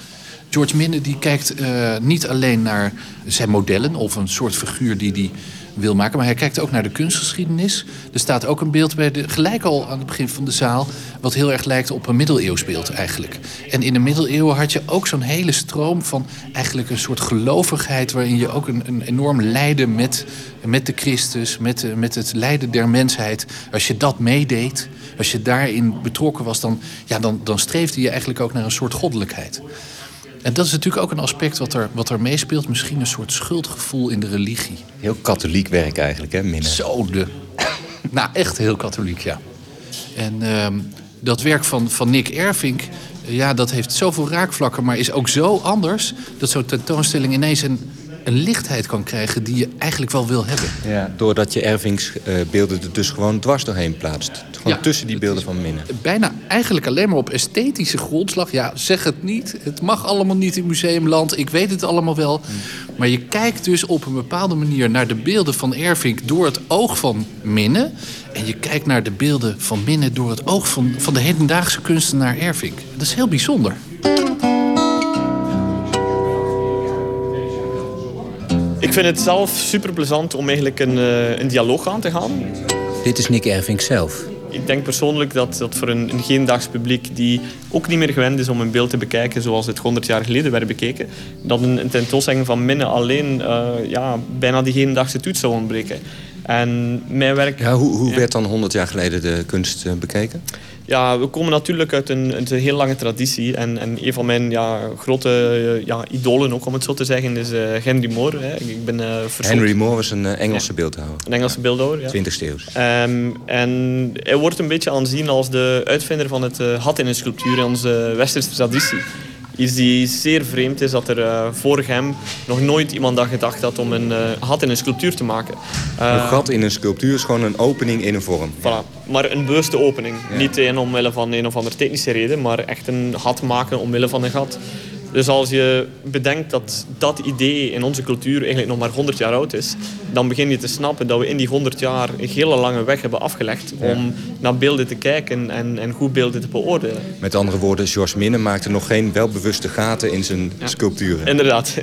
George Minne die kijkt eh, niet alleen naar zijn modellen of een soort figuur die hij wil maken, maar hij kijkt ook naar de kunstgeschiedenis. Er staat ook een beeld bij de, gelijk al aan het begin van de zaal, wat heel erg lijkt op een middeleeuws beeld eigenlijk. En in de middeleeuwen had je ook zo'n hele stroom van eigenlijk een soort gelovigheid, waarin je ook een, een enorm lijden met, met de Christus, met, de- met het lijden der mensheid. Als je dat meedeed, als je daarin betrokken was, dan, ja, dan, dan streefde je eigenlijk ook naar een soort goddelijkheid. En dat is natuurlijk ook een aspect wat er, wat er meespeelt. Misschien een soort schuldgevoel in de religie. Heel katholiek werk eigenlijk, hè, Minne? Zo de. nou, echt heel katholiek, ja. En ehm, dat werk van, van Nick Ervink, eh, ja, dat heeft zoveel raakvlakken, maar is ook zo anders dat zo'n tentoonstelling ineens een, een lichtheid kan krijgen die je eigenlijk wel wil hebben. Ja, doordat je Ervings beelden er dus gewoon dwars doorheen plaatst. Gewoon Ja, tussen die beelden van Minne. Bijna eigenlijk alleen maar op esthetische grondslag. Ja, zeg het niet. Het mag allemaal niet in museumland. Ik weet het allemaal wel. Maar je kijkt dus op een bepaalde manier naar de beelden van Ervink door het oog van Minne. En je kijkt naar de beelden van Minne door het oog van, van de hedendaagse kunstenaar Ervink. Dat is heel bijzonder. Vind het zelf super plezant om eigenlijk een, eh, een dialoog aan te gaan. Dit is Nick Ervink zelf. Ik denk persoonlijk dat, dat voor een, een heendaags publiek die ook niet meer gewend is om een beeld te bekijken zoals het 100 jaar geleden werd bekeken, dat een, een tentoonstelling van Minne alleen eh, ja, bijna die hedendaagse toets zou ontbreken. En mijn werk... Ja, hoe hoe werd dan 100 jaar geleden de kunst eh, bekeken? Ja, we komen natuurlijk uit een, uit een heel lange traditie. En, en een van mijn ja, grote eh, ja, idolen, ook om het zo te zeggen, is eh, Henry Moore. Hè. Ik ben, verzocht- Henry Moore was een Engelse beeldhouwer. Een Engelse beeldhouwer, ja. 20e eeuw. Ehm, en hij wordt een beetje aanzien als de uitvinder van het had in een sculptuur in onze westerse traditie. Iets die zeer vreemd is dat er eh, voor hem nog nooit iemand aan gedacht had om een eh, had in een sculptuur te maken. een Eh, gat in een sculptuur is gewoon een opening in een vorm. Voilà. Maar een bewuste opening. Niet een omwille van een of andere technische reden, maar echt een gat maken omwille van een gat. Dus als je bedenkt dat dat idee in onze cultuur eigenlijk nog maar 100 jaar oud is, dan begin je te snappen dat we in die 100 jaar een hele lange weg hebben afgelegd om naar beelden te kijken en, en goed beelden te beoordelen. Met andere woorden, George Minne maakte nog geen welbewuste gaten in zijn sculpturen. Inderdaad.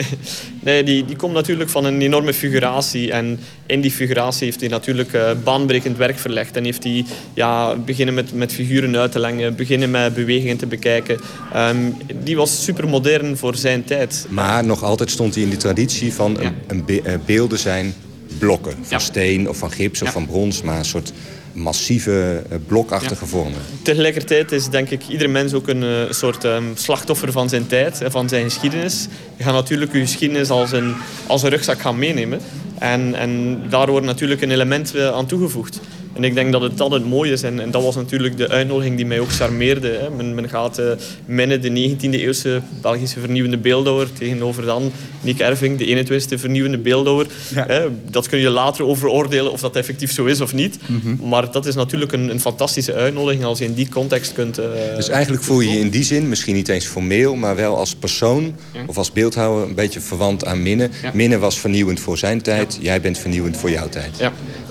Nee, die, die komt natuurlijk van een enorme figuratie. En in die figuratie heeft hij natuurlijk eh, baanbrekend werk verlegd. En heeft hij ja, beginnen met, met figuren uit te lengen, beginnen met bewegingen te bekijken. Ehm, die was super modern voor zijn tijd. Maar nog altijd stond hij in die traditie van een, een be- eh, beelden zijn blokken. Van steen of van gips of van brons, maar een soort massieve eh, blokachtige vormen. Tegelijkertijd is denk ik ieder mens ook een eh, soort ehm, slachtoffer van zijn tijd en van zijn geschiedenis. Je gaat natuurlijk je geschiedenis als een, als een rugzak gaan meenemen. En, en daar wordt natuurlijk een element aan toegevoegd. En ik denk dat het dat het mooie is. En, en dat was natuurlijk de uitnodiging die mij ook charmeerde. Hè. Men, men gaat Minne, de 19e eeuwse Belgische vernieuwende beeldhouwer, tegenover dan Nick Erving, de 21e vernieuwende beeldhouwer. Hè. Dat kun je later over oordelen of dat effectief zo is of niet. Mhm. Maar dat is natuurlijk een, een fantastische uitnodiging als je in die context kunt... eh, Dus eigenlijk voel je je in die zin, misschien niet eens formeel, maar wel als persoon of als beeldhouwer een beetje verwant aan Minne. Minne was vernieuwend voor zijn tijd, jij bent vernieuwend voor jouw tijd.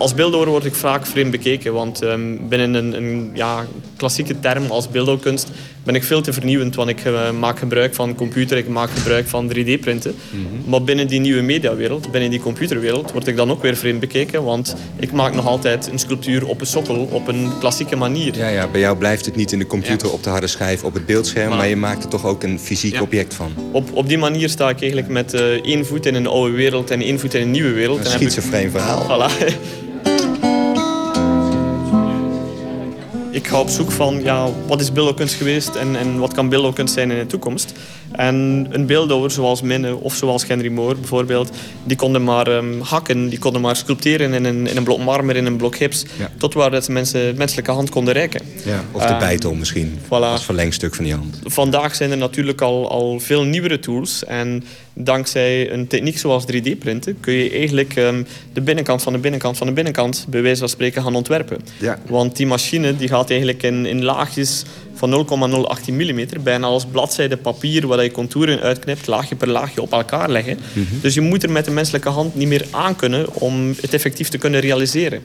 Als beeldhouwer word ik vaak vreemd bekeken, want ehm, binnen een, een ja, klassieke term als beeldhouwkunst ben ik veel te vernieuwend. Want ik eh, maak gebruik van computer, ik maak gebruik van 3D-printen. Maar binnen die nieuwe mediawereld, binnen die computerwereld, word ik dan ook weer vreemd bekeken. Want ik maak nog altijd een sculptuur op een sokkel, op een klassieke manier. Ja, ja, bij jou blijft het niet in de computer op de harde schijf op het beeldscherm... maar je maakt er toch ook een fysiek object van. Op, op die manier sta ik eigenlijk met eh, één voet in een oude wereld en één voet in een nieuwe wereld. Een schizofreen verhaal. Voilà. Ik ga op zoek van ja, wat is beeldhouwkunst geweest en, en wat kan beeldhouwkunst zijn in de toekomst. En een beeldhouwer zoals Minne of zoals Henry Moore bijvoorbeeld, die konden maar ehm, hakken, die konden maar sculpteren in een, in een blok marmer, in een blok gips, Ja. tot waar dat mensen menselijke hand konden reiken. Ja, of de Eh, bijtel misschien, als verlengstuk van die hand. Vandaag zijn er natuurlijk al, al veel nieuwere tools. En dankzij een techniek zoals 3D-printen kun je eigenlijk ehm, de binnenkant van de binnenkant van de binnenkant bij wijze van spreken gaan ontwerpen. Ja. Want die machine die gaat eigenlijk in, in laagjes van 0,018 mm, bijna als bladzijde papier waar je contouren uitknipt, laagje per laagje op elkaar leggen. Mhm. Dus je moet er met de menselijke hand niet meer aan kunnen om het effectief te kunnen realiseren.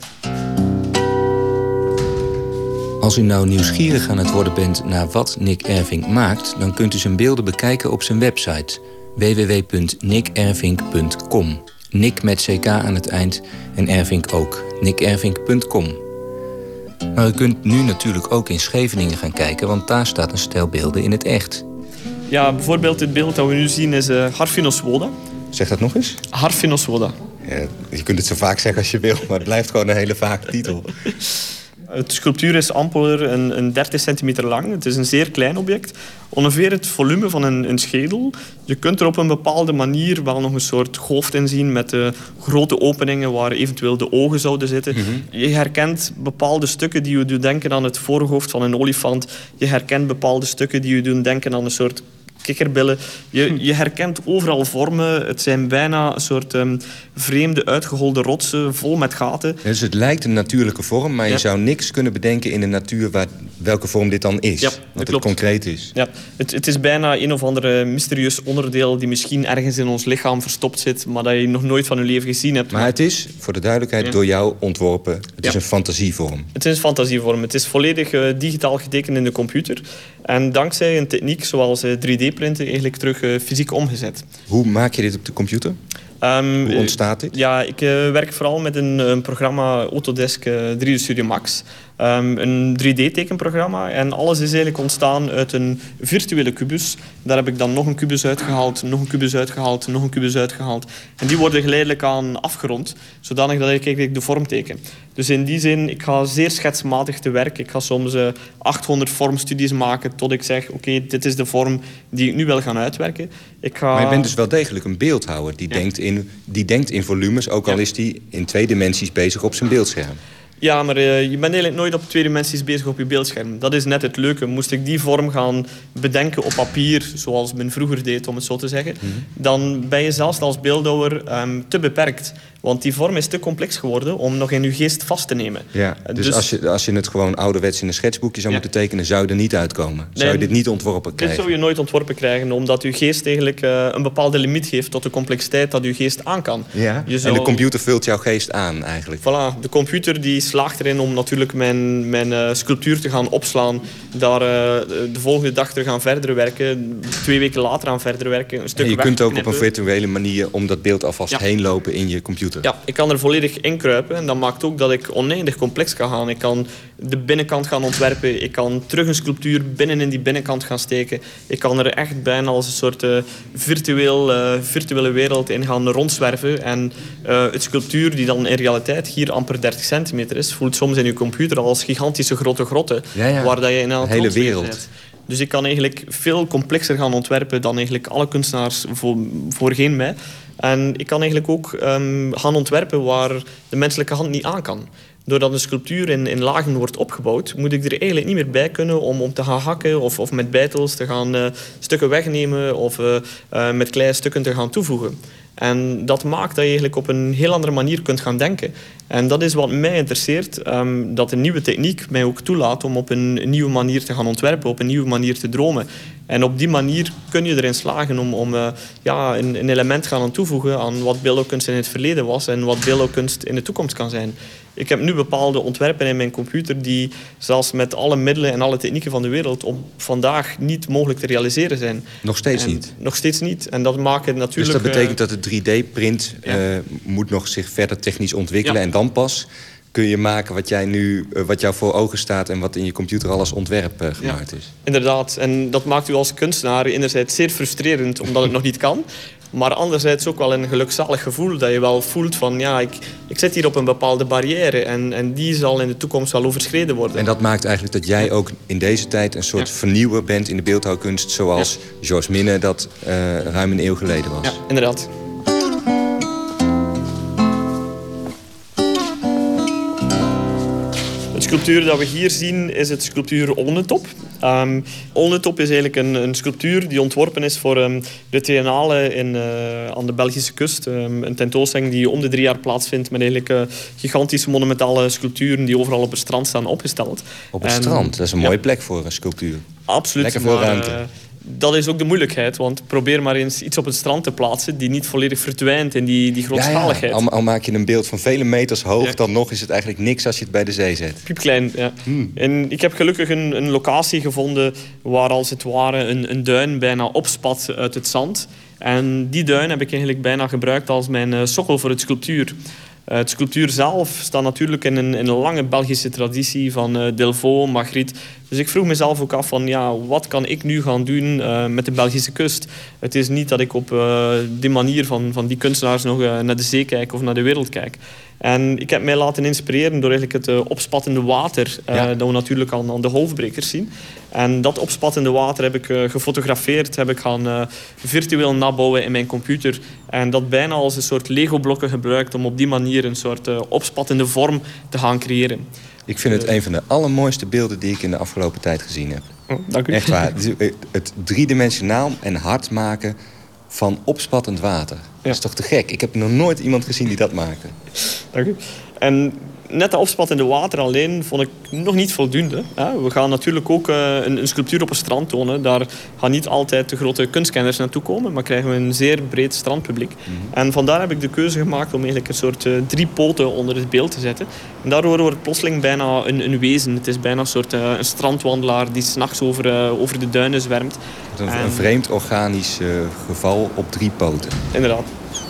Als u nou nieuwsgierig aan het worden bent naar wat Nick Erving maakt, dan kunt u zijn beelden bekijken op zijn website www.nickervink.com. Nick met CK aan het eind en Ervink ook. nickervink.com. Maar u kunt nu natuurlijk ook in Scheveningen gaan kijken, want daar staat een stel beelden in het echt. Ja, bijvoorbeeld dit beeld dat we nu zien is uh, Harfinoswoda. Zeg dat nog eens? Harfinoswoda. Ja, je kunt het zo vaak zeggen als je wil, maar het blijft gewoon een hele vage titel. Het sculptuur is amper een, een 30 centimeter lang. Het is een zeer klein object. Ongeveer het volume van een, een schedel. Je kunt er op een bepaalde manier wel nog een soort hoofd in zien met de grote openingen waar eventueel de ogen zouden zitten. Je herkent bepaalde stukken die je doen denken aan het voorhoofd van een olifant. Je herkent bepaalde stukken die je doen denken aan een soort kikkerbillen. Je, je herkent overal vormen. Het zijn bijna een soort ehm, vreemde uitgeholde rotsen vol met gaten. Dus het lijkt een natuurlijke vorm, maar je zou niks kunnen bedenken in de natuur waar, welke vorm dit dan is. Ja, wat het concreet is. Ja, het, het is bijna een of andere mysterieus onderdeel die misschien ergens in ons lichaam verstopt zit, maar dat je nog nooit van je leven gezien hebt. Maar het is, voor de duidelijkheid, Ja. door jou ontworpen. Het is een fantasievorm. Het is een fantasievorm. Het is volledig eh, digitaal getekend in de computer. En dankzij een techniek zoals eh, 3D-printen eigenlijk terug eh, fysiek omgezet. Hoe maak je dit op de computer? Ehm, Hoe ontstaat dit? Ja, ik eh, werk vooral met een, een programma Autodesk eh, 3D Studio Max. Ehm, een 3D-tekenprogramma. En alles is eigenlijk ontstaan uit een virtuele kubus. Daar heb ik dan nog een kubus uitgehaald, nog een kubus uitgehaald, nog een kubus uitgehaald. En die worden geleidelijk aan afgerond, zodanig dat ik eigenlijk de vorm teken. Dus in die zin, ik ga zeer schetsmatig te werk. Ik ga soms eh, 800 vormstudies maken tot ik zeg, oké, dit is de vorm die ik nu wil gaan uitwerken. Ik ga... Maar je bent dus wel degelijk een beeldhouwer. Die, denkt, in, die denkt in volumes, ook al is die in twee dimensies bezig op zijn beeldscherm. Ja, maar eh, je bent eigenlijk nooit op twee dimensies bezig op je beeldscherm. Dat is net het leuke. Moest ik die vorm gaan bedenken op papier, zoals men vroeger deed, om het zo te zeggen, Mhm. dan ben je zelfs als beeldhouwer ehm, te beperkt. Want die vorm is te complex geworden om nog in je geest vast te nemen. Ja, Eh, dus, als, je, als je het gewoon ouderwets in een schetsboekje zou moeten tekenen... zou je er niet uitkomen. zou je dit niet ontworpen Dit krijgen. zou je nooit ontworpen krijgen, omdat je geest eigenlijk eh, een bepaalde limiet geeft tot de complexiteit dat je geest aan kan. Ja? En de computer vult jouw geest aan eigenlijk. Voilà, de computer die slaagt erin om natuurlijk mijn, mijn eh, sculptuur te gaan opslaan. Daar de volgende dag te gaan verder werken. Twee weken later aan verder werken. Een stuk En je kunt ook op een virtuele manier om dat beeld alvast Ja. heen lopen in je computer. Ja, ik kan er volledig inkruipen en dat maakt ook dat ik oneindig complex kan gaan. Ik kan de binnenkant gaan ontwerpen, ik kan terug een sculptuur binnen in die binnenkant gaan steken. Ik kan er echt bijna als een soort eh, virtueel, eh, virtuele wereld in gaan rondzwerven. En eh, het sculptuur die dan in realiteit hier amper 30 centimeter is, voelt soms in je computer als gigantische grote grotten. Ja, ja. Waar dat je in De hele wereld. bent. Dus ik kan eigenlijk veel complexer gaan ontwerpen dan eigenlijk alle kunstenaars voor, voorheen mij. En ik kan eigenlijk ook ehm, gaan ontwerpen waar de menselijke hand niet aan kan. Doordat een sculptuur in, in lagen wordt opgebouwd, moet ik er eigenlijk niet meer bij kunnen om, om te gaan hakken of, of met bijtels te gaan eh, stukken wegnemen of eh, eh, met kleine stukken te gaan toevoegen. En dat maakt dat je eigenlijk op een heel andere manier kunt gaan denken. En dat is wat mij interesseert, ehm, dat de nieuwe techniek mij ook toelaat om op een nieuwe manier te gaan ontwerpen, op een nieuwe manier te dromen. En op die manier kun je erin slagen om, om eh, ja, een, element gaan aan toevoegen aan wat beeldhouwkunst in het verleden was en wat beeldhouwkunst in de toekomst kan zijn. Ik heb nu bepaalde ontwerpen in mijn computer die zelfs met alle middelen en alle technieken van de wereld op vandaag niet mogelijk te realiseren zijn. Nog steeds En niet? Nog steeds niet. En dat maakt het Dus natuurlijk... dat betekent eh, dat de 3D-print moet nog zich verder technisch ontwikkelen... Ja. en dan pas kun je maken wat, jij nu, eh, wat jou voor ogen staat... en wat in je computer al als ontwerp eh, gemaakt is. Inderdaad, en dat maakt u als kunstenaar enerzijds zeer frustrerend omdat het nog niet kan. Maar anderzijds ook wel een gelukzalig gevoel dat je wel voelt van ja, ik, ik zit hier op een bepaalde barrière en, en die zal in de toekomst wel overschreden worden. En dat maakt eigenlijk dat jij ook in deze tijd een soort vernieuwer bent in de beeldhouwkunst... zoals Georges Minne dat eh, ruim een eeuw geleden was. Ja, inderdaad. Sculptuur dat we hier zien is het sculptuur Olnetop. Um, Olnetop is eigenlijk een, een sculptuur die ontworpen is voor ehm, de Triennale in, eh, aan de Belgische kust. Ehm, een tentoonstelling die om de drie jaar plaatsvindt met eigenlijk eh, gigantische monumentale sculpturen die overal op het strand staan opgesteld. Op het En- strand, dat is een ja. mooie plek voor een sculptuur. Absoluut. Lekker maar, ruimte. Dat is ook de moeilijkheid, want probeer maar eens iets op het strand te plaatsen die niet volledig verdwijnt in die, die grootschaligheid. Al, al maak je een beeld van vele meters hoog... dan nog is het eigenlijk niks als je het bij de zee zet. Piepklein, ja. En ik heb gelukkig een, een locatie gevonden waar als het ware een, een duin bijna opspat uit het zand. En die duin heb ik eigenlijk bijna gebruikt als mijn eh, sokkel voor het sculptuur. Eh, het sculptuur zelf staat natuurlijk in een, in een lange Belgische traditie van eh Delvaux, Magritte. Dus ik vroeg mezelf ook af van ja, wat kan ik nu gaan doen eh, met de Belgische kust? Het is niet dat ik op die manier van, van die kunstenaars nog naar de zee kijk of naar de wereld kijk. En ik heb mij laten inspireren door eigenlijk het eh, opspattende water eh, Ja. dat we natuurlijk aan, aan de golfbrekers zien. En dat opspattende water heb ik eh, gefotografeerd, heb ik gaan virtueel nabouwen in mijn computer. En dat bijna als een soort Lego-blokken gebruikt om op die manier een soort opspattende vorm te gaan creëren. Ik vind het een van de allermooiste beelden die ik in de afgelopen tijd gezien heb. Oh, dank u. Echt waar. Het driedimensionaal en hard maken van opspattend water. Dat is toch te gek? Ik heb nog nooit iemand gezien die dat maakte. Dank u. En net de opspat in de water alleen vond ik nog niet voldoende. We gaan natuurlijk ook eh, een, sculptuur op een strand tonen. Daar gaan niet altijd de grote kunstkenners naartoe komen, maar krijgen we een zeer breed strandpubliek. En vandaar heb ik de keuze gemaakt om eigenlijk een soort eh, drie poten onder het beeld te zetten. En daardoor wordt het plotseling bijna een, een wezen. Het is bijna een soort eh, een strandwandelaar die s'nachts over, over de duinen zwermt. Een, En- een vreemd organisch geval op drie poten. Inderdaad.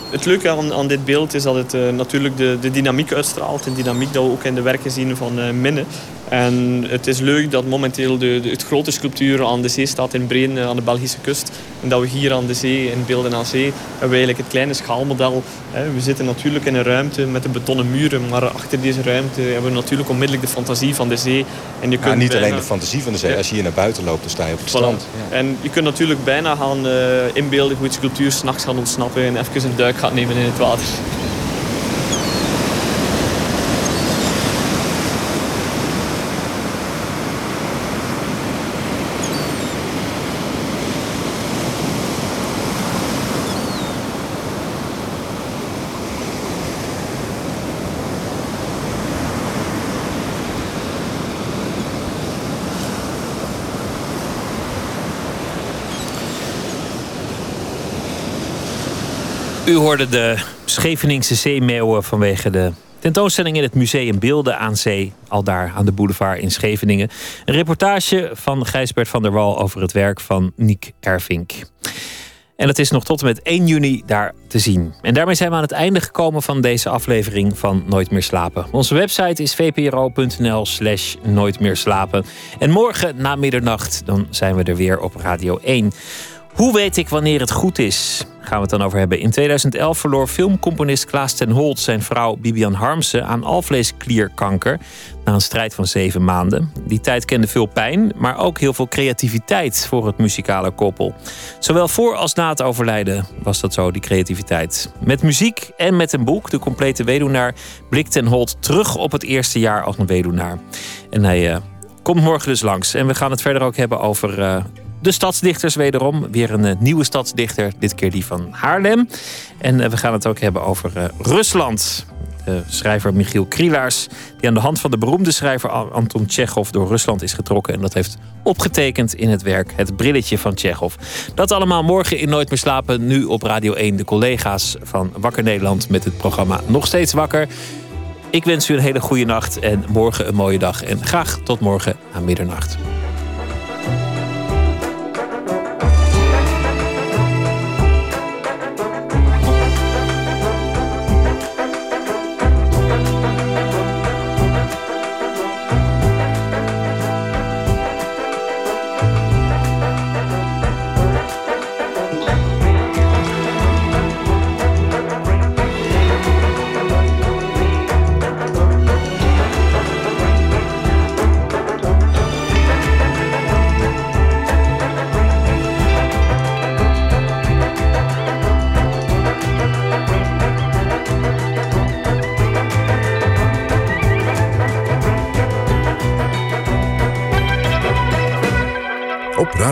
Het leuke aan, aan dit beeld is dat het eh, natuurlijk de, de dynamiek uitstraalt. Een dynamiek dat we ook in de werken zien van eh, Minne. En het is leuk dat momenteel de, de- het grote sculptuur aan de zee staat in Breen eh, aan de Belgische kust. En dat we hier aan de zee, in Beelden aan Zee, hebben we eigenlijk het kleine schaalmodel. Hè. We zitten natuurlijk in een ruimte met de betonnen muren. Maar achter deze ruimte hebben we natuurlijk onmiddellijk de fantasie van de zee. En je Ja, kunt niet bijna- alleen de fantasie van de zee. Als je hier naar buiten loopt, dan sta je op het Voilà. strand. En je kunt natuurlijk bijna gaan eh, inbeelden hoe het sculptuur s'nachts gaat ontsnappen en even een duik gaat nemen in het water. U hoorde de Scheveningse zeemeeuwen vanwege de tentoonstelling in het Museum Beelden aan Zee. Al daar aan de boulevard in Scheveningen. Een reportage van Gijsbert van der Wal over het werk van Niek Ervink. En het is nog tot en met 1 juni daar te zien. En daarmee zijn we aan het einde gekomen van deze aflevering van Nooit meer slapen. Onze website is vpro.nl/slash nooit meer slapen. En morgen na middernacht dan zijn we er weer op Radio 1. Hoe weet ik wanneer het goed is? Gaan we het dan over hebben. In 2011 verloor filmcomponist Klaas ten Holt zijn vrouw Bibian Harmsen aan alvleesklierkanker. Na een strijd van zeven maanden. Die tijd kende veel pijn, maar ook heel veel creativiteit voor het muzikale koppel. Zowel voor als na het overlijden was dat zo, die creativiteit. Met muziek en met een boek, De Complete Weduwnaar, blikt ten Holt terug op het eerste jaar als een weduwnaar. En hij eh, komt morgen dus langs. En we gaan het verder ook hebben over eh, de stadsdichters wederom. Weer een eh, nieuwe stadsdichter, dit keer die van Haarlem. En eh, we gaan het ook hebben over eh, Rusland. De schrijver Michiel Krielaars, die aan de hand van de beroemde schrijver An- Anton Tsjechov door Rusland is getrokken. En dat heeft opgetekend in het werk Het Brilletje van Tsjechov. Dat allemaal morgen in Nooit meer slapen. Nu op Radio 1 de collega's van Wakker Nederland met het programma Nog steeds wakker. Ik wens u een hele goede nacht en morgen een mooie dag. En graag tot morgen aan middernacht.